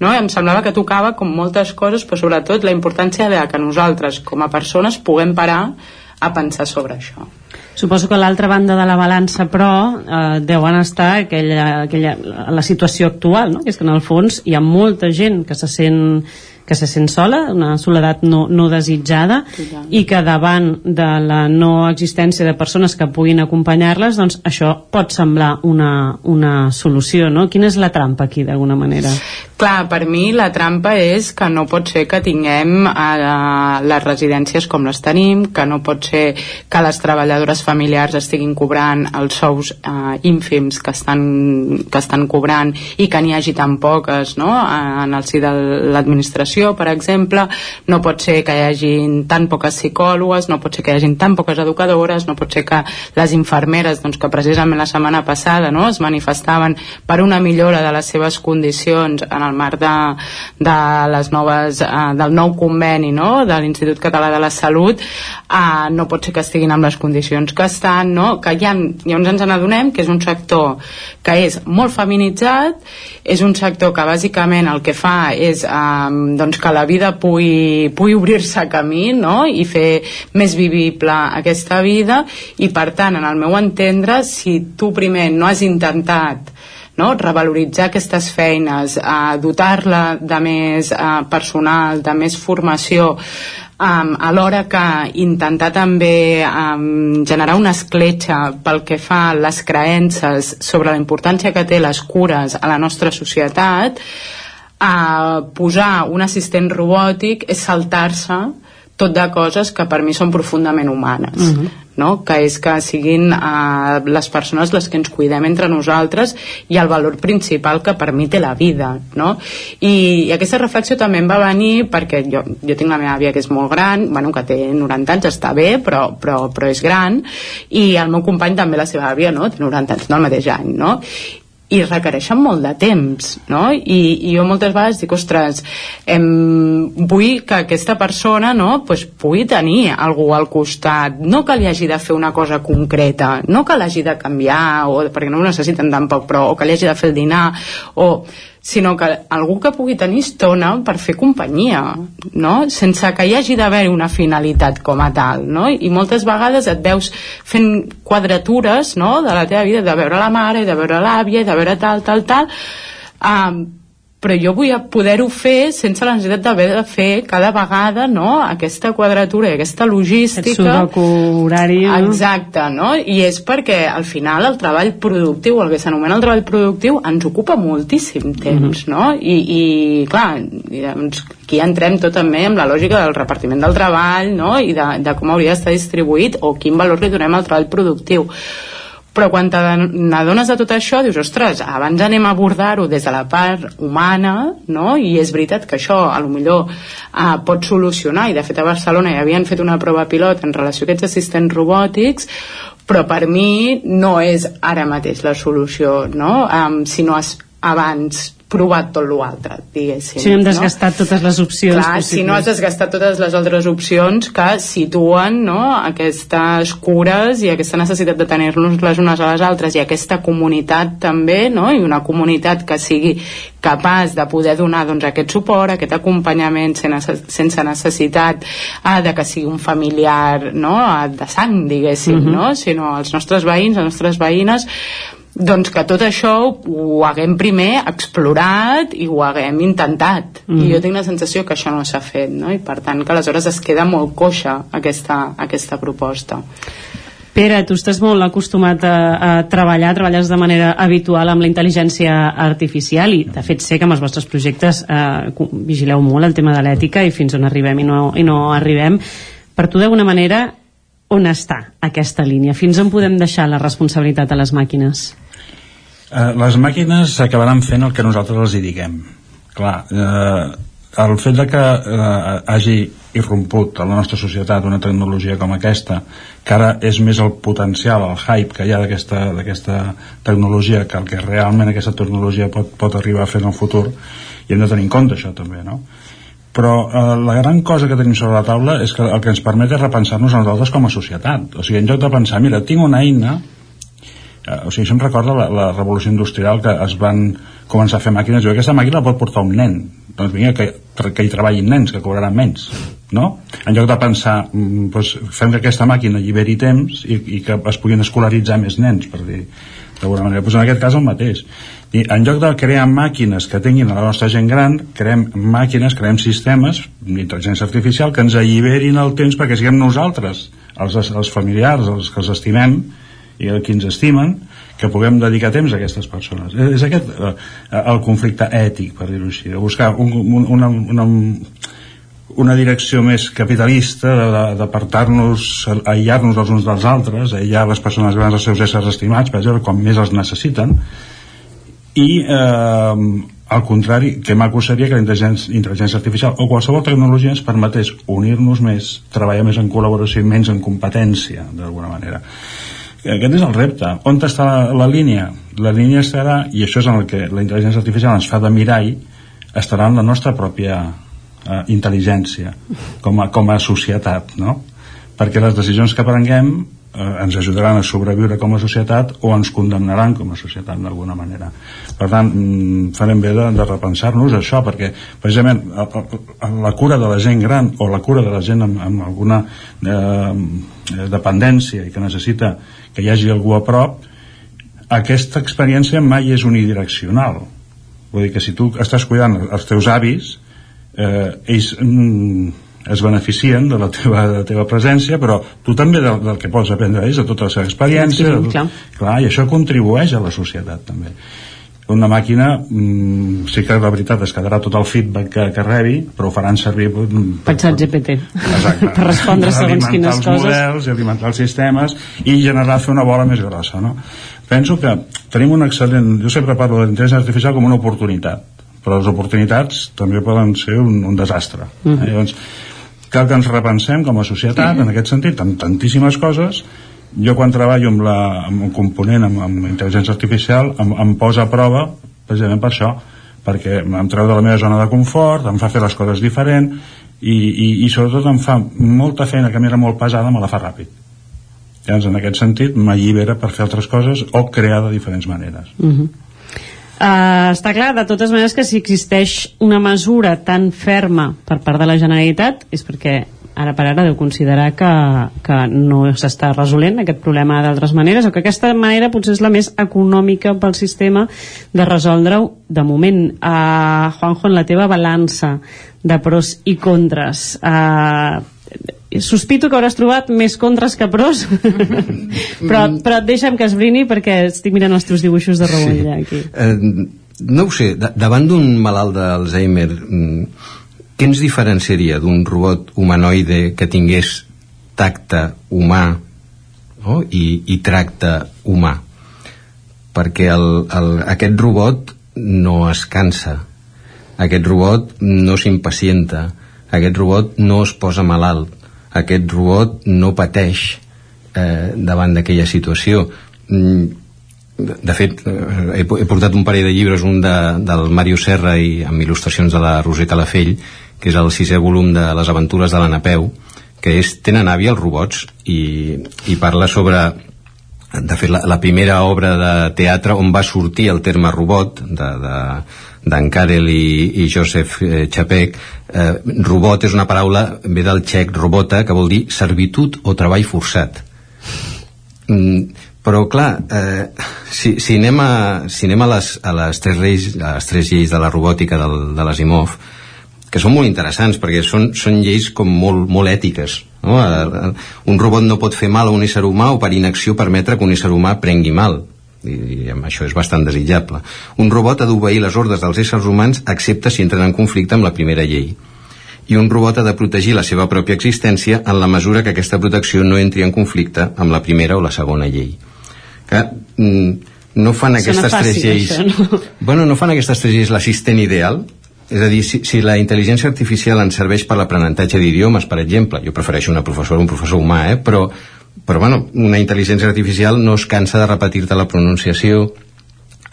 [SPEAKER 51] no? em semblava que tocava com moltes coses, però sobretot la importància de que nosaltres com a persones puguem parar a pensar sobre això.
[SPEAKER 47] Suposo que l'altra banda de la balança, però, eh, deuen estar aquella, aquella, la situació actual, no? que és que en el fons hi ha molta gent que se sent que se sent sola, una soledat no, no desitjada i que davant de la no existència de persones que puguin acompanyar-les doncs això pot semblar una, una solució, no? Quina és la trampa aquí d'alguna manera?
[SPEAKER 51] Clar, per mi la trampa és que no pot ser que tinguem eh, les residències com les tenim, que no pot ser que les treballadores familiars estiguin cobrant els sous eh, ínfims que estan, que estan cobrant i que n'hi hagi tan poques no? en el si de l'administració educació, per exemple, no pot ser que hi hagin tan poques psicòlogues, no pot ser que hi hagin tan poques educadores, no pot ser que les infermeres, doncs, que precisament la setmana passada no, es manifestaven per una millora de les seves condicions en el marc de, de les noves, eh, del nou conveni no, de l'Institut Català de la Salut, eh, no pot ser que estiguin amb les condicions que estan, no? que hi ha, llavors ens n'adonem que és un sector que és molt feminitzat, és un sector que bàsicament el que fa és eh, doncs que la vida pugui, pugui obrir-se camí no? i fer més vivible aquesta vida i per tant, en el meu entendre, si tu primer no has intentat no? revaloritzar aquestes feines, eh, dotar-la de més eh, personal, de més formació, um, alhora que intentar també um, generar una escletxa pel que fa a les creences sobre la importància que té les cures a la nostra societat, uh, posar un assistent robòtic és saltar-se tot de coses que per mi són profundament humanes. Uh -huh no? que és que siguin eh, les persones les que ens cuidem entre nosaltres i el valor principal que per mi té la vida no? I, i aquesta reflexió també em va venir perquè jo, jo tinc la meva àvia que és molt gran bueno, que té 90 anys, està bé però, però, però és gran i el meu company també la seva àvia no? té 90 anys, no el mateix any no? I requereixen molt de temps no? I, i jo moltes vegades dic ostres, em, vull que aquesta persona no, pues, pugui tenir algú al costat no que li hagi de fer una cosa concreta no que l'hagi de canviar o, perquè no ho necessiten tampoc però, o que li hagi de fer el dinar o sinó que algú que pugui tenir estona per fer companyia, no? sense que hi hagi d'haver una finalitat com a tal. No? I moltes vegades et veus fent quadratures no? de la teva vida, de veure la mare, de veure l'àvia, de veure tal, tal, tal, um, però jo vull poder-ho fer sense la necessitat d'haver de fer cada vegada no, aquesta quadratura i aquesta logística
[SPEAKER 47] Aquest horari no?
[SPEAKER 51] exacte, no? i és perquè al final el treball productiu, el que s'anomena el treball productiu ens ocupa moltíssim temps
[SPEAKER 47] Mhm.
[SPEAKER 51] no? I, i clar i, doncs, aquí entrem tot també amb la lògica del repartiment del treball no? i de, de com hauria d'estar distribuït o quin valor li donem al treball productiu però quan te n'adones de tot això dius, ostres, abans anem a abordar-ho des de la part humana no? i és veritat que això a lo millor eh, pot solucionar i de fet a Barcelona ja havien fet una prova pilot en relació a aquests assistents robòtics però per mi no és ara mateix la solució no? um, si no has abans provat tot l'altre, diguéssim.
[SPEAKER 47] Si no hem desgastat totes les opcions
[SPEAKER 51] Clar, si no has desgastat totes les altres opcions que situen no, aquestes cures i aquesta necessitat de tenir-nos les unes a les altres i aquesta comunitat també, no? i una comunitat que sigui capaç de poder donar doncs, aquest suport, aquest acompanyament sense, sense necessitat ah, de que sigui un familiar no? de sang, diguéssim,
[SPEAKER 47] Mhm.
[SPEAKER 51] no? sinó els nostres veïns, les nostres veïnes doncs que tot això ho haguem primer explorat i ho haguem intentat
[SPEAKER 47] Mhm.
[SPEAKER 51] i jo tinc la sensació que això no s'ha fet no? i per tant que aleshores es queda molt coixa aquesta, aquesta proposta
[SPEAKER 47] Pere, tu estàs molt acostumat a, a treballar, treballes de manera habitual amb la intel·ligència artificial i de fet sé que amb els vostres projectes eh, vigileu molt el tema de l'ètica i fins on arribem i no, i no arribem. Per tu d'alguna manera on està aquesta línia? Fins on podem deixar la responsabilitat a les màquines?
[SPEAKER 50] Eh, les màquines acabaran fent el que nosaltres els hi diguem. Clar, eh, el fet de que eh, hagi irromput a la nostra societat una tecnologia com aquesta, que ara és més el potencial, el hype que hi ha d'aquesta tecnologia que el que realment aquesta tecnologia pot, pot arribar a fer en el futur, i hem de tenir en compte això també, no? però eh, la gran cosa que tenim sobre la taula és que el que ens permet és repensar-nos nosaltres com a societat o sigui, en lloc de pensar, mira, tinc una eina o sigui, això em recorda la, la revolució industrial que es van començar a fer màquines, jo aquesta màquina la pot portar un nen. Doncs vinga, que, que hi treballin nens que cobraran menys, no? en lloc de pensar, doncs, fem que aquesta màquina alliberi temps i, i que es puguin escolaritzar més nens per dir d'alguna manera, doncs en aquest cas el mateix. I en lloc de crear màquines que tinguin a la nostra gent gran, creem màquines, creem sistemes d'intel·ligència artificial que ens alliberin el temps perquè siguem nosaltres, els, els familiars, els que els estimem i els que ens estimen, que puguem dedicar temps a aquestes persones. És, aquest eh, el conflicte ètic, per dir-ho així, de buscar un, un, una, una, una direcció més capitalista d'apartar-nos, aïllar-nos els uns dels altres, aïllar les persones grans els seus éssers estimats, per exemple, quan més els necessiten, i eh, al contrari, que maco seria que la intel·ligència artificial o qualsevol tecnologia ens permetés unir-nos més, treballar més en col·laboració i menys en competència, d'alguna manera. Aquest és el repte. On està la, la línia? La línia estarà, i això és en el que la intel·ligència artificial ens fa de mirall, estarà en la nostra pròpia eh, intel·ligència com a, com a societat, no? Perquè les decisions que prenguem eh, ens ajudaran a sobreviure com a societat o ens condemnaran com a societat d'alguna manera. Per tant, mm, farem bé de, de repensar-nos això, perquè precisament a, a, la cura de la gent gran o la cura de la gent amb, amb alguna eh, dependència i que necessita que hi hagi algú a prop, aquesta experiència mai és unidireccional. Vull dir que si tu estàs cuidant els teus avis, eh, ells mm, es beneficien de la teva, de la teva presència, però tu també del, del que pots aprendre d'ells, de tota la seva experiència,
[SPEAKER 47] Sí, clar.
[SPEAKER 50] clar, i això contribueix a la societat també una màquina mm, sí que la veritat es quedarà tot el feedback que, que rebi però ho faran servir mm,
[SPEAKER 47] Per xat GPT.
[SPEAKER 50] Exacte.
[SPEAKER 47] per respondre segons
[SPEAKER 50] alimentar
[SPEAKER 47] quines
[SPEAKER 50] els
[SPEAKER 47] coses.
[SPEAKER 50] models i alimentar els sistemes i generar fer una bola més grossa no? penso que tenim un excel·lent jo sempre parlo de l'intel·ligència artificial com una oportunitat però les oportunitats també poden ser un, un desastre
[SPEAKER 47] Mhm.
[SPEAKER 50] eh? llavors cal que ens repensem com a societat en aquest sentit, amb tantíssimes coses. Jo quan treballo amb, la, amb un component amb, amb intel·ligència artificial em, em posa a prova precisament per això perquè em treu de la meva zona de confort em fa fer les coses diferent i, i, i sobretot em fa molta feina que a mi era molt pesada me la fa ràpid. Llavors en aquest sentit m'allibera per fer altres coses o crear de diferents maneres.
[SPEAKER 47] Uh està clar, de totes maneres, que si existeix una mesura tan ferma per part de la Generalitat és perquè ara per ara deu considerar que, que no s'està resolent aquest problema d'altres maneres o que aquesta manera potser és la més econòmica pel sistema de resoldre-ho de moment. Uh, Juanjo, en la teva balança de pros i contres uh, sospito que hauràs trobat més contres que pros però, però deixa'm que esbrini perquè estic mirant els teus dibuixos de Rebulla aquí.
[SPEAKER 49] Eh, no ho sé, da davant d'un malalt d'Alzheimer mm, què ens diferenciaria d'un robot humanoide que tingués tacte humà no? I, i tracte humà? Perquè el, el, aquest robot no es cansa. Aquest robot no s'impacienta. Aquest robot no es posa malalt. Aquest robot no pateix eh, davant d'aquella situació. Mm, de fet eh, he, he portat un parell de llibres un de, del Mario Serra i amb il·lustracions de la Roser Calafell que és el sisè volum de les aventures de la Napeu que és Tenen àvia els robots i, i parla sobre de fet la, la primera obra de teatre on va sortir el terme robot de, de, d'en Karel i, i Joseph eh, Chapek. Eh, robot és una paraula ve del txec robota que vol dir servitud o treball forçat. Mm, però clar eh, si, si, anem a, si anem a les, a les, tres, lleis, a les tres lleis de la robòtica del, de l'Asimov que són molt interessants perquè són, són lleis com molt, molt ètiques no? Un robot no pot fer mal a un ésser humà o per inacció permetre que un ésser humà prengui mal i, i això és bastant desitjable un robot ha d'obeir les ordres dels éssers humans excepte si entren en conflicte amb la primera llei i un robot ha de protegir la seva pròpia existència en la mesura que aquesta protecció no entri en conflicte amb la primera o la segona llei que, mm, no fan
[SPEAKER 47] Sona
[SPEAKER 49] aquestes tres
[SPEAKER 47] fàcil,
[SPEAKER 49] lleis
[SPEAKER 47] això, no?
[SPEAKER 49] bueno, no fan aquestes tres lleis l'assistent ideal és a dir, si, si la intel·ligència artificial ens serveix per l'aprenentatge d'idiomes, per exemple, jo prefereixo una professora un professor humà, eh? però, però bueno, una intel·ligència artificial no es cansa de repetir-te la pronunciació,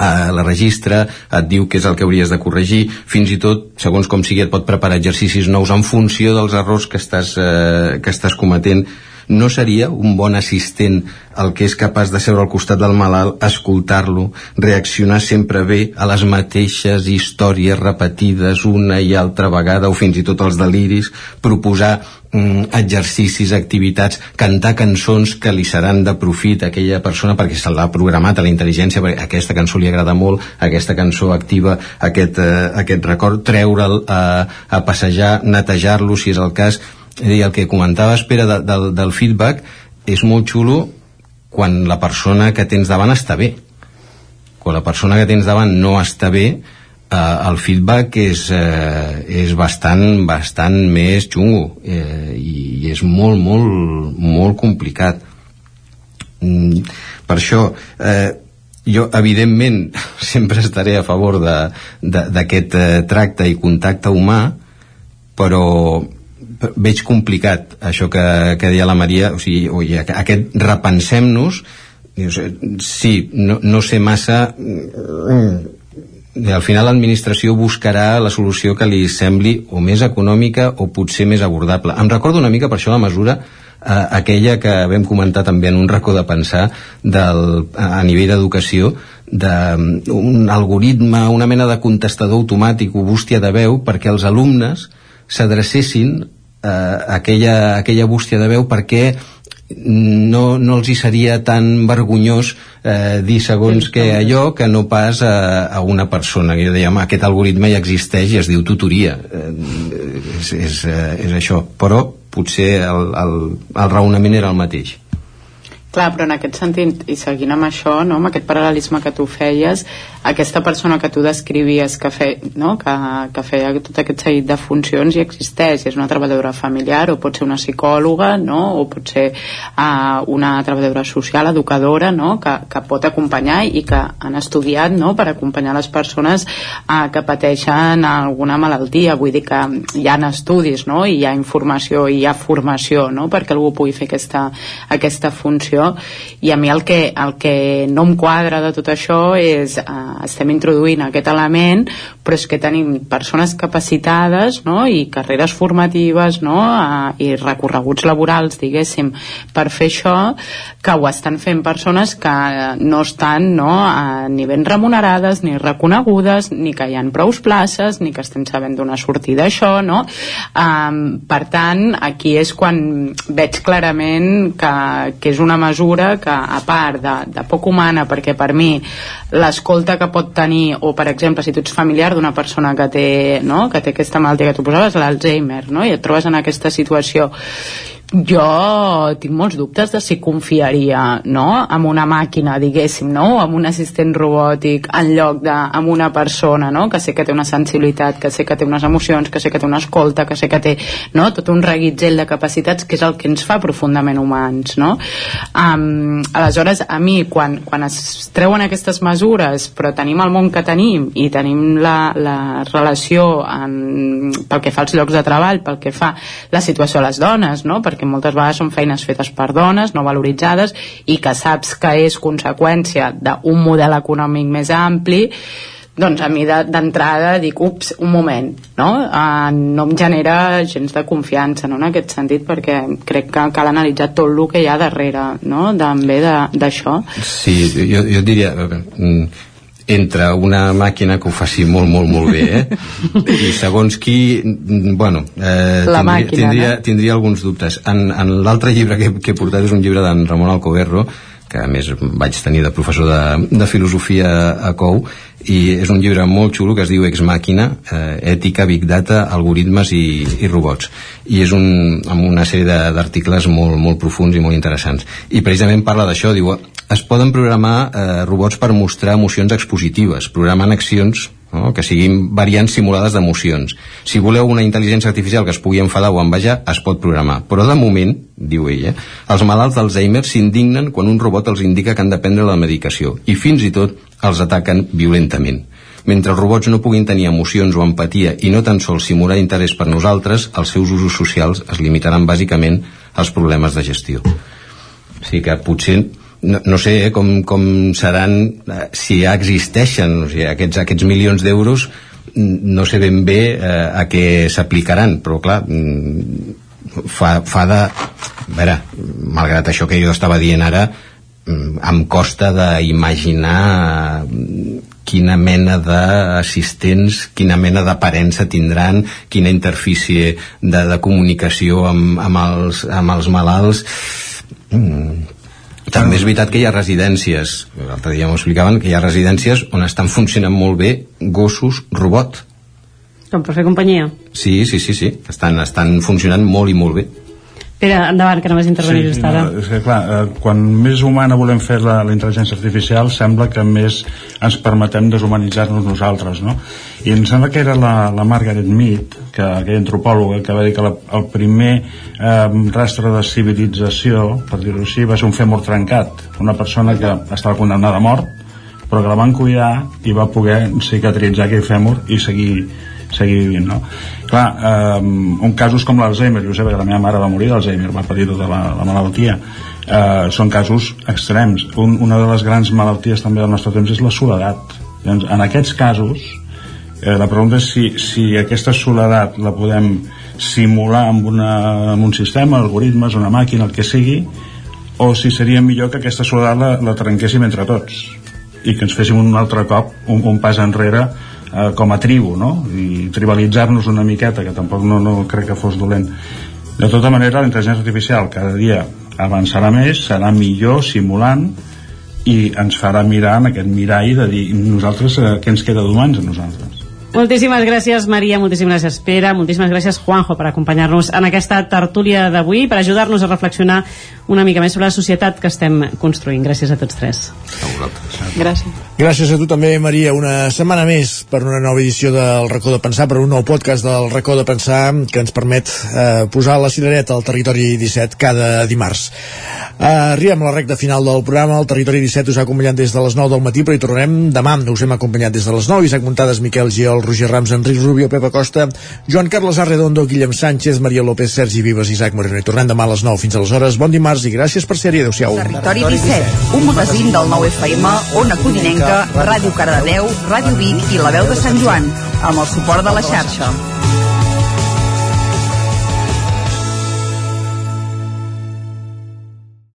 [SPEAKER 49] eh, la registra, et diu què és el que hauries de corregir, fins i tot, segons com sigui, et pot preparar exercicis nous en funció dels errors que estàs, eh, que estàs cometent. No seria un bon assistent el que és capaç de seure al costat del malalt, escoltar-lo, reaccionar sempre bé a les mateixes històries repetides una i altra vegada, o fins i tot els deliris, proposar mm, exercicis, activitats, cantar cançons que li seran de profit a aquella persona perquè se l'ha programat a la intel·ligència perquè aquesta cançó li agrada molt, aquesta cançó activa aquest, eh, aquest record, treure'l a, a passejar, netejar-lo si és el cas és a dir, el que comentaves Pere de, del, del feedback és molt xulo quan la persona que tens davant està bé. Quan la persona que tens davant no està bé eh, el feedback és, eh, és bastant, bastant més xungo eh, i, i és molt, molt, molt complicat. Mm, per això eh, jo evidentment sempre estaré a favor d'aquest eh, tracte i contacte humà però veig complicat això que, que deia la Maria o sigui, oi, aquest repensem-nos sí, no, no sé massa mm, al final l'administració buscarà la solució que li sembli o més econòmica o potser més abordable. Em recordo una mica per això la mesura eh, aquella que vam comentar també en un racó de pensar del, a nivell d'educació d'un algoritme, una mena de contestador automàtic o bústia de veu perquè els alumnes s'adrecessin aquella, aquella bústia de veu perquè no, no els hi seria tan vergonyós eh, dir segons que allò que no pas a, a una persona. Jo deia, aquest algoritme ja existeix i es diu tutoria. Eh, és, és, eh, és això. Però potser el, el, el raonament era el mateix
[SPEAKER 51] Clar, però en aquest sentit, i seguint amb això, no, amb aquest paral·lelisme que tu feies, aquesta persona que tu descrivies que, fe, no, que, que feia tot aquest seguit de funcions i existeix, és una treballadora familiar o pot ser una psicòloga no, o pot ser uh, una treballadora social, educadora no, que, que pot acompanyar i que han estudiat no, per acompanyar les persones uh, que pateixen alguna malaltia. Vull dir que hi ha estudis no, i hi ha informació i hi ha formació no, perquè algú pugui fer aquesta, aquesta funció i a mi el que, el que no em quadra de tot això és uh, estem introduint aquest element però és que tenim persones capacitades no? i carreres formatives no? eh, i recorreguts laborals diguéssim per fer això que ho estan fent persones que no estan no, a ni ben remunerades ni reconegudes ni que hi ha prous places ni que estem sabent d'una sortida això no? um, per tant aquí és quan veig clarament que, que és una mesura que a part de, de poc humana perquè per mi l'escolta que pot tenir, o per exemple, si tu ets familiar d'una persona que té, no? que té aquesta malaltia que tu posaves, l'Alzheimer, no? i et trobes en aquesta situació jo tinc molts dubtes de si confiaria no? amb una màquina, diguéssim, no? amb un assistent robòtic en lloc de amb una persona no? que sé que té una sensibilitat, que sé que té unes emocions, que sé que té una escolta, que sé que té no? tot un reguitzell de capacitats que és el que ens fa profundament humans. No? Um, aleshores, a mi, quan, quan es treuen aquestes mesures, però tenim el món que tenim i tenim la, la relació en, pel que fa als llocs de treball, pel que fa la situació a les dones, no? perquè perquè moltes vegades són feines fetes per dones, no valoritzades, i que saps que és conseqüència d'un model econòmic més ampli, doncs a mi d'entrada dic, ups, un moment, no? Uh, no em genera gens de confiança no? en aquest sentit perquè crec que cal analitzar tot el que hi ha darrere no? també d'això.
[SPEAKER 49] Sí, jo, jo diria mm, entre una màquina que ho faci molt, molt, molt bé, eh? I segons qui, bueno, eh,
[SPEAKER 51] La
[SPEAKER 49] tindria,
[SPEAKER 51] màquina,
[SPEAKER 49] tindria,
[SPEAKER 51] no?
[SPEAKER 49] tindria alguns dubtes. En, en l'altre llibre que, que he portat és un llibre d'en Ramon Alcoberro, que a més vaig tenir de professor de, de filosofia a COU, i és un llibre molt xulo que es diu Ex Màquina, eh, ètica, big data, algoritmes i, i robots. I és un, amb una sèrie d'articles molt, molt profuns i molt interessants. I precisament parla d'això, diu, es poden programar eh, robots per mostrar emocions expositives, programant accions no? que siguin variants simulades d'emocions. Si voleu una intel·ligència artificial que es pugui enfadar o envejar, es pot programar. Però de moment, diu ella, els malalts d'Alzheimer s'indignen quan un robot els indica que han de prendre la medicació i fins i tot els ataquen violentament. Mentre els robots no puguin tenir emocions o empatia i no tan sols simular interès per nosaltres, els seus usos socials es limitaran bàsicament als problemes de gestió. O sigui que potser no, no sé eh, com, com seran eh, si ja existeixen o sigui, aquests, aquests milions d'euros no sé ben bé eh, a què s'aplicaran però clar mm, fa, fa de a veure, malgrat això que jo estava dient ara em costa d'imaginar mm, quina mena d'assistents, quina mena d'aparença tindran, quina interfície de, de comunicació amb, amb, els, amb els malalts. Mm. També és veritat que hi ha residències, l'altre dia m'ho explicaven, que hi ha residències on estan funcionant molt bé gossos robot.
[SPEAKER 47] Com per fer companyia.
[SPEAKER 49] Sí, sí, sí, sí. Estan, estan funcionant molt i molt bé.
[SPEAKER 47] Pere, endavant, que no vas intervenir just ara.
[SPEAKER 50] no, és que, clar, eh, quan més humana volem fer la, la intel·ligència artificial sembla que més ens permetem deshumanitzar-nos nosaltres no? i em sembla que era la, la Margaret Mead que, aquella antropòloga que va dir que la, el primer eh, rastre de civilització per dir-ho així va ser un fèmur trencat una persona que estava condemnada a mort però que la van cuidar i va poder cicatritzar aquell fèmur i seguir, seguir vivint no? clar, eh, un casos com l'Alzheimer jo sé que la meva mare va morir d'Alzheimer va patir tota la, la malaltia eh, són casos extrems un, una de les grans malalties també del nostre temps és la soledat doncs, en aquests casos eh, la pregunta és si, si aquesta soledat la podem simular amb, una, amb un sistema, algoritmes, una màquina, el que sigui o si seria millor que aquesta soledat la, la trenquéssim entre tots i que ens féssim un altre cop un, un pas enrere eh, com a tribu no? i tribalitzar-nos una miqueta que tampoc no, no crec que fos dolent de tota manera la intel·ligència artificial cada dia avançarà més, serà millor simulant i ens farà mirar en aquest mirall de dir nosaltres eh, què ens queda d'humans a nosaltres
[SPEAKER 47] Moltíssimes gràcies, Maria, moltíssimes gràcies, Pere, moltíssimes gràcies, Juanjo, per acompanyar-nos en aquesta tertúlia d'avui, per ajudar-nos a reflexionar una mica més sobre la societat que estem construint. Gràcies a tots tres.
[SPEAKER 49] A.
[SPEAKER 51] Gràcies.
[SPEAKER 1] Gràcies a tu també, Maria. Una setmana més per una nova edició del Racó de Pensar, per un nou podcast del Racó de Pensar que ens permet eh, posar la cirereta al territori 17 cada dimarts. Eh, arribem a la recta final del programa. El territori 17 us ha acompanyat des de les 9 del matí, però hi tornarem demà. Us hem acompanyat des de les 9. Isaac Montades, Miquel Giol, Roger Rams, Enric Rubio, Pepa Costa, Joan Carles Arredondo, Guillem Sánchez, Maria López, Sergi Vives, Isaac Moreno. I tornem demà a les 9 fins aleshores. Bon dimarts i gràcies per ser-hi. Adéu-siau.
[SPEAKER 52] Territori 17, un magazín del nou FM, Ona Codinenca, Ràdio Cardedeu, Ràdio Vic i La Veu de Sant Joan, amb el suport de la xarxa.